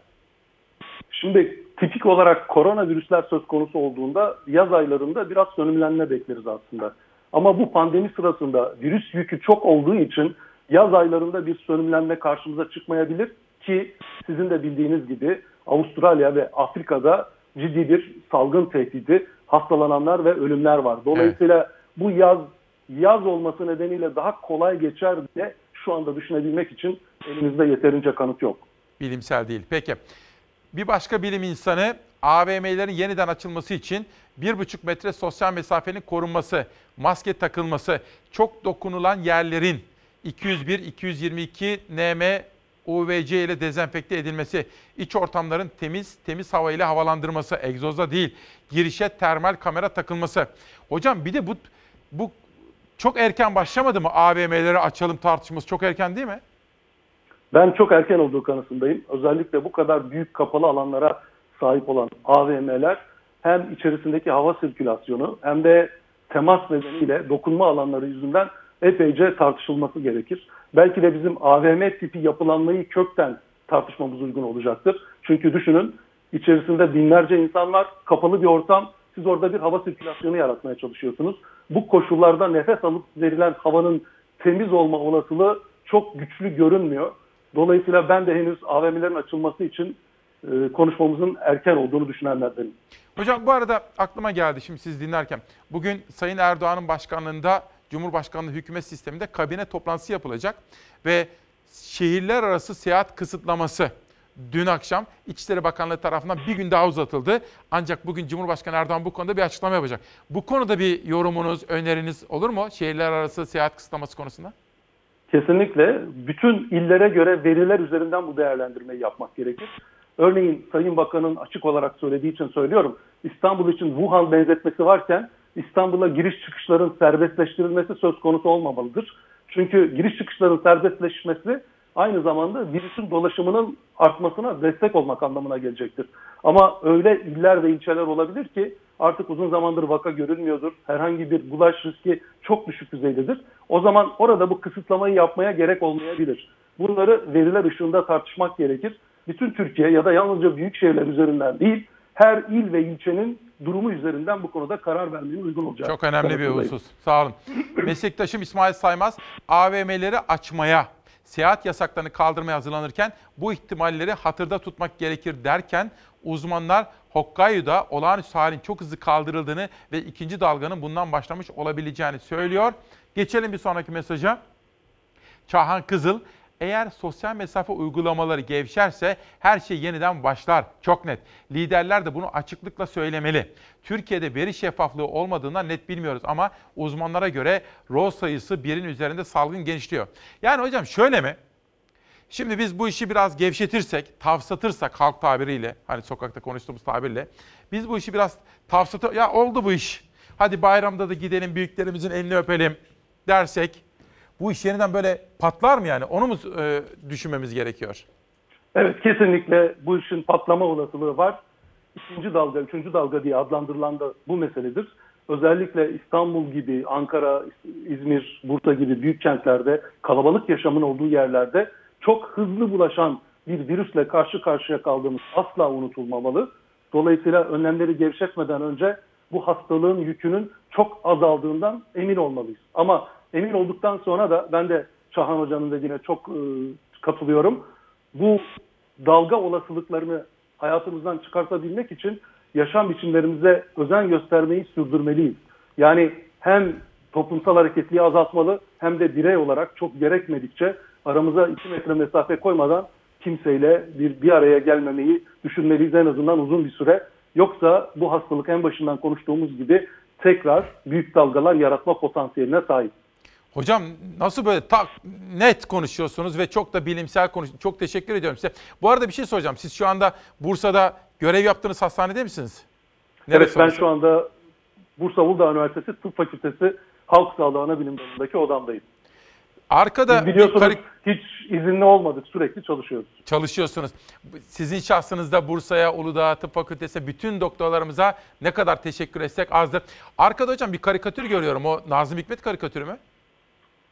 Şimdi tipik olarak koronavirüsler söz konusu olduğunda yaz aylarında biraz sönümlenme bekleriz aslında. Ama bu pandemi sırasında virüs yükü çok olduğu için yaz aylarında bir sönümlenme karşımıza çıkmayabilir ki sizin de bildiğiniz gibi Avustralya ve Afrika'da ciddi bir salgın tehdidi, hastalananlar ve ölümler var. Dolayısıyla bu yaz yaz olması nedeniyle daha kolay geçer diye şu anda düşünebilmek için elimizde yeterince kanıt yok. Bilimsel değil. Peki. Bir başka bilim insanı AVM'lerin yeniden açılması için 1,5 metre sosyal mesafenin korunması, maske takılması, çok dokunulan yerlerin 201-222 nm UVC ile dezenfekte edilmesi, iç ortamların temiz, temiz hava ile havalandırması, egzoza değil, girişe termal kamera takılması. Hocam bir de bu bu çok erken başlamadı mı AVM'leri açalım tartışması çok erken değil mi? Ben çok erken olduğu kanısındayım. Özellikle bu kadar büyük kapalı alanlara sahip olan AVM'ler hem içerisindeki hava sirkülasyonu hem de temas nedeniyle dokunma alanları yüzünden epeyce tartışılması gerekir. Belki de bizim AVM tipi yapılanmayı kökten tartışmamız uygun olacaktır. Çünkü düşünün içerisinde binlerce insan var, kapalı bir ortam. Siz orada bir hava sirkülasyonu yaratmaya çalışıyorsunuz. Bu koşullarda nefes alıp verilen havanın temiz olma olasılığı çok güçlü görünmüyor. Dolayısıyla ben de henüz AVM'lerin açılması için konuşmamızın erken olduğunu düşünenlerdenim. Hocam bu arada aklıma geldi şimdi siz dinlerken. Bugün Sayın Erdoğan'ın başkanlığında Cumhurbaşkanlığı hükümet sisteminde kabine toplantısı yapılacak ve şehirler arası seyahat kısıtlaması dün akşam İçişleri Bakanlığı tarafından bir gün daha uzatıldı. Ancak bugün Cumhurbaşkanı Erdoğan bu konuda bir açıklama yapacak. Bu konuda bir yorumunuz, öneriniz olur mu? Şehirler arası seyahat kısıtlaması konusunda? Kesinlikle bütün illere göre veriler üzerinden bu değerlendirmeyi yapmak gerekir. Örneğin Sayın Bakan'ın açık olarak söylediği için söylüyorum. İstanbul için Wuhan benzetmesi varken İstanbul'a giriş çıkışların serbestleştirilmesi söz konusu olmamalıdır. Çünkü giriş çıkışların serbestleşmesi aynı zamanda virüsün dolaşımının artmasına destek olmak anlamına gelecektir. Ama öyle iller ve ilçeler olabilir ki artık uzun zamandır vaka görülmüyordur. Herhangi bir bulaş riski çok düşük düzeydedir. O zaman orada bu kısıtlamayı yapmaya gerek olmayabilir. Bunları veriler ışığında tartışmak gerekir. Bütün Türkiye ya da yalnızca büyük şehirler üzerinden değil, her il ve ilçenin durumu üzerinden bu konuda karar vermenin uygun olacak. Çok önemli bir husus. Sağ olun. Meslektaşım İsmail Saymaz, AVM'leri açmaya, seyahat yasaklarını kaldırmaya hazırlanırken bu ihtimalleri hatırda tutmak gerekir derken uzmanlar Hokkaido'da olağanüstü halin çok hızlı kaldırıldığını ve ikinci dalganın bundan başlamış olabileceğini söylüyor. Geçelim bir sonraki mesaja. Çağhan Kızıl, eğer sosyal mesafe uygulamaları gevşerse her şey yeniden başlar. Çok net. Liderler de bunu açıklıkla söylemeli. Türkiye'de veri şeffaflığı olmadığından net bilmiyoruz ama uzmanlara göre RO sayısı birin üzerinde salgın genişliyor. Yani hocam şöyle mi? Şimdi biz bu işi biraz gevşetirsek, tavsatırsak halk tabiriyle, hani sokakta konuştuğumuz tabirle, biz bu işi biraz tavsatır, ya oldu bu iş. Hadi bayramda da gidelim büyüklerimizin elini öpelim dersek, bu iş yeniden böyle patlar mı yani? Onu mu e, düşünmemiz gerekiyor? Evet kesinlikle bu işin patlama olasılığı var. İkinci dalga, üçüncü dalga diye adlandırılan da bu meseledir. Özellikle İstanbul gibi, Ankara, İzmir, Bursa gibi büyük kentlerde kalabalık yaşamın olduğu yerlerde çok hızlı bulaşan bir virüsle karşı karşıya kaldığımız asla unutulmamalı. Dolayısıyla önlemleri gevşetmeden önce bu hastalığın yükünün çok azaldığından emin olmalıyız. Ama emin olduktan sonra da ben de Çahan Hoca'nın dediğine çok e, katılıyorum. Bu dalga olasılıklarını hayatımızdan çıkartabilmek için yaşam biçimlerimize özen göstermeyi sürdürmeliyiz. Yani hem toplumsal hareketliği azaltmalı hem de birey olarak çok gerekmedikçe aramıza 2 metre mesafe koymadan kimseyle bir, bir araya gelmemeyi düşünmeliyiz en azından uzun bir süre. Yoksa bu hastalık en başından konuştuğumuz gibi tekrar büyük dalgalar yaratma potansiyeline sahip. Hocam nasıl böyle tak net konuşuyorsunuz ve çok da bilimsel konuş. Çok teşekkür ediyorum size. Bu arada bir şey soracağım. Siz şu anda Bursa'da görev yaptığınız hastanede misiniz? Neresi evet ben orası? şu anda Bursa Uludağ Üniversitesi Tıp Fakültesi Halk Sağlığı Ana Bilim Dalı'ndaki odamdayım. Arkada Biz biliyorsunuz karik... hiç izinli olmadık. Sürekli çalışıyoruz. Çalışıyorsunuz. Sizin şahsınızda Bursa'ya, Uludağ Tıp Fakültesi bütün doktorlarımıza ne kadar teşekkür etsek azdır. Arkada hocam bir karikatür görüyorum. O Nazım Hikmet karikatürü mü?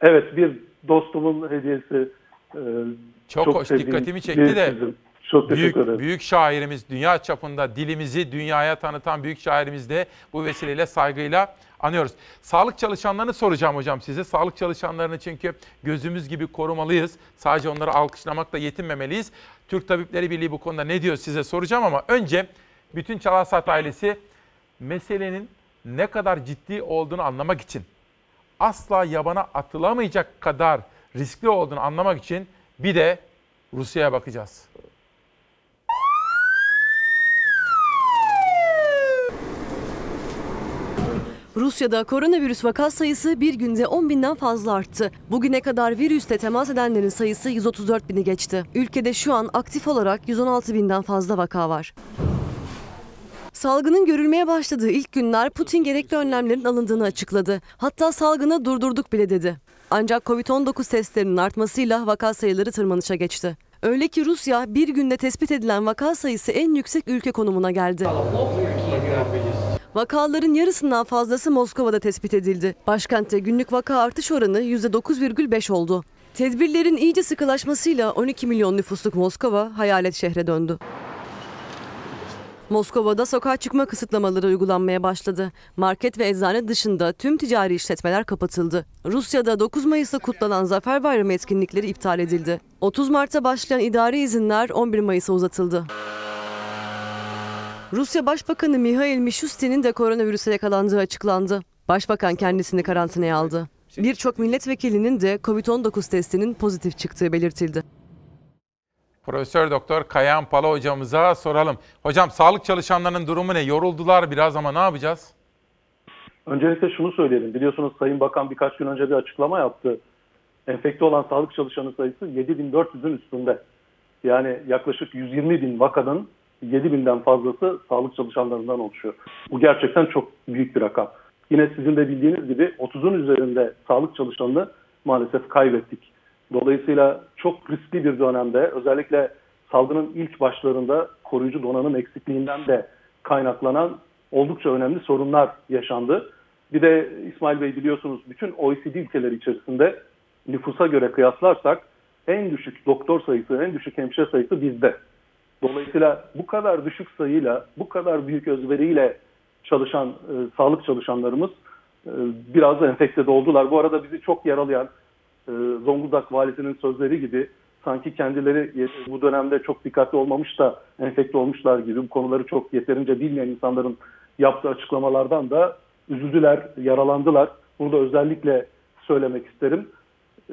Evet bir dostumun hediyesi. E, çok, çok hoş dikkatimi çekti de. Çok büyük, büyük şairimiz, dünya çapında dilimizi dünyaya tanıtan büyük şairimiz de bu vesileyle saygıyla anıyoruz. Sağlık çalışanlarını soracağım hocam size. Sağlık çalışanlarını çünkü gözümüz gibi korumalıyız. Sadece onları alkışlamakla yetinmemeliyiz. Türk Tabipleri Birliği bu konuda ne diyor size soracağım ama önce bütün Çalasat ailesi meselenin ne kadar ciddi olduğunu anlamak için asla yabana atılamayacak kadar riskli olduğunu anlamak için bir de Rusya'ya bakacağız. Rusya'da koronavirüs vaka sayısı bir günde 10 binden fazla arttı. Bugüne kadar virüsle temas edenlerin sayısı 134 bini geçti. Ülkede şu an aktif olarak 116 binden fazla vaka var. Salgının görülmeye başladığı ilk günler Putin gerekli önlemlerin alındığını açıkladı. Hatta salgını durdurduk bile dedi. Ancak Covid-19 testlerinin artmasıyla vaka sayıları tırmanışa geçti. Öyle ki Rusya bir günde tespit edilen vaka sayısı en yüksek ülke konumuna geldi. Vakaların yarısından fazlası Moskova'da tespit edildi. Başkentte günlük vaka artış oranı %9,5 oldu. Tedbirlerin iyice sıkılaşmasıyla 12 milyon nüfusluk Moskova hayalet şehre döndü. Moskova'da sokağa çıkma kısıtlamaları uygulanmaya başladı. Market ve eczane dışında tüm ticari işletmeler kapatıldı. Rusya'da 9 Mayıs'ta kutlanan Zafer Bayramı etkinlikleri iptal edildi. 30 Mart'ta başlayan idari izinler 11 Mayıs'a uzatıldı. Rusya Başbakanı Mihail Mishustin'in de koronavirüse yakalandığı açıklandı. Başbakan kendisini karantinaya aldı. Birçok milletvekilinin de Covid-19 testinin pozitif çıktığı belirtildi. Profesör Doktor Kayahan Pala hocamıza soralım. Hocam sağlık çalışanlarının durumu ne? Yoruldular biraz ama ne yapacağız? Öncelikle şunu söyleyelim. Biliyorsunuz Sayın Bakan birkaç gün önce bir açıklama yaptı. Enfekte olan sağlık çalışanı sayısı 7400'ün üstünde. Yani yaklaşık 120 bin vakanın 7 binden fazlası sağlık çalışanlarından oluşuyor. Bu gerçekten çok büyük bir rakam. Yine sizin de bildiğiniz gibi 30'un üzerinde sağlık çalışanını maalesef kaybettik. Dolayısıyla çok riskli bir dönemde özellikle salgının ilk başlarında koruyucu donanım eksikliğinden de kaynaklanan oldukça önemli sorunlar yaşandı. Bir de İsmail Bey biliyorsunuz bütün OECD ülkeleri içerisinde nüfusa göre kıyaslarsak en düşük doktor sayısı, en düşük hemşire sayısı bizde. Dolayısıyla bu kadar düşük sayıyla, bu kadar büyük özveriyle çalışan e, sağlık çalışanlarımız e, biraz enfekte oldular. Bu arada bizi çok yaralayan e, Zonguldak valisinin sözleri gibi sanki kendileri bu dönemde çok dikkatli olmamış da enfekte olmuşlar gibi bu konuları çok yeterince bilmeyen insanların yaptığı açıklamalardan da üzüldüler, yaralandılar. Bunu da özellikle söylemek isterim.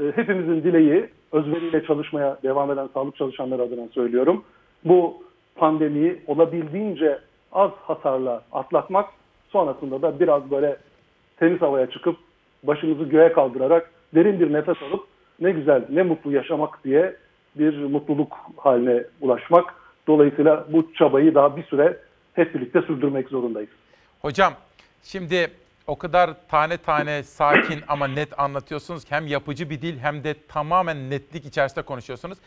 E, hepimizin dileği özveriyle çalışmaya devam eden sağlık çalışanları adına söylüyorum. Bu pandemiyi olabildiğince az hasarla atlatmak sonrasında da biraz böyle temiz havaya çıkıp başımızı göğe kaldırarak derin bir nefes alıp ne güzel ne mutlu yaşamak diye bir mutluluk haline ulaşmak. Dolayısıyla bu çabayı daha bir süre hep birlikte sürdürmek zorundayız. Hocam şimdi o kadar tane tane sakin ama net anlatıyorsunuz ki hem yapıcı bir dil hem de tamamen netlik içerisinde konuşuyorsunuz.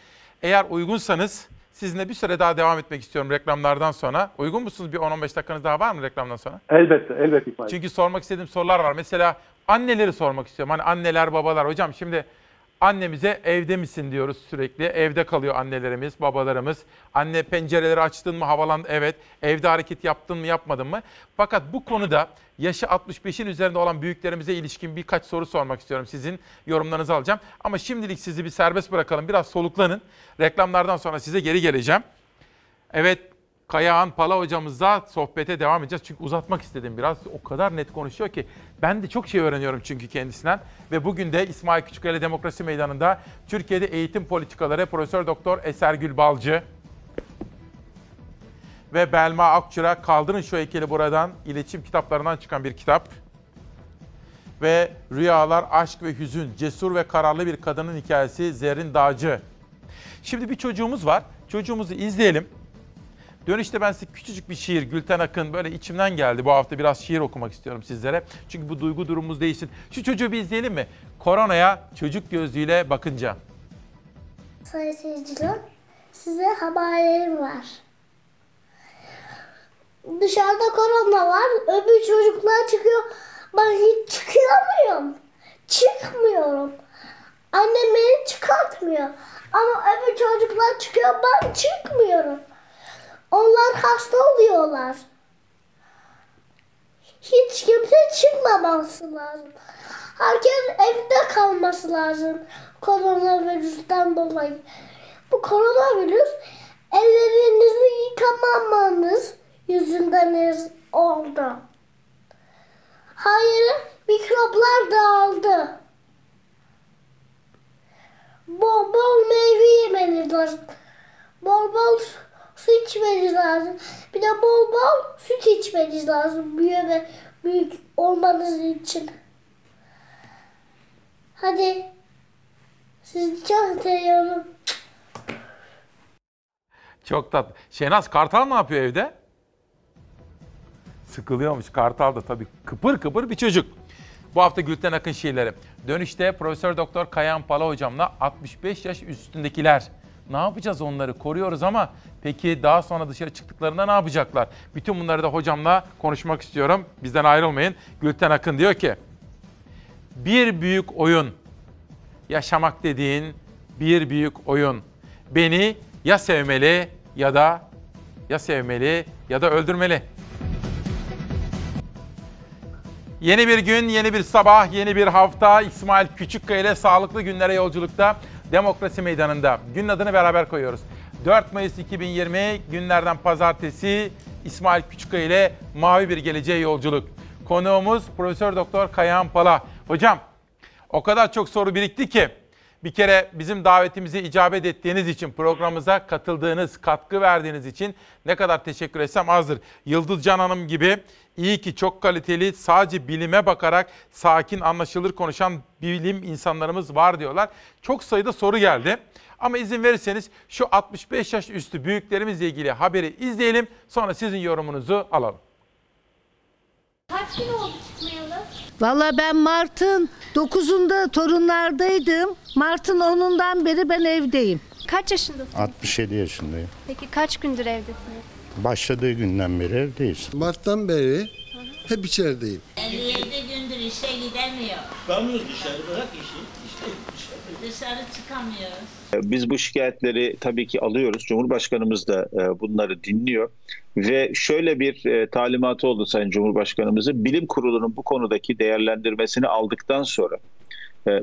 Eğer uygunsanız sizinle bir süre daha devam etmek istiyorum reklamlardan sonra. Uygun musunuz? Bir 10-15 dakikanız daha var mı reklamdan sonra? Elbette, elbette İsmail. Çünkü sormak istediğim sorular var. Mesela anneleri sormak istiyorum. Hani anneler, babalar. Hocam şimdi annemize evde misin diyoruz sürekli. Evde kalıyor annelerimiz, babalarımız. Anne pencereleri açtın mı havalandı? Evet. Evde hareket yaptın mı yapmadın mı? Fakat bu konuda yaşı 65'in üzerinde olan büyüklerimize ilişkin birkaç soru sormak istiyorum. Sizin yorumlarınızı alacağım. Ama şimdilik sizi bir serbest bırakalım. Biraz soluklanın. Reklamlardan sonra size geri geleceğim. Evet Kayahan Pala hocamızla sohbete devam edeceğiz. Çünkü uzatmak istedim biraz. O kadar net konuşuyor ki ben de çok şey öğreniyorum çünkü kendisinden. Ve bugün de İsmail Küçükkaya Demokrasi Meydanı'nda Türkiye'de eğitim politikaları Profesör Doktor Esergül Balcı ve Belma Akçura Kaldırın Şu Heykeli Buradan iletişim kitaplarından çıkan bir kitap. Ve Rüyalar, Aşk ve Hüzün, Cesur ve Kararlı Bir Kadının Hikayesi Zerrin Dağcı. Şimdi bir çocuğumuz var. Çocuğumuzu izleyelim. Dönüşte ben size küçücük bir şiir, Gülten Akın böyle içimden geldi. Bu hafta biraz şiir okumak istiyorum sizlere. Çünkü bu duygu durumumuz değişsin. Şu çocuğu bir izleyelim mi? Koronaya çocuk gözlüğüyle bakınca. Sayın seyirciler, size haberlerim var. Dışarıda korona var, öbür çocuklar çıkıyor. Ben hiç çıkamıyorum. Çıkmıyorum. Annem beni çıkartmıyor. Ama öbür çocuklar çıkıyor, ben çıkmıyorum. Onlar hasta oluyorlar. Hiç kimse çıkmaması lazım. Herkes evde kalması lazım. Koronavirüsten dolayı. Bu koronavirüs ellerinizi yıkamamanız yüzünden oldu. Hayır, mikroplar dağıldı. Bol bol meyve yemeniz lazım. Bol bol su içmeniz lazım. Bir de bol bol süt içmeniz lazım büyüme büyük olmanız için. Hadi. Sizi çok seviyorum. Çok tatlı. Şenaz Kartal ne yapıyor evde? Sıkılıyormuş. Kartal da tabii kıpır kıpır bir çocuk. Bu hafta Gülten Akın şiirleri. Dönüşte Profesör Doktor Kayan Pala hocamla 65 yaş üstündekiler. Ne yapacağız onları? Koruyoruz ama peki daha sonra dışarı çıktıklarında ne yapacaklar? Bütün bunları da hocamla konuşmak istiyorum. Bizden ayrılmayın. Gülten Akın diyor ki, bir büyük oyun. Yaşamak dediğin bir büyük oyun. Beni ya sevmeli ya da ya sevmeli ya da öldürmeli. Yeni bir gün, yeni bir sabah, yeni bir hafta. İsmail Küçükkaya ile sağlıklı günlere yolculukta Demokrasi Meydanı'nda. Günün adını beraber koyuyoruz. 4 Mayıs 2020 günlerden pazartesi İsmail Küçükkaya ile Mavi Bir Geleceğe Yolculuk. Konuğumuz Profesör Doktor Kayahan Pala. Hocam O kadar çok soru birikti ki bir kere bizim davetimizi icabet ettiğiniz için, programımıza katıldığınız, katkı verdiğiniz için ne kadar teşekkür etsem azdır. Yıldız Can Hanım gibi iyi ki çok kaliteli, sadece bilime bakarak sakin, anlaşılır konuşan bilim insanlarımız var diyorlar. Çok sayıda soru geldi. Ama izin verirseniz şu 65 yaş üstü büyüklerimizle ilgili haberi izleyelim. Sonra sizin yorumunuzu alalım. Kaç gün oldu çıkmayalı? Valla ben Mart'ın 9'unda torunlardaydım. Mart'ın 10'undan beri ben evdeyim. Kaç yaşındasınız? 67 yaşındayım. Peki kaç gündür evdesiniz? Başladığı günden beri evdeyiz. Mart'tan beri hep içerideyim. 57 gündür işe gidemiyor. Çıkamıyoruz dışarı bırak işi. İşte Dışarı çıkamıyoruz. Biz bu şikayetleri tabii ki alıyoruz. Cumhurbaşkanımız da e, bunları dinliyor. Ve şöyle bir e, talimatı oldu Sayın Cumhurbaşkanımızın. Bilim Kurulu'nun bu konudaki değerlendirmesini aldıktan sonra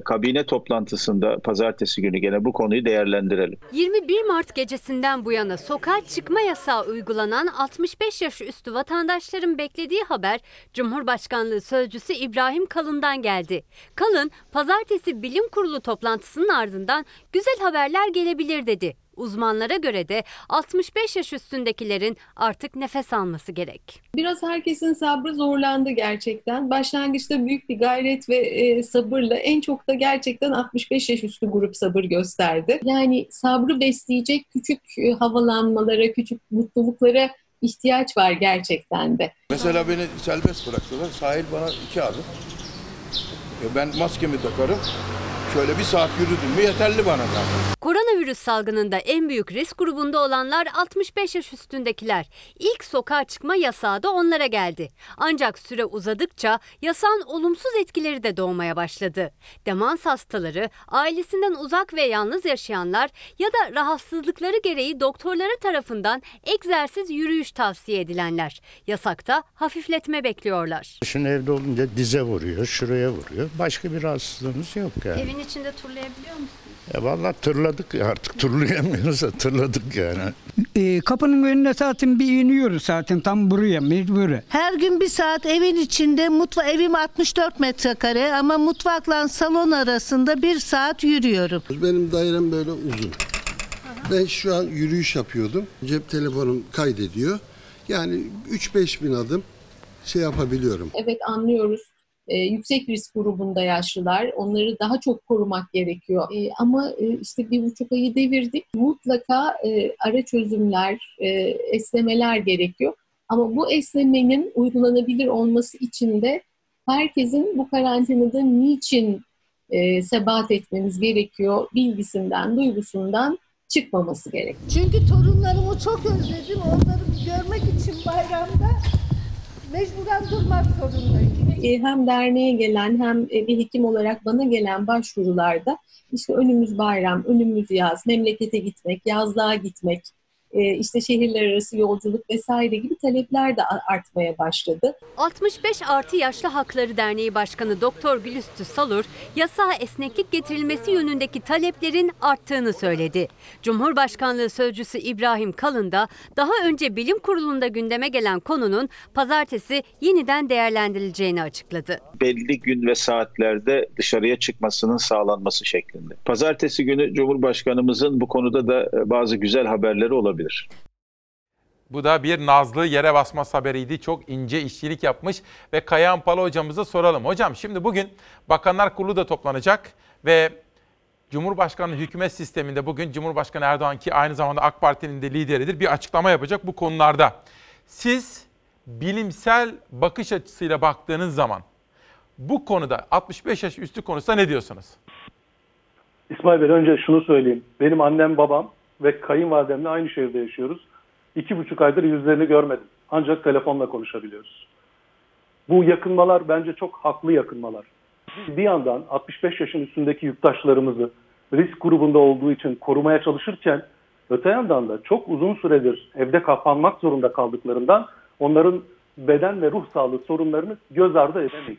kabine toplantısında pazartesi günü gene bu konuyu değerlendirelim. 21 Mart gecesinden bu yana sokağa çıkma yasağı uygulanan 65 yaş üstü vatandaşların beklediği haber Cumhurbaşkanlığı Sözcüsü İbrahim Kalın'dan geldi. Kalın, pazartesi bilim kurulu toplantısının ardından güzel haberler gelebilir dedi. Uzmanlara göre de 65 yaş üstündekilerin artık nefes alması gerek. Biraz herkesin sabrı zorlandı gerçekten. Başlangıçta büyük bir gayret ve e, sabırla en çok da gerçekten 65 yaş üstü grup sabır gösterdi. Yani sabrı besleyecek küçük e, havalanmalara, küçük mutluluklara ihtiyaç var gerçekten de. Mesela beni serbest bıraktılar. Sahil bana iki adım. E Ben maskemi takarım. Şöyle bir saat yürüdüm mü yeterli bana zaten. Koronavirüs salgınında en büyük risk grubunda olanlar 65 yaş üstündekiler. İlk sokağa çıkma yasağı da onlara geldi. Ancak süre uzadıkça yasağın olumsuz etkileri de doğmaya başladı. Demans hastaları, ailesinden uzak ve yalnız yaşayanlar ya da rahatsızlıkları gereği doktorları tarafından egzersiz yürüyüş tavsiye edilenler. Yasakta hafifletme bekliyorlar. Şimdi evde olunca dize vuruyor, şuraya vuruyor. Başka bir rahatsızlığımız yok yani. Evin içinde turlayabiliyor musunuz? E vallahi tırladık ya artık turlayamıyoruz da tırladık yani. E, kapının önüne zaten bir iniyoruz zaten tam buraya mecbur. Her gün bir saat evin içinde mutfa evim 64 metrekare ama mutfakla salon arasında bir saat yürüyorum. Benim dairem böyle uzun. Ben şu an yürüyüş yapıyordum. Cep telefonum kaydediyor. Yani 3-5 bin adım şey yapabiliyorum. Evet anlıyoruz. Ee, yüksek risk grubunda yaşlılar. Onları daha çok korumak gerekiyor. Ee, ama e, işte bir buçuk ayı devirdik. Mutlaka e, ara çözümler, e, esnemeler gerekiyor. Ama bu esnemenin uygulanabilir olması için de herkesin bu karantinada niçin e, sebat etmemiz gerekiyor bilgisinden, duygusundan çıkmaması gerekiyor. Çünkü torunlarımı çok özledim. Onları görmek için bayramda mecburen durmak zorundayım. E, hem derneğe gelen hem e, bir hekim olarak bana gelen başvurularda işte önümüz bayram, önümüz yaz, memlekete gitmek, yazlığa gitmek, işte şehirler arası yolculuk vesaire gibi talepler de artmaya başladı. 65 artı Yaşlı Hakları Derneği Başkanı Doktor Gülüstü Salur, yasağa esneklik getirilmesi yönündeki taleplerin arttığını söyledi. Cumhurbaşkanlığı Sözcüsü İbrahim Kalın da daha önce bilim kurulunda gündeme gelen konunun pazartesi yeniden değerlendirileceğini açıkladı. Belli gün ve saatlerde dışarıya çıkmasının sağlanması şeklinde. Pazartesi günü Cumhurbaşkanımızın bu konuda da bazı güzel haberleri olabilir. Bu da bir Nazlı yere basmaz haberiydi. Çok ince işçilik yapmış ve Kayahan Pala hocamıza soralım. Hocam şimdi bugün Bakanlar Kurulu da toplanacak ve Cumhurbaşkanlığı hükümet sisteminde bugün Cumhurbaşkanı Erdoğan ki aynı zamanda AK Parti'nin de lideridir bir açıklama yapacak bu konularda. Siz bilimsel bakış açısıyla baktığınız zaman bu konuda 65 yaş üstü konusunda ne diyorsunuz? İsmail Bey önce şunu söyleyeyim. Benim annem babam ve kayınvalidemle aynı şehirde yaşıyoruz. İki buçuk aydır yüzlerini görmedim. Ancak telefonla konuşabiliyoruz. Bu yakınmalar bence çok haklı yakınmalar. Bir yandan 65 yaşın üstündeki yurttaşlarımızı risk grubunda olduğu için korumaya çalışırken öte yandan da çok uzun süredir evde kapanmak zorunda kaldıklarından onların beden ve ruh sağlığı sorunlarını göz ardı edemeyiz.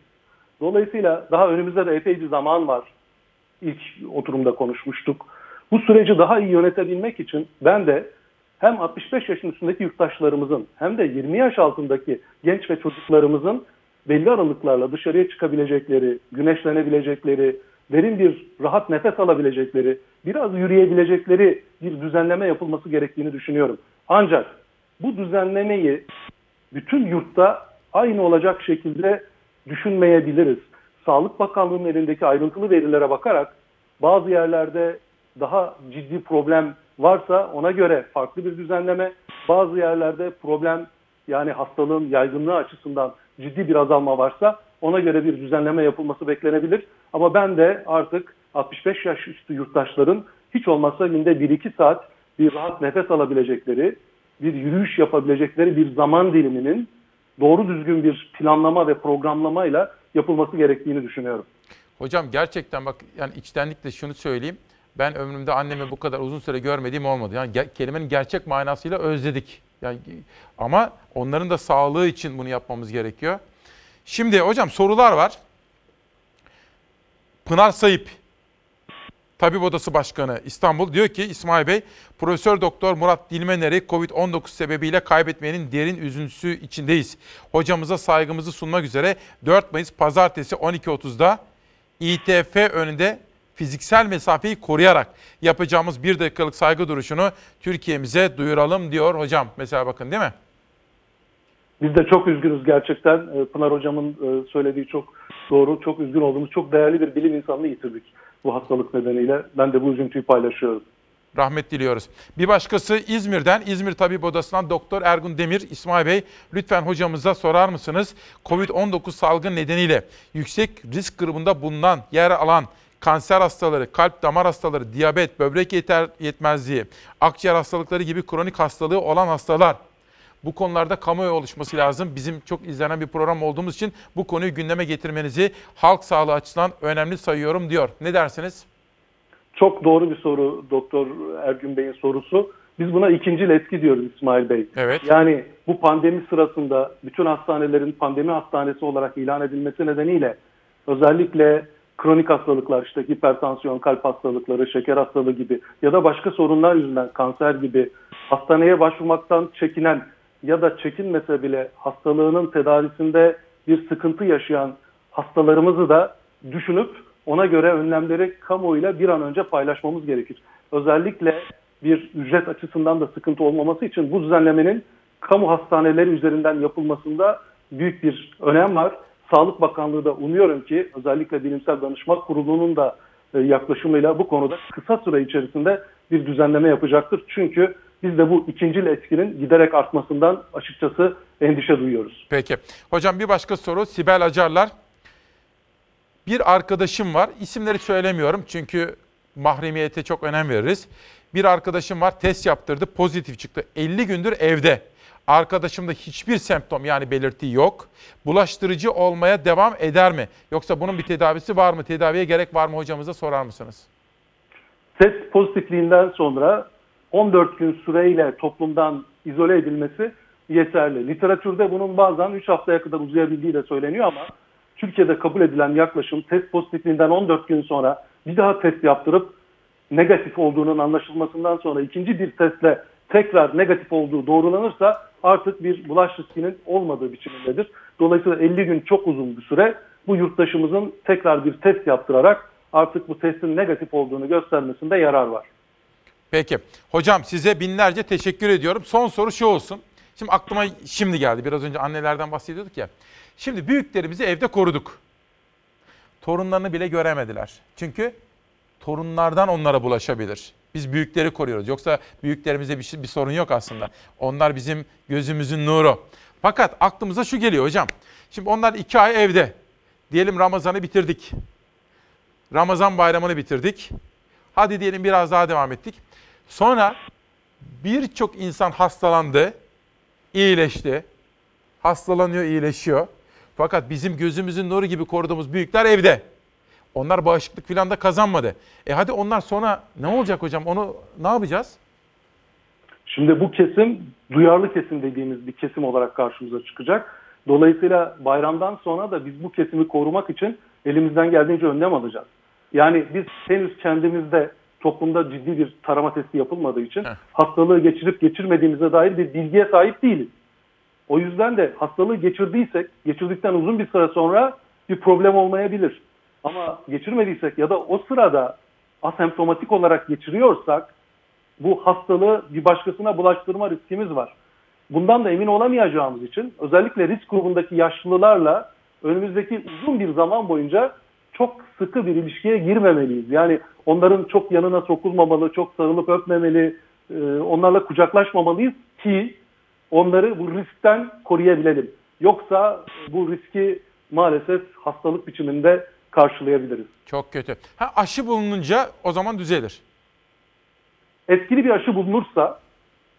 Dolayısıyla daha önümüzde de epey bir zaman var. İlk oturumda konuşmuştuk. Bu süreci daha iyi yönetebilmek için ben de hem 65 yaşın üstündeki yurttaşlarımızın hem de 20 yaş altındaki genç ve çocuklarımızın belli aralıklarla dışarıya çıkabilecekleri, güneşlenebilecekleri, derin bir rahat nefes alabilecekleri, biraz yürüyebilecekleri bir düzenleme yapılması gerektiğini düşünüyorum. Ancak bu düzenlemeyi bütün yurtta aynı olacak şekilde düşünmeyebiliriz. Sağlık Bakanlığı'nın elindeki ayrıntılı verilere bakarak bazı yerlerde daha ciddi problem varsa ona göre farklı bir düzenleme, bazı yerlerde problem yani hastalığın yaygınlığı açısından ciddi bir azalma varsa ona göre bir düzenleme yapılması beklenebilir. Ama ben de artık 65 yaş üstü yurttaşların hiç olmazsa günde 1-2 saat bir rahat nefes alabilecekleri, bir yürüyüş yapabilecekleri bir zaman diliminin doğru düzgün bir planlama ve programlamayla yapılması gerektiğini düşünüyorum. Hocam gerçekten bak yani içtenlikle şunu söyleyeyim. Ben ömrümde annemi bu kadar uzun süre görmediğim olmadı. Yani ge- kelimenin gerçek manasıyla özledik. Yani ama onların da sağlığı için bunu yapmamız gerekiyor. Şimdi hocam sorular var. Pınar Sayıp Tabip Odası Başkanı İstanbul diyor ki İsmail Bey, Profesör Doktor Murat Dilmener'i Covid-19 sebebiyle kaybetmenin derin üzüntüsü içindeyiz. Hocamıza saygımızı sunmak üzere 4 Mayıs Pazartesi 12.30'da İTF önünde fiziksel mesafeyi koruyarak yapacağımız bir dakikalık saygı duruşunu Türkiye'mize duyuralım diyor hocam. Mesela bakın değil mi? Biz de çok üzgünüz gerçekten. Ee, Pınar Hocam'ın e, söylediği çok doğru, çok üzgün olduğumuz, çok değerli bir bilim insanını yitirdik bu hastalık nedeniyle. Ben de bu üzüntüyü paylaşıyorum. Rahmet diliyoruz. Bir başkası İzmir'den, İzmir Tabip Odası'ndan Doktor Ergun Demir, İsmail Bey lütfen hocamıza sorar mısınız? Covid-19 salgın nedeniyle yüksek risk grubunda bulunan, yer alan kanser hastaları, kalp damar hastaları, diyabet, böbrek yeter, yetmezliği, akciğer hastalıkları gibi kronik hastalığı olan hastalar. Bu konularda kamuoyu oluşması lazım. Bizim çok izlenen bir program olduğumuz için bu konuyu gündeme getirmenizi halk sağlığı açısından önemli sayıyorum diyor. Ne dersiniz? Çok doğru bir soru Doktor Ergün Bey'in sorusu. Biz buna ikinci etki diyoruz İsmail Bey. Evet. Yani bu pandemi sırasında bütün hastanelerin pandemi hastanesi olarak ilan edilmesi nedeniyle özellikle kronik hastalıklar işte hipertansiyon, kalp hastalıkları, şeker hastalığı gibi ya da başka sorunlar yüzünden kanser gibi hastaneye başvurmaktan çekinen ya da çekinmese bile hastalığının tedavisinde bir sıkıntı yaşayan hastalarımızı da düşünüp ona göre önlemleri kamuoyuyla bir an önce paylaşmamız gerekir. Özellikle bir ücret açısından da sıkıntı olmaması için bu düzenlemenin kamu hastaneleri üzerinden yapılmasında büyük bir önem var. Sağlık Bakanlığı da umuyorum ki özellikle Bilimsel Danışma Kurulu'nun da e, yaklaşımıyla bu konuda kısa süre içerisinde bir düzenleme yapacaktır. Çünkü biz de bu ikincil etkinin giderek artmasından açıkçası endişe duyuyoruz. Peki. Hocam bir başka soru Sibel Acarlar. Bir arkadaşım var. İsimleri söylemiyorum çünkü mahremiyete çok önem veririz. Bir arkadaşım var test yaptırdı pozitif çıktı. 50 gündür evde. Arkadaşımda hiçbir semptom yani belirti yok. Bulaştırıcı olmaya devam eder mi? Yoksa bunun bir tedavisi var mı? Tedaviye gerek var mı hocamıza sorar mısınız? Test pozitifliğinden sonra 14 gün süreyle toplumdan izole edilmesi yeterli. Literatürde bunun bazen 3 haftaya kadar uzayabildiği de söyleniyor ama Türkiye'de kabul edilen yaklaşım test pozitifliğinden 14 gün sonra bir daha test yaptırıp negatif olduğunun anlaşılmasından sonra ikinci bir testle tekrar negatif olduğu doğrulanırsa artık bir bulaş riskinin olmadığı biçimindedir. Dolayısıyla 50 gün çok uzun bir süre bu yurttaşımızın tekrar bir test yaptırarak artık bu testin negatif olduğunu göstermesinde yarar var. Peki. Hocam size binlerce teşekkür ediyorum. Son soru şu olsun. Şimdi aklıma şimdi geldi. Biraz önce annelerden bahsediyorduk ya. Şimdi büyüklerimizi evde koruduk. Torunlarını bile göremediler. Çünkü torunlardan onlara bulaşabilir. Biz büyükleri koruyoruz. Yoksa büyüklerimize bir, şey, bir sorun yok aslında. Onlar bizim gözümüzün nuru. Fakat aklımıza şu geliyor hocam. Şimdi onlar iki ay evde. Diyelim Ramazan'ı bitirdik. Ramazan bayramını bitirdik. Hadi diyelim biraz daha devam ettik. Sonra birçok insan hastalandı, iyileşti. Hastalanıyor, iyileşiyor. Fakat bizim gözümüzün nuru gibi koruduğumuz büyükler evde. Onlar bağışıklık falan da kazanmadı. E hadi onlar sonra ne olacak hocam? Onu ne yapacağız? Şimdi bu kesim duyarlı kesim dediğimiz bir kesim olarak karşımıza çıkacak. Dolayısıyla bayramdan sonra da biz bu kesimi korumak için elimizden geldiğince önlem alacağız. Yani biz henüz kendimizde toplumda ciddi bir tarama testi yapılmadığı için Heh. hastalığı geçirip geçirmediğimize dair bir bilgiye sahip değiliz. O yüzden de hastalığı geçirdiysek, geçirdikten uzun bir süre sonra bir problem olmayabilir. Ama geçirmediysek ya da o sırada asemptomatik olarak geçiriyorsak bu hastalığı bir başkasına bulaştırma riskimiz var. Bundan da emin olamayacağımız için özellikle risk grubundaki yaşlılarla önümüzdeki uzun bir zaman boyunca çok sıkı bir ilişkiye girmemeliyiz. Yani onların çok yanına sokulmamalı, çok sarılıp öpmemeli, e, onlarla kucaklaşmamalıyız ki onları bu riskten koruyabilelim. Yoksa bu riski maalesef hastalık biçiminde karşılayabiliriz. Çok kötü. Ha aşı bulununca o zaman düzelir. Etkili bir aşı bulunursa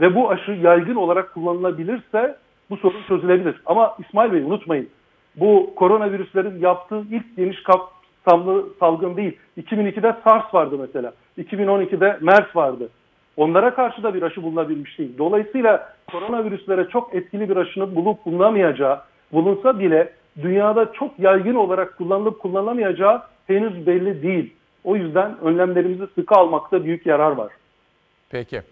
ve bu aşı yaygın olarak kullanılabilirse bu sorun çözülebilir. Ama İsmail Bey unutmayın bu koronavirüslerin yaptığı ilk geniş kapsamlı salgın değil. 2002'de SARS vardı mesela. 2012'de MERS vardı. Onlara karşı da bir aşı bulunabilmiş değil. Dolayısıyla koronavirüslere çok etkili bir aşının bulup bulunamayacağı, bulunsa bile dünyada çok yaygın olarak kullanılıp kullanılamayacağı henüz belli değil. O yüzden önlemlerimizi sıkı almakta büyük yarar var. Peki.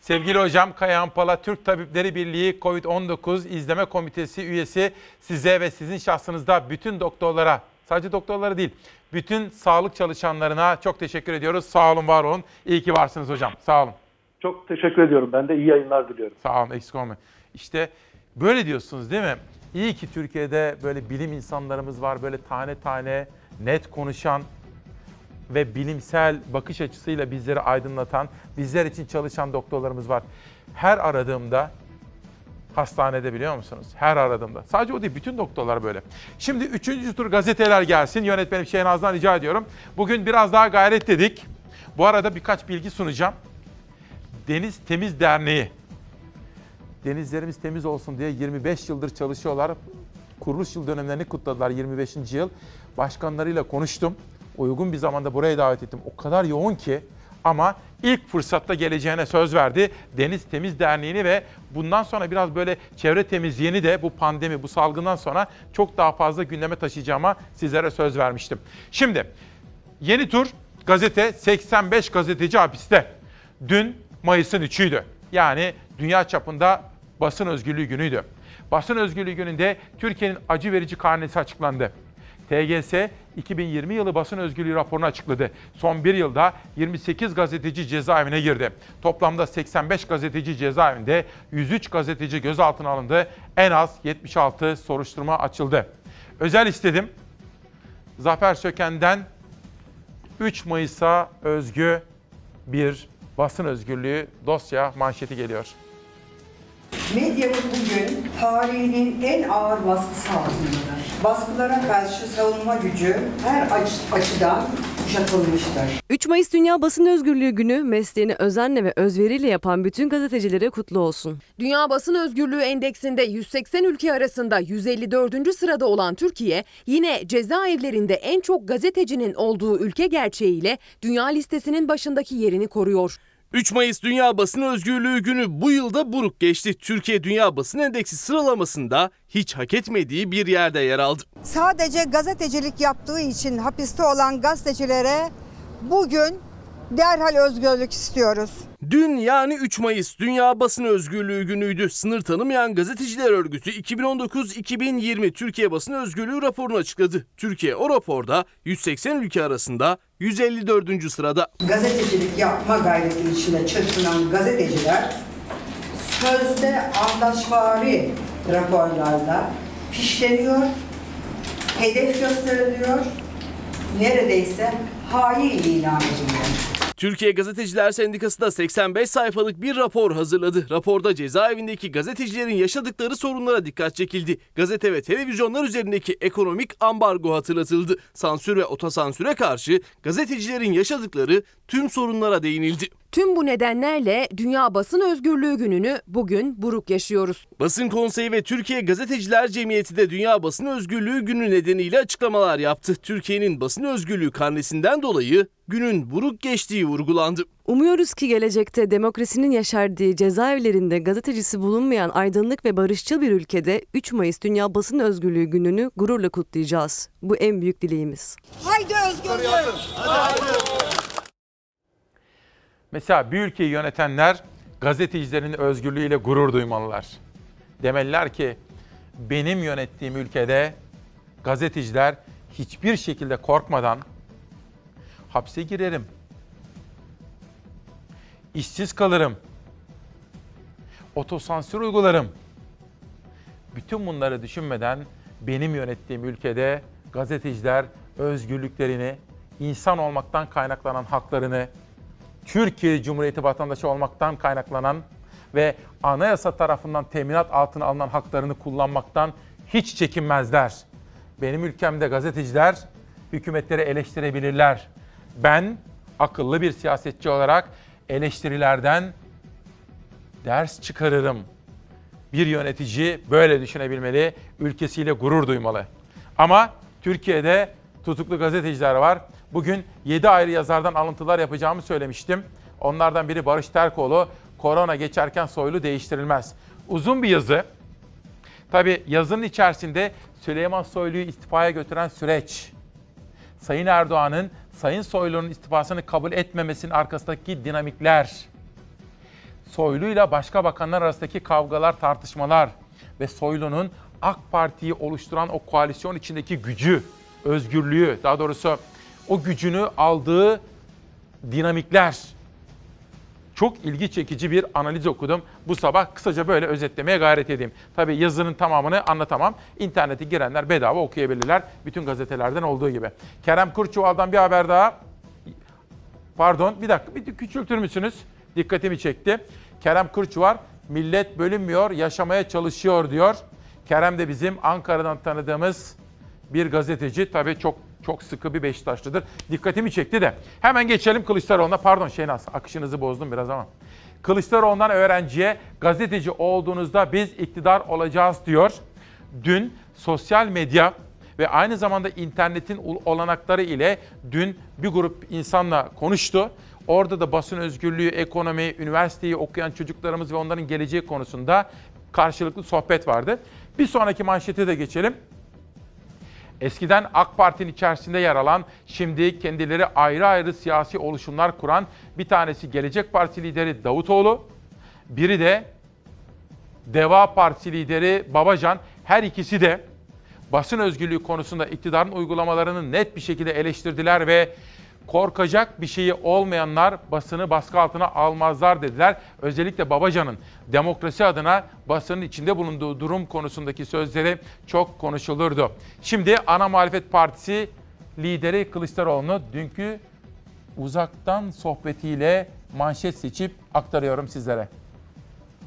Sevgili hocam Kayahan Pala, Türk Tabipleri Birliği COVID-19 İzleme Komitesi üyesi size ve sizin şahsınızda bütün doktorlara, sadece doktorlara değil, bütün sağlık çalışanlarına çok teşekkür ediyoruz. Sağ olun, var olun. İyi ki varsınız hocam. Sağ olun. Çok teşekkür ediyorum. Ben de iyi yayınlar diliyorum. Sağ olun, eksik olmayın. İşte böyle diyorsunuz değil mi? İyi ki Türkiye'de böyle bilim insanlarımız var, böyle tane tane net konuşan, ve bilimsel bakış açısıyla bizleri aydınlatan, bizler için çalışan doktorlarımız var. Her aradığımda hastanede biliyor musunuz? Her aradığımda. Sadece o değil, bütün doktorlar böyle. Şimdi üçüncü tur gazeteler gelsin. Yönetmenim Şehnaz'dan rica ediyorum. Bugün biraz daha gayret dedik. Bu arada birkaç bilgi sunacağım. Deniz Temiz Derneği. Denizlerimiz temiz olsun diye 25 yıldır çalışıyorlar. Kuruluş yıl dönemlerini kutladılar 25. yıl. Başkanlarıyla konuştum uygun bir zamanda buraya davet ettim. O kadar yoğun ki ama ilk fırsatta geleceğine söz verdi. Deniz Temiz Derneği'ni ve bundan sonra biraz böyle çevre temizliğini de bu pandemi, bu salgından sonra çok daha fazla gündeme taşıyacağıma sizlere söz vermiştim. Şimdi yeni tur gazete 85 gazeteci hapiste. Dün Mayıs'ın 3'üydü. Yani dünya çapında basın özgürlüğü günüydü. Basın özgürlüğü gününde Türkiye'nin acı verici karnesi açıklandı. TGS 2020 yılı basın özgürlüğü raporunu açıkladı. Son bir yılda 28 gazeteci cezaevine girdi. Toplamda 85 gazeteci cezaevinde, 103 gazeteci gözaltına alındı. En az 76 soruşturma açıldı. Özel istedim. Zafer Söken'den 3 Mayıs'a özgü bir basın özgürlüğü dosya manşeti geliyor. Medyamız bugün tarihinin en ağır baskısı altındadır. Baskılara karşı savunma gücü her açıdan kuşatılmıştır. 3 Mayıs Dünya Basın Özgürlüğü Günü mesleğini özenle ve özveriyle yapan bütün gazetecilere kutlu olsun. Dünya Basın Özgürlüğü Endeksinde 180 ülke arasında 154. sırada olan Türkiye yine cezaevlerinde en çok gazetecinin olduğu ülke gerçeğiyle dünya listesinin başındaki yerini koruyor. 3 Mayıs Dünya Basın Özgürlüğü Günü bu yılda buruk geçti. Türkiye Dünya Basın Endeksi sıralamasında hiç hak etmediği bir yerde yer aldı. Sadece gazetecilik yaptığı için hapiste olan gazetecilere bugün derhal özgürlük istiyoruz. Dün yani 3 Mayıs Dünya Basın Özgürlüğü günüydü. Sınır tanımayan gazeteciler örgütü 2019-2020 Türkiye Basın Özgürlüğü raporunu açıkladı. Türkiye o raporda 180 ülke arasında 154. sırada. Gazetecilik yapma gayreti içinde çırpınan gazeteciler sözde anlaşvari raporlarda fişleniyor, hedef gösteriliyor, neredeyse hain ilan ediliyor. Türkiye Gazeteciler Sendikası da 85 sayfalık bir rapor hazırladı. Raporda cezaevindeki gazetecilerin yaşadıkları sorunlara dikkat çekildi. Gazete ve televizyonlar üzerindeki ekonomik ambargo hatırlatıldı. Sansür ve otosansüre karşı gazetecilerin yaşadıkları tüm sorunlara değinildi. Tüm bu nedenlerle Dünya Basın Özgürlüğü Günü'nü bugün buruk yaşıyoruz. Basın Konseyi ve Türkiye Gazeteciler Cemiyeti de Dünya Basın Özgürlüğü Günü nedeniyle açıklamalar yaptı. Türkiye'nin basın özgürlüğü karnesinden dolayı günün buruk geçtiği vurgulandı. Umuyoruz ki gelecekte demokrasinin yaşardığı cezaevlerinde gazetecisi bulunmayan aydınlık ve barışçıl bir ülkede 3 Mayıs Dünya Basın Özgürlüğü Günü'nü gururla kutlayacağız. Bu en büyük dileğimiz. Haydi özgürlük! Mesela bir ülkeyi yönetenler gazetecilerin özgürlüğüyle gurur duymalılar. Demeliler ki benim yönettiğim ülkede gazeteciler hiçbir şekilde korkmadan hapse girerim. İşsiz kalırım. Otosansür uygularım. Bütün bunları düşünmeden benim yönettiğim ülkede gazeteciler özgürlüklerini, insan olmaktan kaynaklanan haklarını, Türkiye Cumhuriyeti vatandaşı olmaktan kaynaklanan ve anayasa tarafından teminat altına alınan haklarını kullanmaktan hiç çekinmezler. Benim ülkemde gazeteciler hükümetleri eleştirebilirler. Ben akıllı bir siyasetçi olarak eleştirilerden ders çıkarırım. Bir yönetici böyle düşünebilmeli, ülkesiyle gurur duymalı. Ama Türkiye'de tutuklu gazeteciler var. Bugün 7 ayrı yazardan alıntılar yapacağımı söylemiştim. Onlardan biri Barış Terkoğlu. Korona geçerken soylu değiştirilmez. Uzun bir yazı. Tabi yazının içerisinde Süleyman Soylu'yu istifaya götüren süreç. Sayın Erdoğan'ın Sayın Soylu'nun istifasını kabul etmemesinin arkasındaki dinamikler. Soylu'yla başka bakanlar arasındaki kavgalar, tartışmalar ve Soylu'nun AK Parti'yi oluşturan o koalisyon içindeki gücü, özgürlüğü, daha doğrusu o gücünü aldığı dinamikler. Çok ilgi çekici bir analiz okudum. Bu sabah kısaca böyle özetlemeye gayret edeyim. Tabii yazının tamamını anlatamam. İnternete girenler bedava okuyabilirler. Bütün gazetelerden olduğu gibi. Kerem Kurçuval'dan bir haber daha. Pardon bir dakika bir küçültür müsünüz? Dikkatimi çekti. Kerem Kurçuvar millet bölünmüyor, yaşamaya çalışıyor diyor. Kerem de bizim Ankara'dan tanıdığımız bir gazeteci. Tabii çok çok sıkı bir Beşiktaşlıdır. Dikkatimi çekti de. Hemen geçelim Kılıçdaroğlu'na. Pardon Şehnaz, akışınızı bozdum biraz ama. Kılıçdaroğlu'ndan öğrenciye gazeteci olduğunuzda biz iktidar olacağız diyor. Dün sosyal medya ve aynı zamanda internetin olanakları ile dün bir grup insanla konuştu. Orada da basın özgürlüğü, ekonomi, üniversiteyi okuyan çocuklarımız ve onların geleceği konusunda karşılıklı sohbet vardı. Bir sonraki manşete de geçelim. Eskiden AK Parti'nin içerisinde yer alan, şimdi kendileri ayrı ayrı siyasi oluşumlar kuran bir tanesi Gelecek Partisi lideri Davutoğlu, biri de Deva Partisi lideri Babacan. Her ikisi de basın özgürlüğü konusunda iktidarın uygulamalarını net bir şekilde eleştirdiler ve korkacak bir şeyi olmayanlar basını baskı altına almazlar dediler. Özellikle Babacan'ın demokrasi adına basının içinde bulunduğu durum konusundaki sözleri çok konuşulurdu. Şimdi ana muhalefet partisi lideri Kılıçdaroğlu'nu dünkü uzaktan sohbetiyle manşet seçip aktarıyorum sizlere.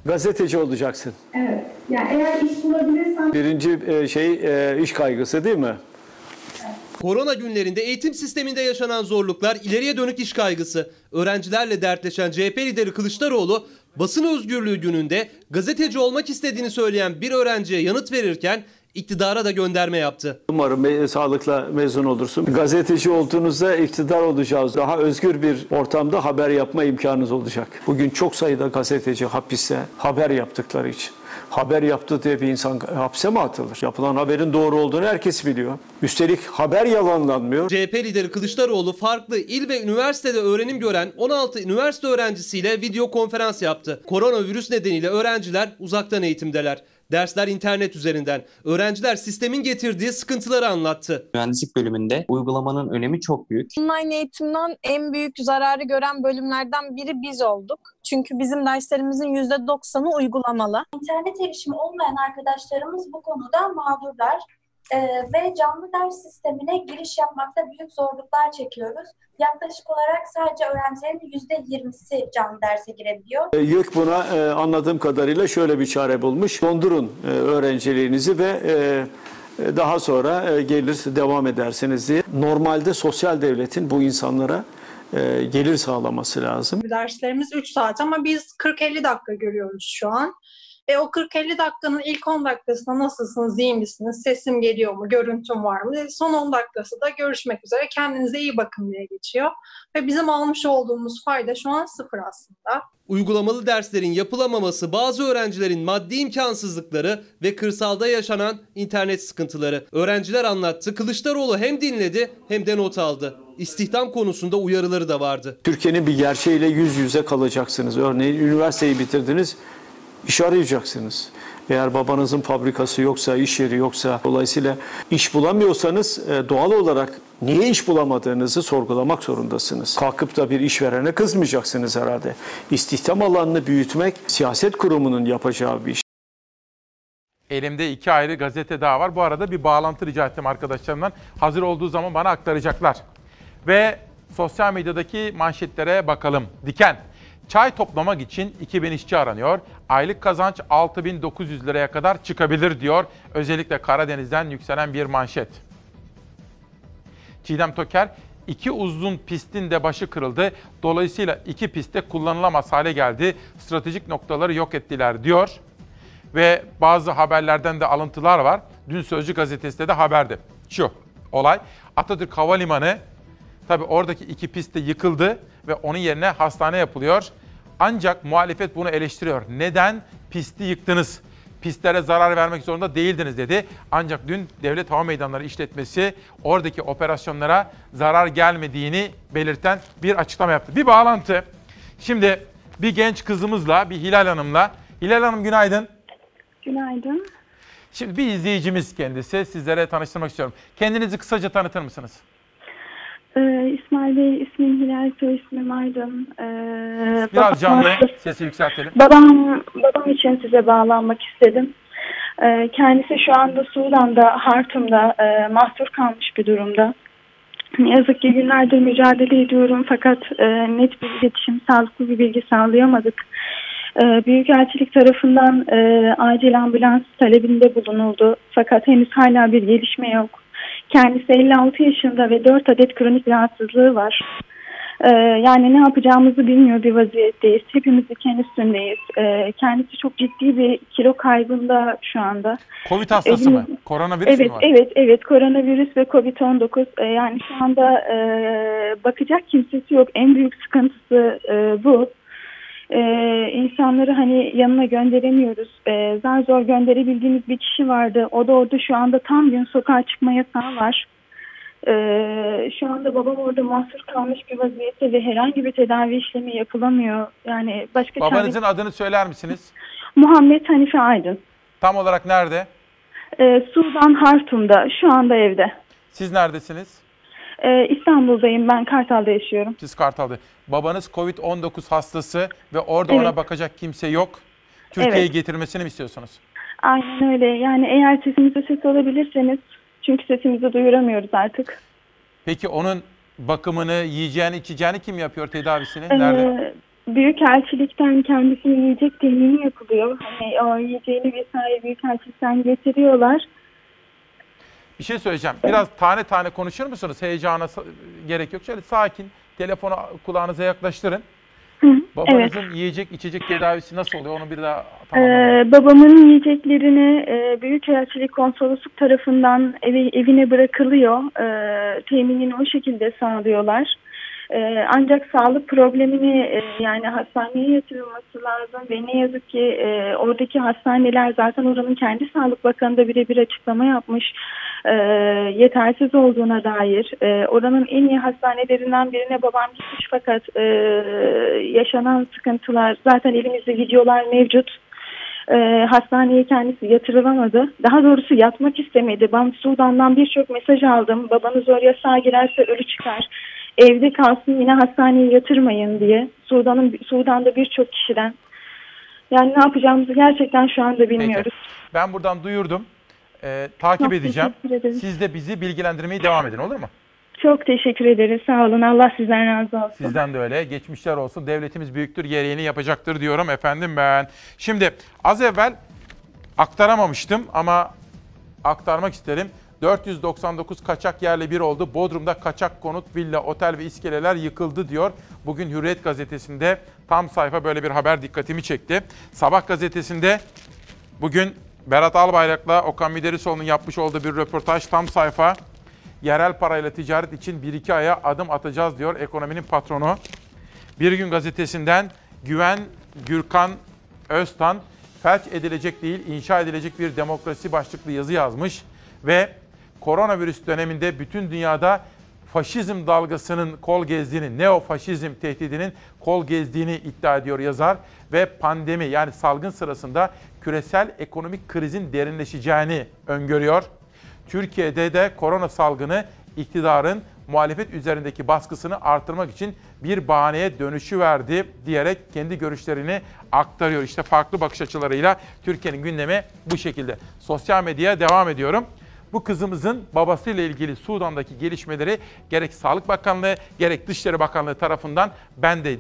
Gazeteci olacaksın. Evet. Yani eğer iş bulabilirsem... Birinci e, şey e, iş kaygısı değil mi? Korona günlerinde eğitim sisteminde yaşanan zorluklar, ileriye dönük iş kaygısı. Öğrencilerle dertleşen CHP lideri Kılıçdaroğlu, basın özgürlüğü gününde gazeteci olmak istediğini söyleyen bir öğrenciye yanıt verirken iktidara da gönderme yaptı. Umarım me- sağlıkla mezun olursun. Gazeteci olduğunuzda iktidar olacağız. Daha özgür bir ortamda haber yapma imkanınız olacak. Bugün çok sayıda gazeteci hapiste haber yaptıkları için. Haber yaptı diye bir insan hapse mi atılır? Yapılan haberin doğru olduğunu herkes biliyor. Üstelik haber yalanlanmıyor. CHP lideri Kılıçdaroğlu farklı il ve üniversitede öğrenim gören 16 üniversite öğrencisiyle video konferans yaptı. Koronavirüs nedeniyle öğrenciler uzaktan eğitimdeler. Dersler internet üzerinden. Öğrenciler sistemin getirdiği sıkıntıları anlattı. Mühendislik bölümünde uygulamanın önemi çok büyük. Online eğitimden en büyük zararı gören bölümlerden biri biz olduk. Çünkü bizim derslerimizin %90'ı uygulamalı. İnternet erişimi olmayan arkadaşlarımız bu konuda mağdurlar. Ee, ve canlı ders sistemine giriş yapmakta büyük zorluklar çekiyoruz. Yaklaşık olarak sadece öğrencilerin %20'si canlı derse girebiliyor. E, YÖK buna e, anladığım kadarıyla şöyle bir çare bulmuş. Dondurun e, öğrenciliğinizi ve e, daha sonra gelir devam edersiniz diye. Normalde sosyal devletin bu insanlara gelir sağlaması lazım. Derslerimiz 3 saat ama biz 40-50 dakika görüyoruz şu an. E o 40-50 dakikanın ilk 10 dakikasında nasılsınız, iyi misiniz, sesim geliyor mu, görüntüm var mı? E son 10 dakikası da görüşmek üzere kendinize iyi bakın diye geçiyor. Ve bizim almış olduğumuz fayda şu an sıfır aslında. Uygulamalı derslerin yapılamaması, bazı öğrencilerin maddi imkansızlıkları ve kırsalda yaşanan internet sıkıntıları. Öğrenciler anlattı. Kılıçdaroğlu hem dinledi hem de not aldı. İstihdam konusunda uyarıları da vardı. Türkiye'nin bir gerçeğiyle yüz yüze kalacaksınız. Örneğin üniversiteyi bitirdiniz, iş arayacaksınız. Eğer babanızın fabrikası yoksa, iş yeri yoksa, dolayısıyla iş bulamıyorsanız e, doğal olarak niye iş bulamadığınızı sorgulamak zorundasınız. Kalkıp da bir işverene kızmayacaksınız herhalde. İstihdam alanını büyütmek siyaset kurumunun yapacağı bir iş. Elimde iki ayrı gazete daha var. Bu arada bir bağlantı rica ettim arkadaşlarımdan. Hazır olduğu zaman bana aktaracaklar. Ve sosyal medyadaki manşetlere bakalım. Diken. Çay toplamak için 2000 işçi aranıyor. Aylık kazanç 6900 liraya kadar çıkabilir diyor. Özellikle Karadeniz'den yükselen bir manşet. Çiğdem Toker, iki uzun pistin de başı kırıldı. Dolayısıyla iki pistte kullanılamaz hale geldi. Stratejik noktaları yok ettiler diyor. Ve bazı haberlerden de alıntılar var. Dün Sözcü gazetesinde de haberdi. Şu olay Atatürk Havalimanı tabi oradaki iki pist de yıkıldı ve onun yerine hastane yapılıyor. Ancak muhalefet bunu eleştiriyor. Neden pisti yıktınız? Pistlere zarar vermek zorunda değildiniz dedi. Ancak dün Devlet Hava Meydanları işletmesi oradaki operasyonlara zarar gelmediğini belirten bir açıklama yaptı. Bir bağlantı. Şimdi bir genç kızımızla, bir Hilal Hanım'la. Hilal Hanım günaydın. Günaydın. Şimdi bir izleyicimiz kendisi. Sizlere tanıştırmak istiyorum. Kendinizi kısaca tanıtır mısınız? Ee, İsmail Bey, ismim Hilal, soy ismim Aydın. Ee, Biraz canlı, sesi yükseltelim. Babam, babam için size bağlanmak istedim. Ee, kendisi şu anda Sudan'da, Hartum'da e, mahsur kalmış bir durumda. Ne yazık ki günlerdir mücadele ediyorum fakat e, net bir iletişim, sağlıklı bir bilgi sağlayamadık. E, Büyükelçilik tarafından e, acil ambulans talebinde bulunuldu fakat henüz hala bir gelişme yok. Kendisi 56 yaşında ve 4 adet kronik rahatsızlığı var. Ee, yani ne yapacağımızı bilmiyor bir vaziyetteyiz. Hepimiz diken üstündeyiz. Ee, kendisi çok ciddi bir kilo kaybında şu anda. Covid hastası mı? Evin- Koronavirüs evet, mü var? Evet, evet. Koronavirüs ve Covid-19. Ee, yani şu anda e, bakacak kimsesi yok. En büyük sıkıntısı e, bu. Ee, insanları hani yanına gönderemiyoruz. Ee, zar zor gönderebildiğimiz bir kişi vardı. O da orada şu anda tam gün sokağa çıkma yasağı var. Ee, şu anda babam orada mahsur kalmış bir vaziyette ve herhangi bir tedavi işlemi yapılamıyor. Yani başka Babanızın çare- adını söyler misiniz? Muhammed Hanife Aydın. Tam olarak nerede? Ee, Sudan Hartum'da şu anda evde. Siz neredesiniz? Ee, İstanbul'dayım ben Kartal'da yaşıyorum. Siz Kartal'da. Babanız Covid-19 hastası ve orada ona Evet. bakacak kimse yok. Türkiye'yi Evet. getirmesini mi istiyorsunuz? Aynen öyle. Yani eğer sesimize ses alabilirseniz çünkü sesimizi duyuramıyoruz artık. Peki onun bakımını, yiyeceğini, içeceğini kim yapıyor tedavisini? Nerede? Ee, Büyükelçilikten kendisine yiyecek temini yapılıyor. Hani o yiyeceğini vesaire Büyükelçilikten getiriyorlar. Bir şey söyleyeceğim. Biraz tane tane konuşur musunuz? Heyecana gerek yok. Şöyle sakin. Telefonu kulağınıza yaklaştırın. Babanızın yiyecek, içecek tedavisi nasıl oluyor? Onu bir daha Ee, babamın yiyeceklerini e, Büyükelçilik Konsolosluk tarafından evi, evine bırakılıyor. Ee, teminini o şekilde sağlıyorlar. Ee, ancak sağlık problemini e, yani hastaneye yatırılması lazım ve ne yazık ki e, oradaki hastaneler zaten oranın kendi Sağlık Bakanı da birebir açıklama yapmış e, yetersiz olduğuna dair. E, oranın en iyi hastanelerinden birine babam gitmiş fakat yaşanan sıkıntılar zaten elimizde videolar mevcut. E, hastaneye kendisi yatırılamadı. Daha doğrusu yatmak istemedi. Ben Sudan'dan birçok mesaj aldım. Babanız oraya sağ girerse ölü çıkar. Evde kalsın yine hastaneye yatırmayın diye. Sudan'ın Sudan'da birçok kişiden. Yani ne yapacağımızı gerçekten şu anda bilmiyoruz. Ben buradan duyurdum. Ee, takip Çok edeceğim. Siz de bizi bilgilendirmeye devam edin olur mu? Çok teşekkür ederiz. Sağ olun. Allah sizden razı olsun. Sizden de öyle. Geçmişler olsun. Devletimiz büyüktür, gereğini yapacaktır diyorum efendim ben. Şimdi az evvel aktaramamıştım ama aktarmak isterim. 499 kaçak yerle bir oldu. Bodrum'da kaçak konut, villa, otel ve iskeleler yıkıldı diyor. Bugün Hürriyet gazetesinde tam sayfa böyle bir haber dikkatimi çekti. Sabah gazetesinde bugün Berat Albayrak'la Okan Miderisoğlu'nun yapmış olduğu bir röportaj tam sayfa. Yerel parayla ticaret için 1-2 aya adım atacağız diyor ekonominin patronu. Bir Gün Gazetesi'nden Güven Gürkan Öztan felç edilecek değil inşa edilecek bir demokrasi başlıklı yazı yazmış ve koronavirüs döneminde bütün dünyada faşizm dalgasının kol gezdiğini, neofaşizm tehdidinin kol gezdiğini iddia ediyor yazar ve pandemi yani salgın sırasında küresel ekonomik krizin derinleşeceğini öngörüyor. Türkiye'de de korona salgını iktidarın muhalefet üzerindeki baskısını artırmak için bir bahaneye dönüşü verdi diyerek kendi görüşlerini aktarıyor. İşte farklı bakış açılarıyla Türkiye'nin gündemi bu şekilde. Sosyal medyaya devam ediyorum. Bu kızımızın babasıyla ilgili Sudan'daki gelişmeleri gerek Sağlık Bakanlığı gerek Dışişleri Bakanlığı tarafından ben de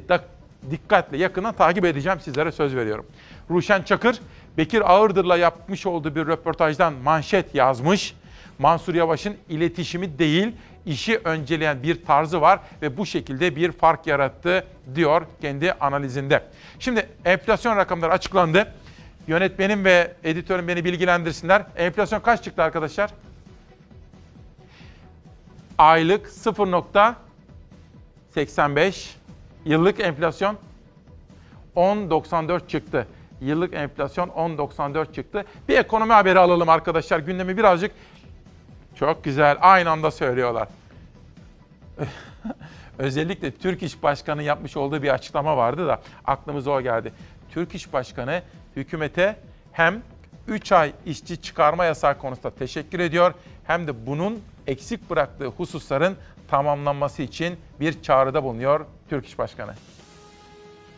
dikkatle yakından takip edeceğim sizlere söz veriyorum. Ruşen Çakır, Bekir Ağırdır'la yapmış olduğu bir röportajdan manşet yazmış. Mansur Yavaş'ın iletişimi değil, işi önceleyen bir tarzı var ve bu şekilde bir fark yarattı diyor kendi analizinde. Şimdi enflasyon rakamları açıklandı. Yönetmenim ve editörüm beni bilgilendirsinler. Enflasyon kaç çıktı arkadaşlar? Aylık 0.85. Yıllık enflasyon 10.94 çıktı. Yıllık enflasyon 10.94 çıktı. Bir ekonomi haberi alalım arkadaşlar. Gündemi birazcık çok güzel. Aynı anda söylüyorlar. Özellikle Türk İş Başkanı yapmış olduğu bir açıklama vardı da aklımıza o geldi. Türk İş Başkanı hükümete hem 3 ay işçi çıkarma yasağı konusunda teşekkür ediyor hem de bunun eksik bıraktığı hususların tamamlanması için bir çağrıda bulunuyor Türk İş Başkanı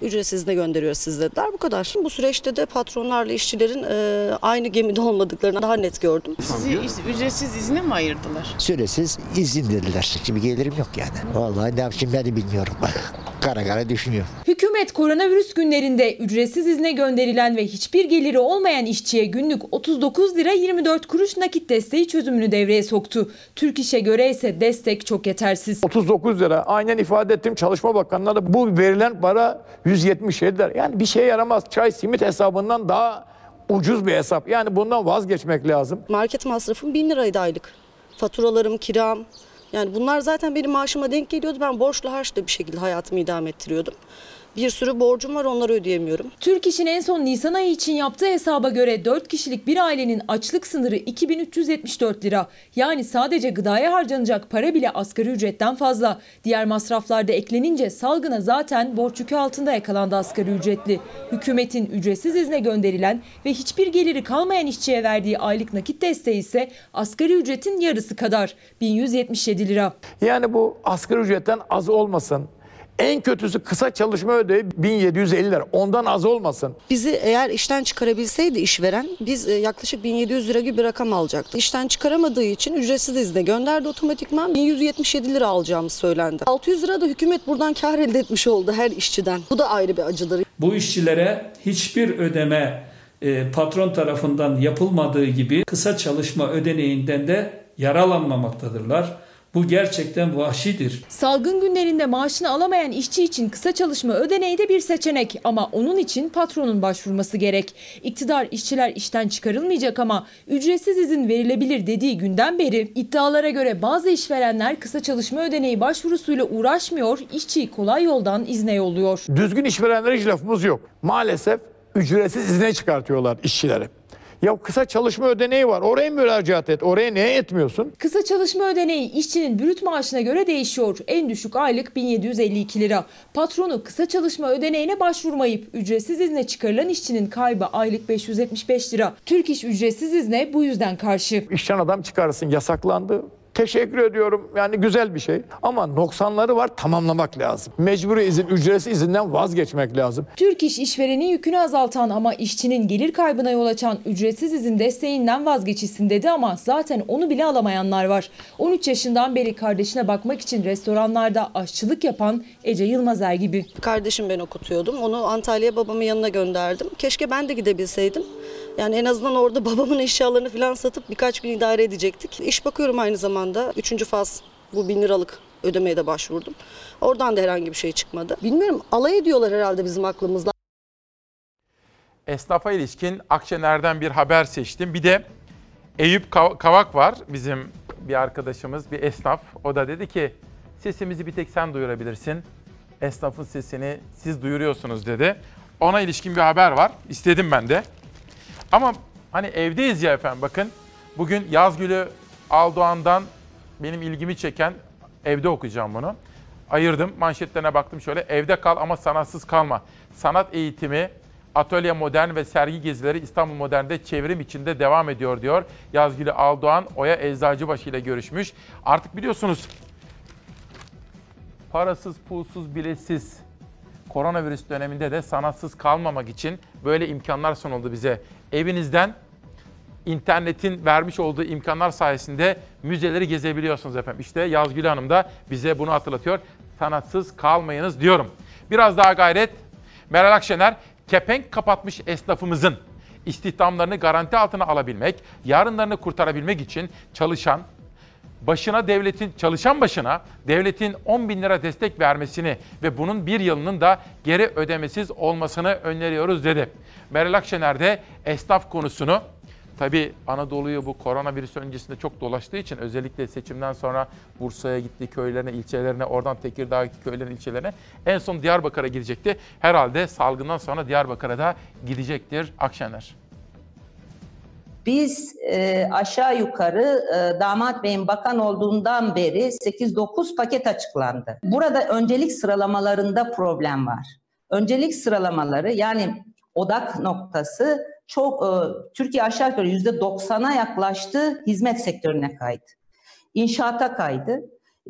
ücretsiz de gönderiyoruz siz dediler. Bu kadar. Bu süreçte de patronlarla işçilerin e, aynı gemide olmadıklarını daha net gördüm. Sizi ücretsiz izne mi ayırdılar? Süresiz izin dediler. Şimdi gelirim yok yani. Vallahi ne yapayım ben de bilmiyorum. kara kara düşünüyorum. Hükümet koronavirüs günlerinde ücretsiz izne gönderilen ve hiçbir geliri olmayan işçiye günlük 39 lira 24 kuruş nakit desteği çözümünü devreye soktu. Türk İş'e göre ise destek çok yetersiz. 39 lira aynen ifade ettim Çalışma Bakanlığı da bu verilen para 177 lira. Yani bir şeye yaramaz. Çay simit hesabından daha ucuz bir hesap. Yani bundan vazgeçmek lazım. Market masrafım 1000 liraydı aylık. Faturalarım, kiram. Yani bunlar zaten benim maaşıma denk geliyordu. Ben borçlu harçla bir şekilde hayatımı idame ettiriyordum. Bir sürü borcum var onları ödeyemiyorum. Türk İş'in en son Nisan ayı için yaptığı hesaba göre 4 kişilik bir ailenin açlık sınırı 2374 lira. Yani sadece gıdaya harcanacak para bile asgari ücretten fazla. Diğer masraflar da eklenince salgına zaten borç yükü altında yakalandı asgari ücretli. Hükümetin ücretsiz izne gönderilen ve hiçbir geliri kalmayan işçiye verdiği aylık nakit desteği ise asgari ücretin yarısı kadar 1177 lira. Yani bu asgari ücretten az olmasın en kötüsü kısa çalışma ödevi 1750 lira. Ondan az olmasın. Bizi eğer işten çıkarabilseydi işveren biz e, yaklaşık 1700 lira gibi bir rakam alacaktı. İşten çıkaramadığı için ücretsiz izne gönderdi otomatikman 1177 lira alacağımız söylendi. 600 lira da hükümet buradan kar elde etmiş oldu her işçiden. Bu da ayrı bir acıdır. Bu işçilere hiçbir ödeme e, patron tarafından yapılmadığı gibi kısa çalışma ödeneğinden de yaralanmamaktadırlar. Bu gerçekten vahşidir. Salgın günlerinde maaşını alamayan işçi için kısa çalışma ödeneği de bir seçenek ama onun için patronun başvurması gerek. İktidar işçiler işten çıkarılmayacak ama ücretsiz izin verilebilir dediği günden beri iddialara göre bazı işverenler kısa çalışma ödeneği başvurusuyla uğraşmıyor, işçiyi kolay yoldan izne yolluyor. Düzgün işverenlere hiç lafımız yok. Maalesef ücretsiz izne çıkartıyorlar işçileri. Ya kısa çalışma ödeneği var. Oraya müracaat et. Oraya niye etmiyorsun? Kısa çalışma ödeneği işçinin brüt maaşına göre değişiyor. En düşük aylık 1752 lira. Patronu kısa çalışma ödeneğine başvurmayıp ücretsiz izne çıkarılan işçinin kaybı aylık 575 lira. Türk İş ücretsiz izne bu yüzden karşı. İşten adam çıkarsın yasaklandı. Teşekkür ediyorum. Yani güzel bir şey. Ama noksanları var tamamlamak lazım. Mecburi izin, ücretsiz izinden vazgeçmek lazım. Türk İş işverenin yükünü azaltan ama işçinin gelir kaybına yol açan ücretsiz izin desteğinden vazgeçilsin dedi ama zaten onu bile alamayanlar var. 13 yaşından beri kardeşine bakmak için restoranlarda aşçılık yapan Ece Yılmazer gibi. Kardeşim ben okutuyordum. Onu Antalya'ya babamın yanına gönderdim. Keşke ben de gidebilseydim. Yani en azından orada babamın eşyalarını falan satıp birkaç gün idare edecektik. İş bakıyorum aynı zamanda. Üçüncü faz bu bin liralık ödemeye de başvurdum. Oradan da herhangi bir şey çıkmadı. Bilmiyorum alay ediyorlar herhalde bizim aklımızla. Esnafa ilişkin Akşener'den bir haber seçtim. Bir de Eyüp Kavak var bizim bir arkadaşımız, bir esnaf. O da dedi ki sesimizi bir tek sen duyurabilirsin. Esnafın sesini siz duyuruyorsunuz dedi. Ona ilişkin bir haber var. İstedim ben de. Ama hani evdeyiz ya efendim bakın. Bugün Yazgül'ü Aldoğan'dan benim ilgimi çeken evde okuyacağım bunu. Ayırdım manşetlerine baktım şöyle evde kal ama sanatsız kalma. Sanat eğitimi Atölye Modern ve sergi gezileri İstanbul Modern'de çevrim içinde devam ediyor diyor. Yazgülü Aldoğan, Oya Eczacıbaşı ile görüşmüş. Artık biliyorsunuz parasız, pulsuz, biletsiz koronavirüs döneminde de sanatsız kalmamak için böyle imkanlar sunuldu bize. Evinizden internetin vermiş olduğu imkanlar sayesinde müzeleri gezebiliyorsunuz efendim. İşte Yazgül Hanım da bize bunu hatırlatıyor. Sanatsız kalmayınız diyorum. Biraz daha gayret. Meral Akşener, kepenk kapatmış esnafımızın istihdamlarını garanti altına alabilmek, yarınlarını kurtarabilmek için çalışan, başına devletin, çalışan başına devletin 10 bin lira destek vermesini ve bunun bir yılının da geri ödemesiz olmasını öneriyoruz dedi. Meral Akşener de esnaf konusunu Tabii Anadolu'yu bu koronavirüs öncesinde çok dolaştığı için özellikle seçimden sonra Bursa'ya gitti, köylerine, ilçelerine, oradan Tekirdağ'a gitti, köylerine, ilçelerine. En son Diyarbakır'a gidecekti. Herhalde salgından sonra Diyarbakır'a da gidecektir Akşener. Biz e, aşağı yukarı e, damat beyin bakan olduğundan beri 8-9 paket açıklandı. Burada öncelik sıralamalarında problem var. Öncelik sıralamaları yani odak noktası çok e, Türkiye aşağı yukarı %90'a yaklaştı hizmet sektörüne kaydı. İnşaata kaydı.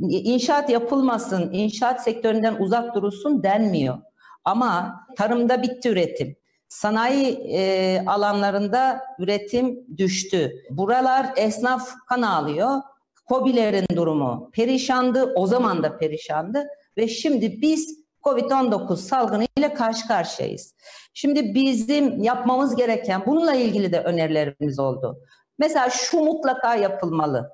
İnşaat yapılmasın, inşaat sektöründen uzak durulsun denmiyor. Ama tarımda bitti üretim. Sanayi e, alanlarında üretim düştü. Buralar esnaf kan ağlıyor. Kobilerin durumu perişandı, o zaman da perişandı ve şimdi biz Covid-19 salgını ile karşı karşıyayız. Şimdi bizim yapmamız gereken bununla ilgili de önerilerimiz oldu. Mesela şu mutlaka yapılmalı.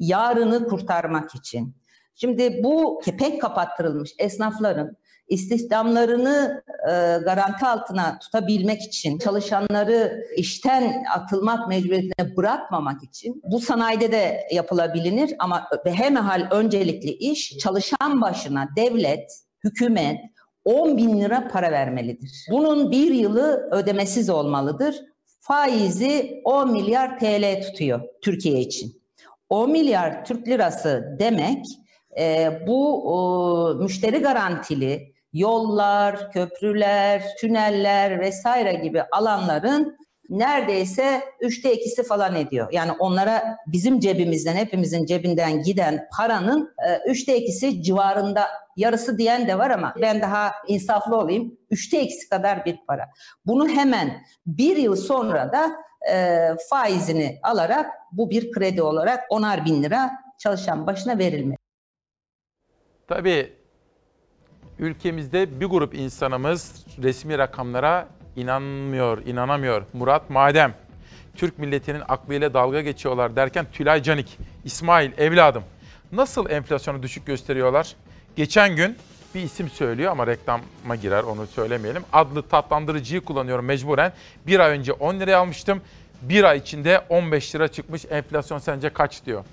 Yarını kurtarmak için. Şimdi bu kepek kapattırılmış esnafların istihdamlarını e, garanti altına tutabilmek için, çalışanları işten atılmak mecburiyetine bırakmamak için bu sanayide de yapılabilir ama hemehal öncelikli iş çalışan başına devlet, hükümet 10 bin lira para vermelidir. Bunun bir yılı ödemesiz olmalıdır. Faizi 10 milyar TL tutuyor Türkiye için. 10 milyar Türk lirası demek e, bu e, müşteri garantili yollar, köprüler, tüneller vesaire gibi alanların neredeyse üçte ikisi falan ediyor. Yani onlara bizim cebimizden, hepimizin cebinden giden paranın e, üçte ikisi civarında yarısı diyen de var ama ben daha insaflı olayım. Üçte ikisi kadar bir para. Bunu hemen bir yıl sonra da e, faizini alarak bu bir kredi olarak onar bin lira çalışan başına verilmeli. Tabii ülkemizde bir grup insanımız resmi rakamlara inanmıyor, inanamıyor. Murat Madem, Türk milletinin aklıyla dalga geçiyorlar derken Tülay Canik, İsmail evladım nasıl enflasyonu düşük gösteriyorlar? Geçen gün bir isim söylüyor ama reklama girer onu söylemeyelim. Adlı tatlandırıcıyı kullanıyorum mecburen. Bir ay önce 10 liraya almıştım. Bir ay içinde 15 lira çıkmış. Enflasyon sence kaç diyor.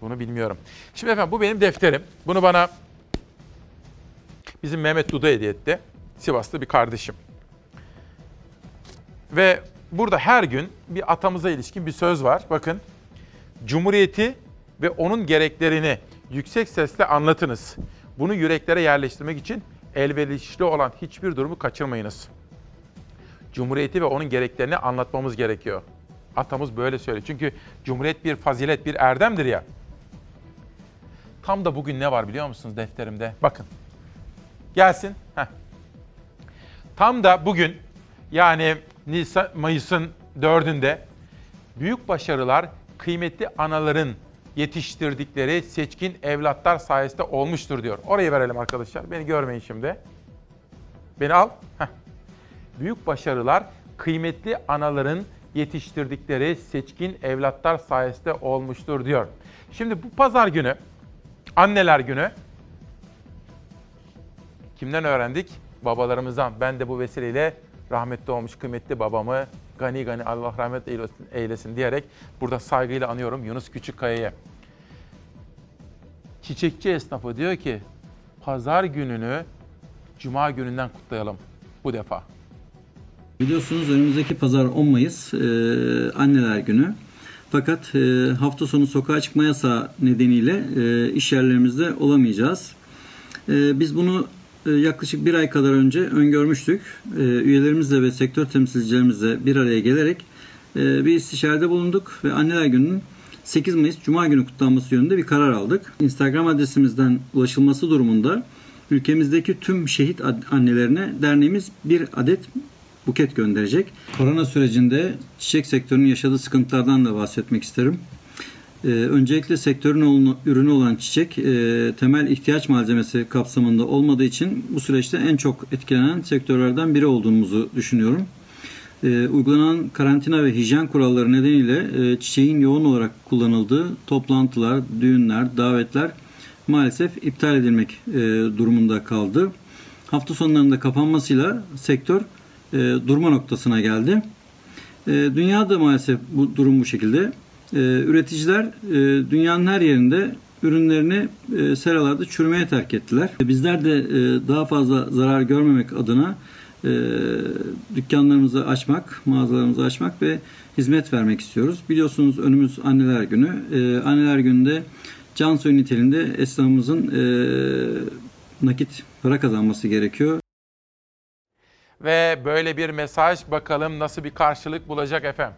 Bunu bilmiyorum. Şimdi efendim bu benim defterim. Bunu bana bizim Mehmet Duda hediye etti. Sivaslı bir kardeşim. Ve burada her gün bir atamıza ilişkin bir söz var. Bakın. Cumhuriyeti ve onun gereklerini yüksek sesle anlatınız. Bunu yüreklere yerleştirmek için elverişli olan hiçbir durumu kaçırmayınız. Cumhuriyeti ve onun gereklerini anlatmamız gerekiyor. Atamız böyle söylüyor. Çünkü Cumhuriyet bir fazilet, bir erdemdir ya. Tam da bugün ne var biliyor musunuz defterimde? Bakın. Gelsin. Heh. Tam da bugün yani Nisan, Mayıs'ın 4'ünde büyük başarılar kıymetli anaların yetiştirdikleri seçkin evlatlar sayesinde olmuştur diyor. Orayı verelim arkadaşlar. Beni görmeyin şimdi. Beni al. Heh. Büyük başarılar kıymetli anaların yetiştirdikleri seçkin evlatlar sayesinde olmuştur diyor. Şimdi bu pazar günü, anneler günü kimden öğrendik? Babalarımızdan. Ben de bu vesileyle rahmetli olmuş kıymetli babamı gani gani Allah rahmet eylesin, eylesin diyerek burada saygıyla anıyorum Yunus Küçükkaya'yı. Çiçekçi esnafı diyor ki pazar gününü cuma gününden kutlayalım bu defa. Biliyorsunuz önümüzdeki pazar 10 Mayıs e, anneler günü. Fakat e, hafta sonu sokağa çıkma yasağı nedeniyle e, iş yerlerimizde olamayacağız. E, biz bunu yaklaşık bir ay kadar önce öngörmüştük. E, Üyelerimizle ve sektör temsilcilerimizle bir araya gelerek e, bir istişarede bulunduk ve Anneler Günü'nün 8 Mayıs Cuma günü kutlanması yönünde bir karar aldık. Instagram adresimizden ulaşılması durumunda ülkemizdeki tüm şehit annelerine derneğimiz bir adet buket gönderecek. Korona sürecinde çiçek sektörünün yaşadığı sıkıntılardan da bahsetmek isterim. Ee, öncelikle sektörün ürünü olan çiçek e, temel ihtiyaç malzemesi kapsamında olmadığı için bu süreçte en çok etkilenen sektörlerden biri olduğumuzu düşünüyorum. Ee, uygulanan karantina ve hijyen kuralları nedeniyle e, çiçeğin yoğun olarak kullanıldığı toplantılar, düğünler, davetler maalesef iptal edilmek e, durumunda kaldı. Hafta sonlarında kapanmasıyla sektör e, durma noktasına geldi. E, dünyada maalesef bu durum bu şekilde. E, üreticiler e, dünyanın her yerinde ürünlerini e, seralarda çürümeye terk ettiler. Bizler de e, daha fazla zarar görmemek adına e, dükkanlarımızı açmak, mağazalarımızı açmak ve hizmet vermek istiyoruz. Biliyorsunuz önümüz Anneler Günü. E, Anneler Günü'nde can suyu niteliğinde esnafımızın e, nakit para kazanması gerekiyor. Ve böyle bir mesaj bakalım nasıl bir karşılık bulacak efendim.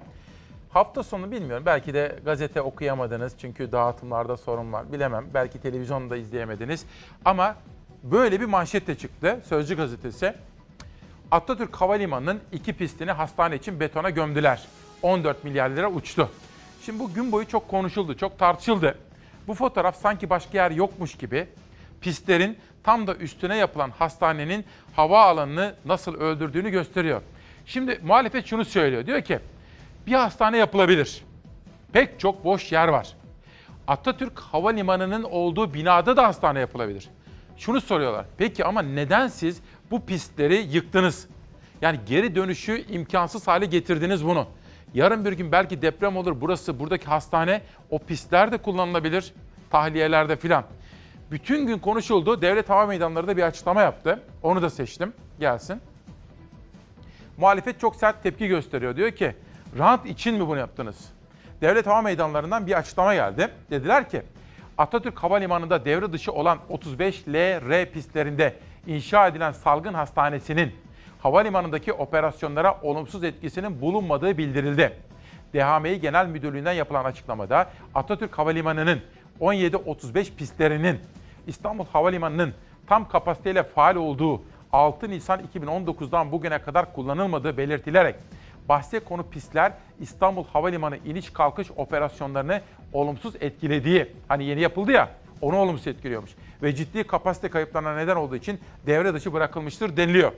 Hafta sonu bilmiyorum. Belki de gazete okuyamadınız çünkü dağıtımlarda sorun var. Bilemem. Belki televizyonda izleyemediniz. Ama böyle bir manşet de çıktı. Sözcü gazetesi. Atatürk Havalimanı'nın iki pistini hastane için betona gömdüler. 14 milyar lira uçtu. Şimdi bu gün boyu çok konuşuldu, çok tartışıldı. Bu fotoğraf sanki başka yer yokmuş gibi pistlerin tam da üstüne yapılan hastanenin hava alanını nasıl öldürdüğünü gösteriyor. Şimdi muhalefet şunu söylüyor. Diyor ki bir hastane yapılabilir. Pek çok boş yer var. Atatürk Havalimanı'nın olduğu binada da hastane yapılabilir. Şunu soruyorlar. Peki ama neden siz bu pistleri yıktınız? Yani geri dönüşü imkansız hale getirdiniz bunu. Yarın bir gün belki deprem olur. Burası, buradaki hastane o pistler de kullanılabilir. Tahliyelerde filan. Bütün gün konuşuldu. Devlet Hava Meydanları da bir açıklama yaptı. Onu da seçtim. Gelsin. Muhalefet çok sert tepki gösteriyor. Diyor ki rant için mi bunu yaptınız? Devlet Hava Meydanları'ndan bir açıklama geldi. Dediler ki Atatürk Havalimanı'nda devre dışı olan 35 LR pistlerinde inşa edilen salgın hastanesinin havalimanındaki operasyonlara olumsuz etkisinin bulunmadığı bildirildi. DHMİ Genel Müdürlüğü'nden yapılan açıklamada Atatürk Havalimanı'nın 17-35 pistlerinin İstanbul Havalimanı'nın tam kapasiteyle faal olduğu 6 Nisan 2019'dan bugüne kadar kullanılmadığı belirtilerek bahse konu pistler İstanbul Havalimanı iniş kalkış operasyonlarını olumsuz etkilediği, hani yeni yapıldı ya, onu olumsuz etkiliyormuş. Ve ciddi kapasite kayıplarına neden olduğu için devre dışı bırakılmıştır deniliyor.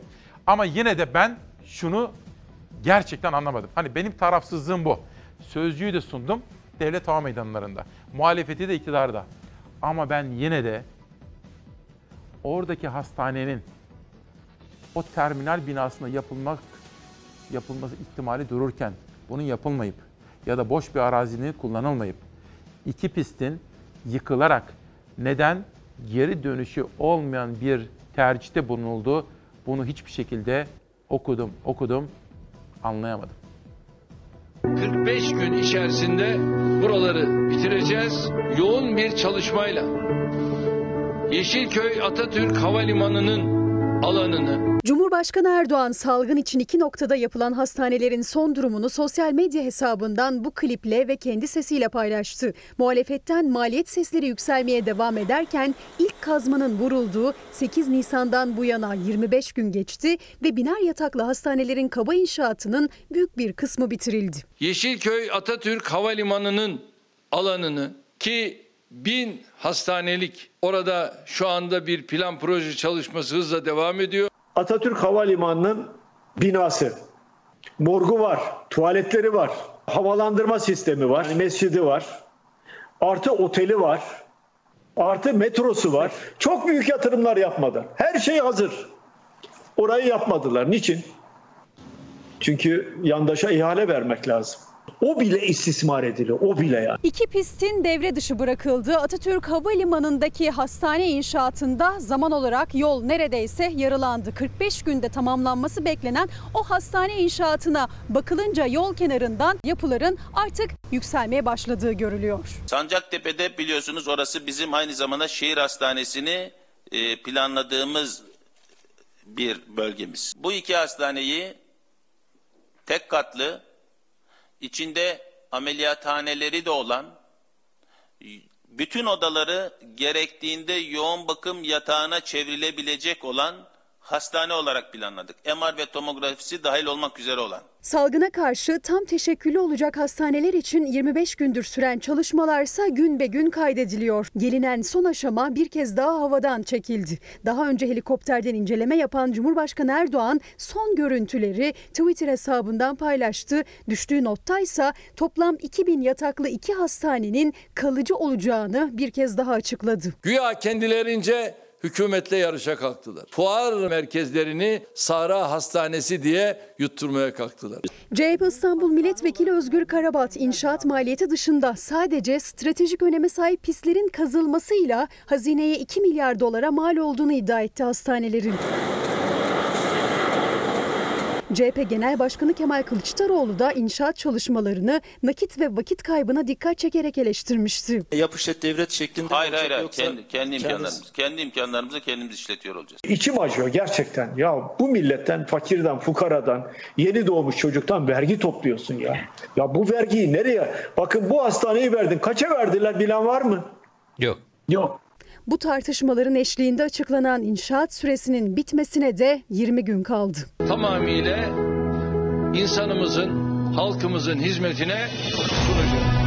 Ama yine de ben şunu gerçekten anlamadım. Hani benim tarafsızlığım bu. Sözcüyü de sundum devlet hava meydanlarında. Muhalefeti de iktidarda. Ama ben yine de oradaki hastanenin o terminal binasında yapılmak yapılması ihtimali dururken bunun yapılmayıp ya da boş bir arazinin kullanılmayıp iki pistin yıkılarak neden geri dönüşü olmayan bir tercihte bulunuldu bunu hiçbir şekilde okudum okudum anlayamadım. 45 gün içerisinde buraları bitireceğiz. Yoğun bir çalışmayla Yeşilköy Atatürk Havalimanı'nın alanını Cumhurbaşkanı Erdoğan salgın için iki noktada yapılan hastanelerin son durumunu sosyal medya hesabından bu kliple ve kendi sesiyle paylaştı. Muhalefetten maliyet sesleri yükselmeye devam ederken ilk kazmanın vurulduğu 8 Nisan'dan bu yana 25 gün geçti ve biner yataklı hastanelerin kaba inşaatının büyük bir kısmı bitirildi. Yeşilköy Atatürk Havalimanı'nın alanını ki bin hastanelik orada şu anda bir plan proje çalışması hızla devam ediyor. Atatürk Havalimanı'nın binası. Morgu var, tuvaletleri var, havalandırma sistemi var, mescidi var, artı oteli var, artı metrosu var. Çok büyük yatırımlar yapmadı. Her şey hazır. Orayı yapmadılar. Niçin? Çünkü yandaşa ihale vermek lazım. O bile istismar ediliyor. O bile yani. İki pistin devre dışı bırakıldığı Atatürk Havalimanı'ndaki hastane inşaatında zaman olarak yol neredeyse yarılandı. 45 günde tamamlanması beklenen o hastane inşaatına bakılınca yol kenarından yapıların artık yükselmeye başladığı görülüyor. Sancaktepe'de biliyorsunuz orası bizim aynı zamanda şehir hastanesini e, planladığımız bir bölgemiz. Bu iki hastaneyi tek katlı, içinde ameliyathaneleri de olan, bütün odaları gerektiğinde yoğun bakım yatağına çevrilebilecek olan hastane olarak planladık. MR ve tomografisi dahil olmak üzere olan. Salgına karşı tam teşekküllü olacak hastaneler için 25 gündür süren çalışmalarsa gün be gün kaydediliyor. Gelinen son aşama bir kez daha havadan çekildi. Daha önce helikopterden inceleme yapan Cumhurbaşkanı Erdoğan son görüntüleri Twitter hesabından paylaştı. Düştüğü nottaysa toplam 2000 yataklı iki hastanenin kalıcı olacağını bir kez daha açıkladı. Güya kendilerince hükümetle yarışa kalktılar. Fuar merkezlerini Sahra Hastanesi diye yutturmaya kalktılar. CHP İstanbul Milletvekili Özgür Karabat inşaat maliyeti dışında sadece stratejik öneme sahip pistlerin kazılmasıyla hazineye 2 milyar dolara mal olduğunu iddia etti hastanelerin. CHP Genel Başkanı Kemal Kılıçdaroğlu da inşaat çalışmalarını nakit ve vakit kaybına dikkat çekerek eleştirmişti. Yapışet devlet şeklinde Hayır hayır hayır. Kendi, kendi imkanlarımız. Kendi imkanlarımızı kendimiz işletiyor olacağız. İçim acıyor gerçekten. Ya bu milletten, fakirden, fukaradan, yeni doğmuş çocuktan vergi topluyorsun ya. Ya bu vergiyi nereye? Bakın bu hastaneyi verdin. Kaça verdiler bilen var mı? Yok. Yok. Bu tartışmaların eşliğinde açıklanan inşaat süresinin bitmesine de 20 gün kaldı. Tamamıyla insanımızın, halkımızın hizmetine sunacağız.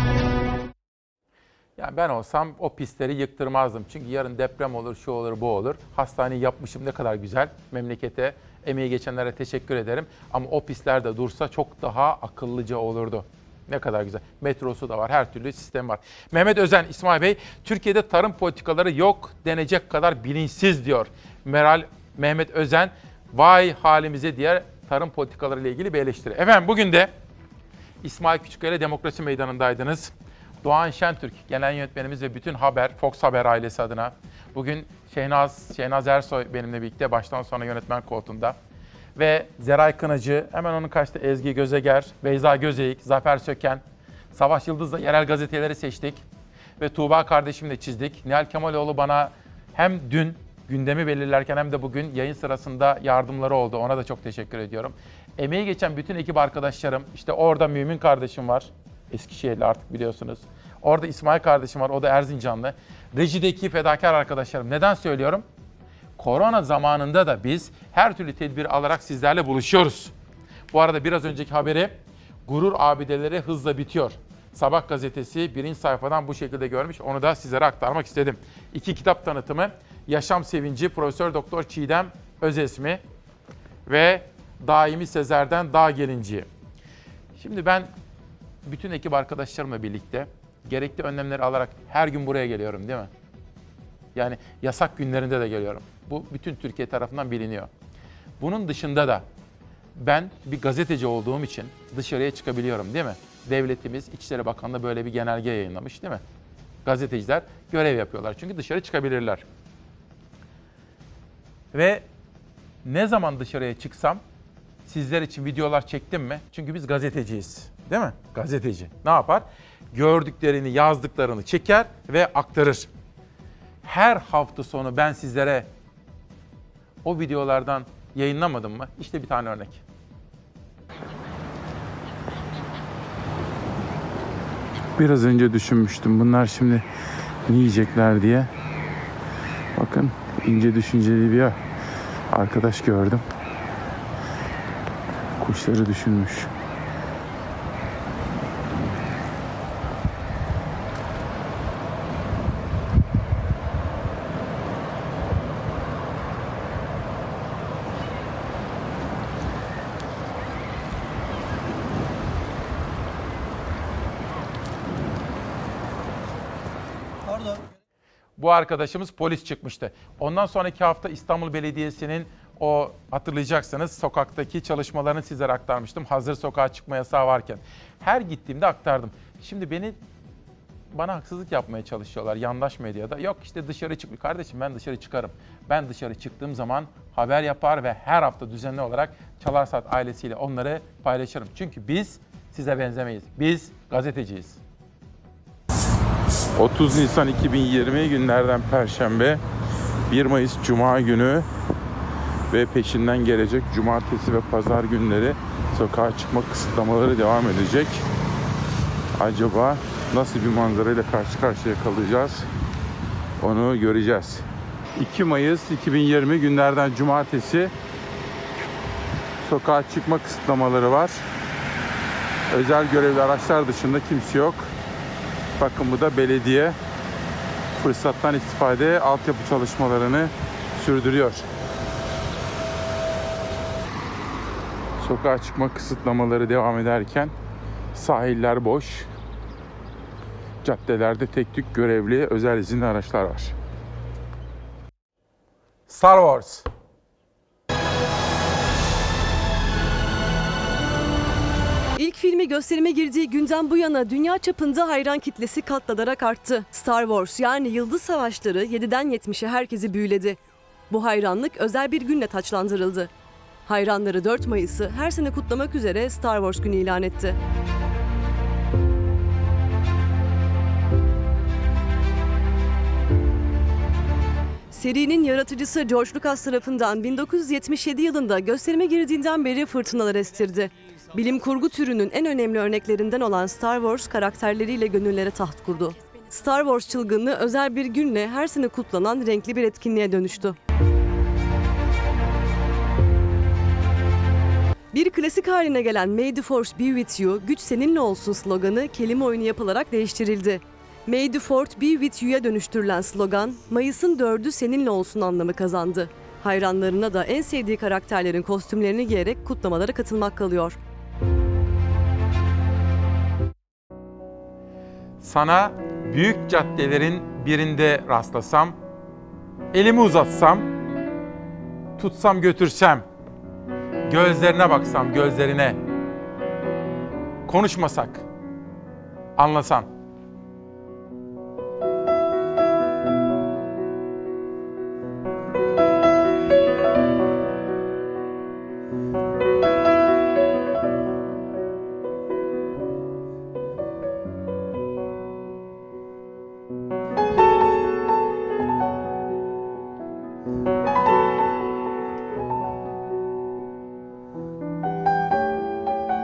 Yani ben olsam o pistleri yıktırmazdım. Çünkü yarın deprem olur, şu olur, bu olur. Hastaneyi yapmışım ne kadar güzel. Memlekete, emeği geçenlere teşekkür ederim. Ama o pistler de dursa çok daha akıllıca olurdu. Ne kadar güzel. Metrosu da var, her türlü sistem var. Mehmet Özen, İsmail Bey, Türkiye'de tarım politikaları yok denecek kadar bilinçsiz diyor. Meral Mehmet Özen, vay halimize diğer tarım politikaları ile ilgili bir eleştiri. Efendim bugün de İsmail Küçükkaya Demokrasi Meydanı'ndaydınız. Doğan Şentürk, genel yönetmenimiz ve bütün Haber, Fox Haber ailesi adına. Bugün Şehnaz, Şehnaz Ersoy benimle birlikte baştan sona yönetmen koltuğunda. Ve Zeray Kınacı, hemen onun karşısında Ezgi Gözeger, Beyza Gözeyik, Zafer Söken, Savaş Yıldız'la yerel gazeteleri seçtik. Ve Tuğba kardeşimle çizdik. Nihal Kemaloğlu bana hem dün gündemi belirlerken hem de bugün yayın sırasında yardımları oldu. Ona da çok teşekkür ediyorum. Emeği geçen bütün ekip arkadaşlarım, işte orada Mümin kardeşim var. Eskişehirli artık biliyorsunuz. Orada İsmail kardeşim var, o da Erzincanlı. Rejideki fedakar arkadaşlarım. Neden söylüyorum? Korona zamanında da biz her türlü tedbir alarak sizlerle buluşuyoruz. Bu arada biraz önceki haberi gurur abideleri hızla bitiyor. Sabah gazetesi birinci sayfadan bu şekilde görmüş. Onu da sizlere aktarmak istedim. İki kitap tanıtımı. Yaşam Sevinci Profesör Doktor Çiğdem Özesmi ve Daimi Sezer'den Dağ Gelinciği. Şimdi ben bütün ekip arkadaşlarımla birlikte gerekli önlemleri alarak her gün buraya geliyorum değil mi? Yani yasak günlerinde de geliyorum. Bu bütün Türkiye tarafından biliniyor. Bunun dışında da ben bir gazeteci olduğum için dışarıya çıkabiliyorum değil mi? Devletimiz İçişleri Bakanlığı böyle bir genelge yayınlamış değil mi? Gazeteciler görev yapıyorlar çünkü dışarı çıkabilirler. Ve ne zaman dışarıya çıksam sizler için videolar çektim mi? Çünkü biz gazeteciyiz. Değil mi? Gazeteci. Ne yapar? Gördüklerini, yazdıklarını çeker ve aktarır. Her hafta sonu ben sizlere o videolardan yayınlamadım mı? İşte bir tane örnek. Biraz önce düşünmüştüm. Bunlar şimdi ne yiyecekler diye. Bakın ince düşünceli bir arkadaş gördüm. Kuşları düşünmüş. Arkadaşımız polis çıkmıştı. Ondan sonraki hafta İstanbul Belediyesi'nin o hatırlayacaksınız sokaktaki çalışmalarını sizlere aktarmıştım. Hazır sokağa çıkma yasağı varken. Her gittiğimde aktardım. Şimdi beni bana haksızlık yapmaya çalışıyorlar yandaş medyada. Yok işte dışarı çık. Kardeşim ben dışarı çıkarım. Ben dışarı çıktığım zaman haber yapar ve her hafta düzenli olarak Çalar Saat ailesiyle onları paylaşırım. Çünkü biz size benzemeyiz. Biz gazeteciyiz. 30 Nisan 2020 günlerden Perşembe 1 Mayıs Cuma günü ve peşinden gelecek cumartesi ve pazar günleri sokağa çıkma kısıtlamaları devam edecek. Acaba nasıl bir manzarayla karşı karşıya kalacağız? Onu göreceğiz. 2 Mayıs 2020 günlerden cumartesi sokağa çıkma kısıtlamaları var. Özel görevli araçlar dışında kimse yok. Bakın bu da belediye fırsattan istifade altyapı çalışmalarını sürdürüyor. Sokağa çıkma kısıtlamaları devam ederken sahiller boş. Caddelerde tek tük görevli özel izinli araçlar var. Star Wars. Filmi gösterime girdiği günden bu yana dünya çapında hayran kitlesi katlanarak arttı. Star Wars yani Yıldız Savaşları 7'den 70'e herkesi büyüledi. Bu hayranlık özel bir günle taçlandırıldı. Hayranları 4 Mayıs'ı her sene kutlamak üzere Star Wars günü ilan etti. Serinin yaratıcısı George Lucas tarafından 1977 yılında gösterime girdiğinden beri fırtınalar estirdi. Bilim kurgu türünün en önemli örneklerinden olan Star Wars karakterleriyle gönüllere taht kurdu. Star Wars çılgınlığı özel bir günle her sene kutlanan renkli bir etkinliğe dönüştü. Bir klasik haline gelen May the Force be with you, güç seninle olsun sloganı kelime oyunu yapılarak değiştirildi. May the Fourth be with you'ya dönüştürülen slogan, Mayıs'ın dördü seninle olsun anlamı kazandı. Hayranlarına da en sevdiği karakterlerin kostümlerini giyerek kutlamalara katılmak kalıyor. Sana büyük caddelerin birinde rastlasam, elimi uzatsam, tutsam götürsem, gözlerine baksam gözlerine, konuşmasak, anlasan.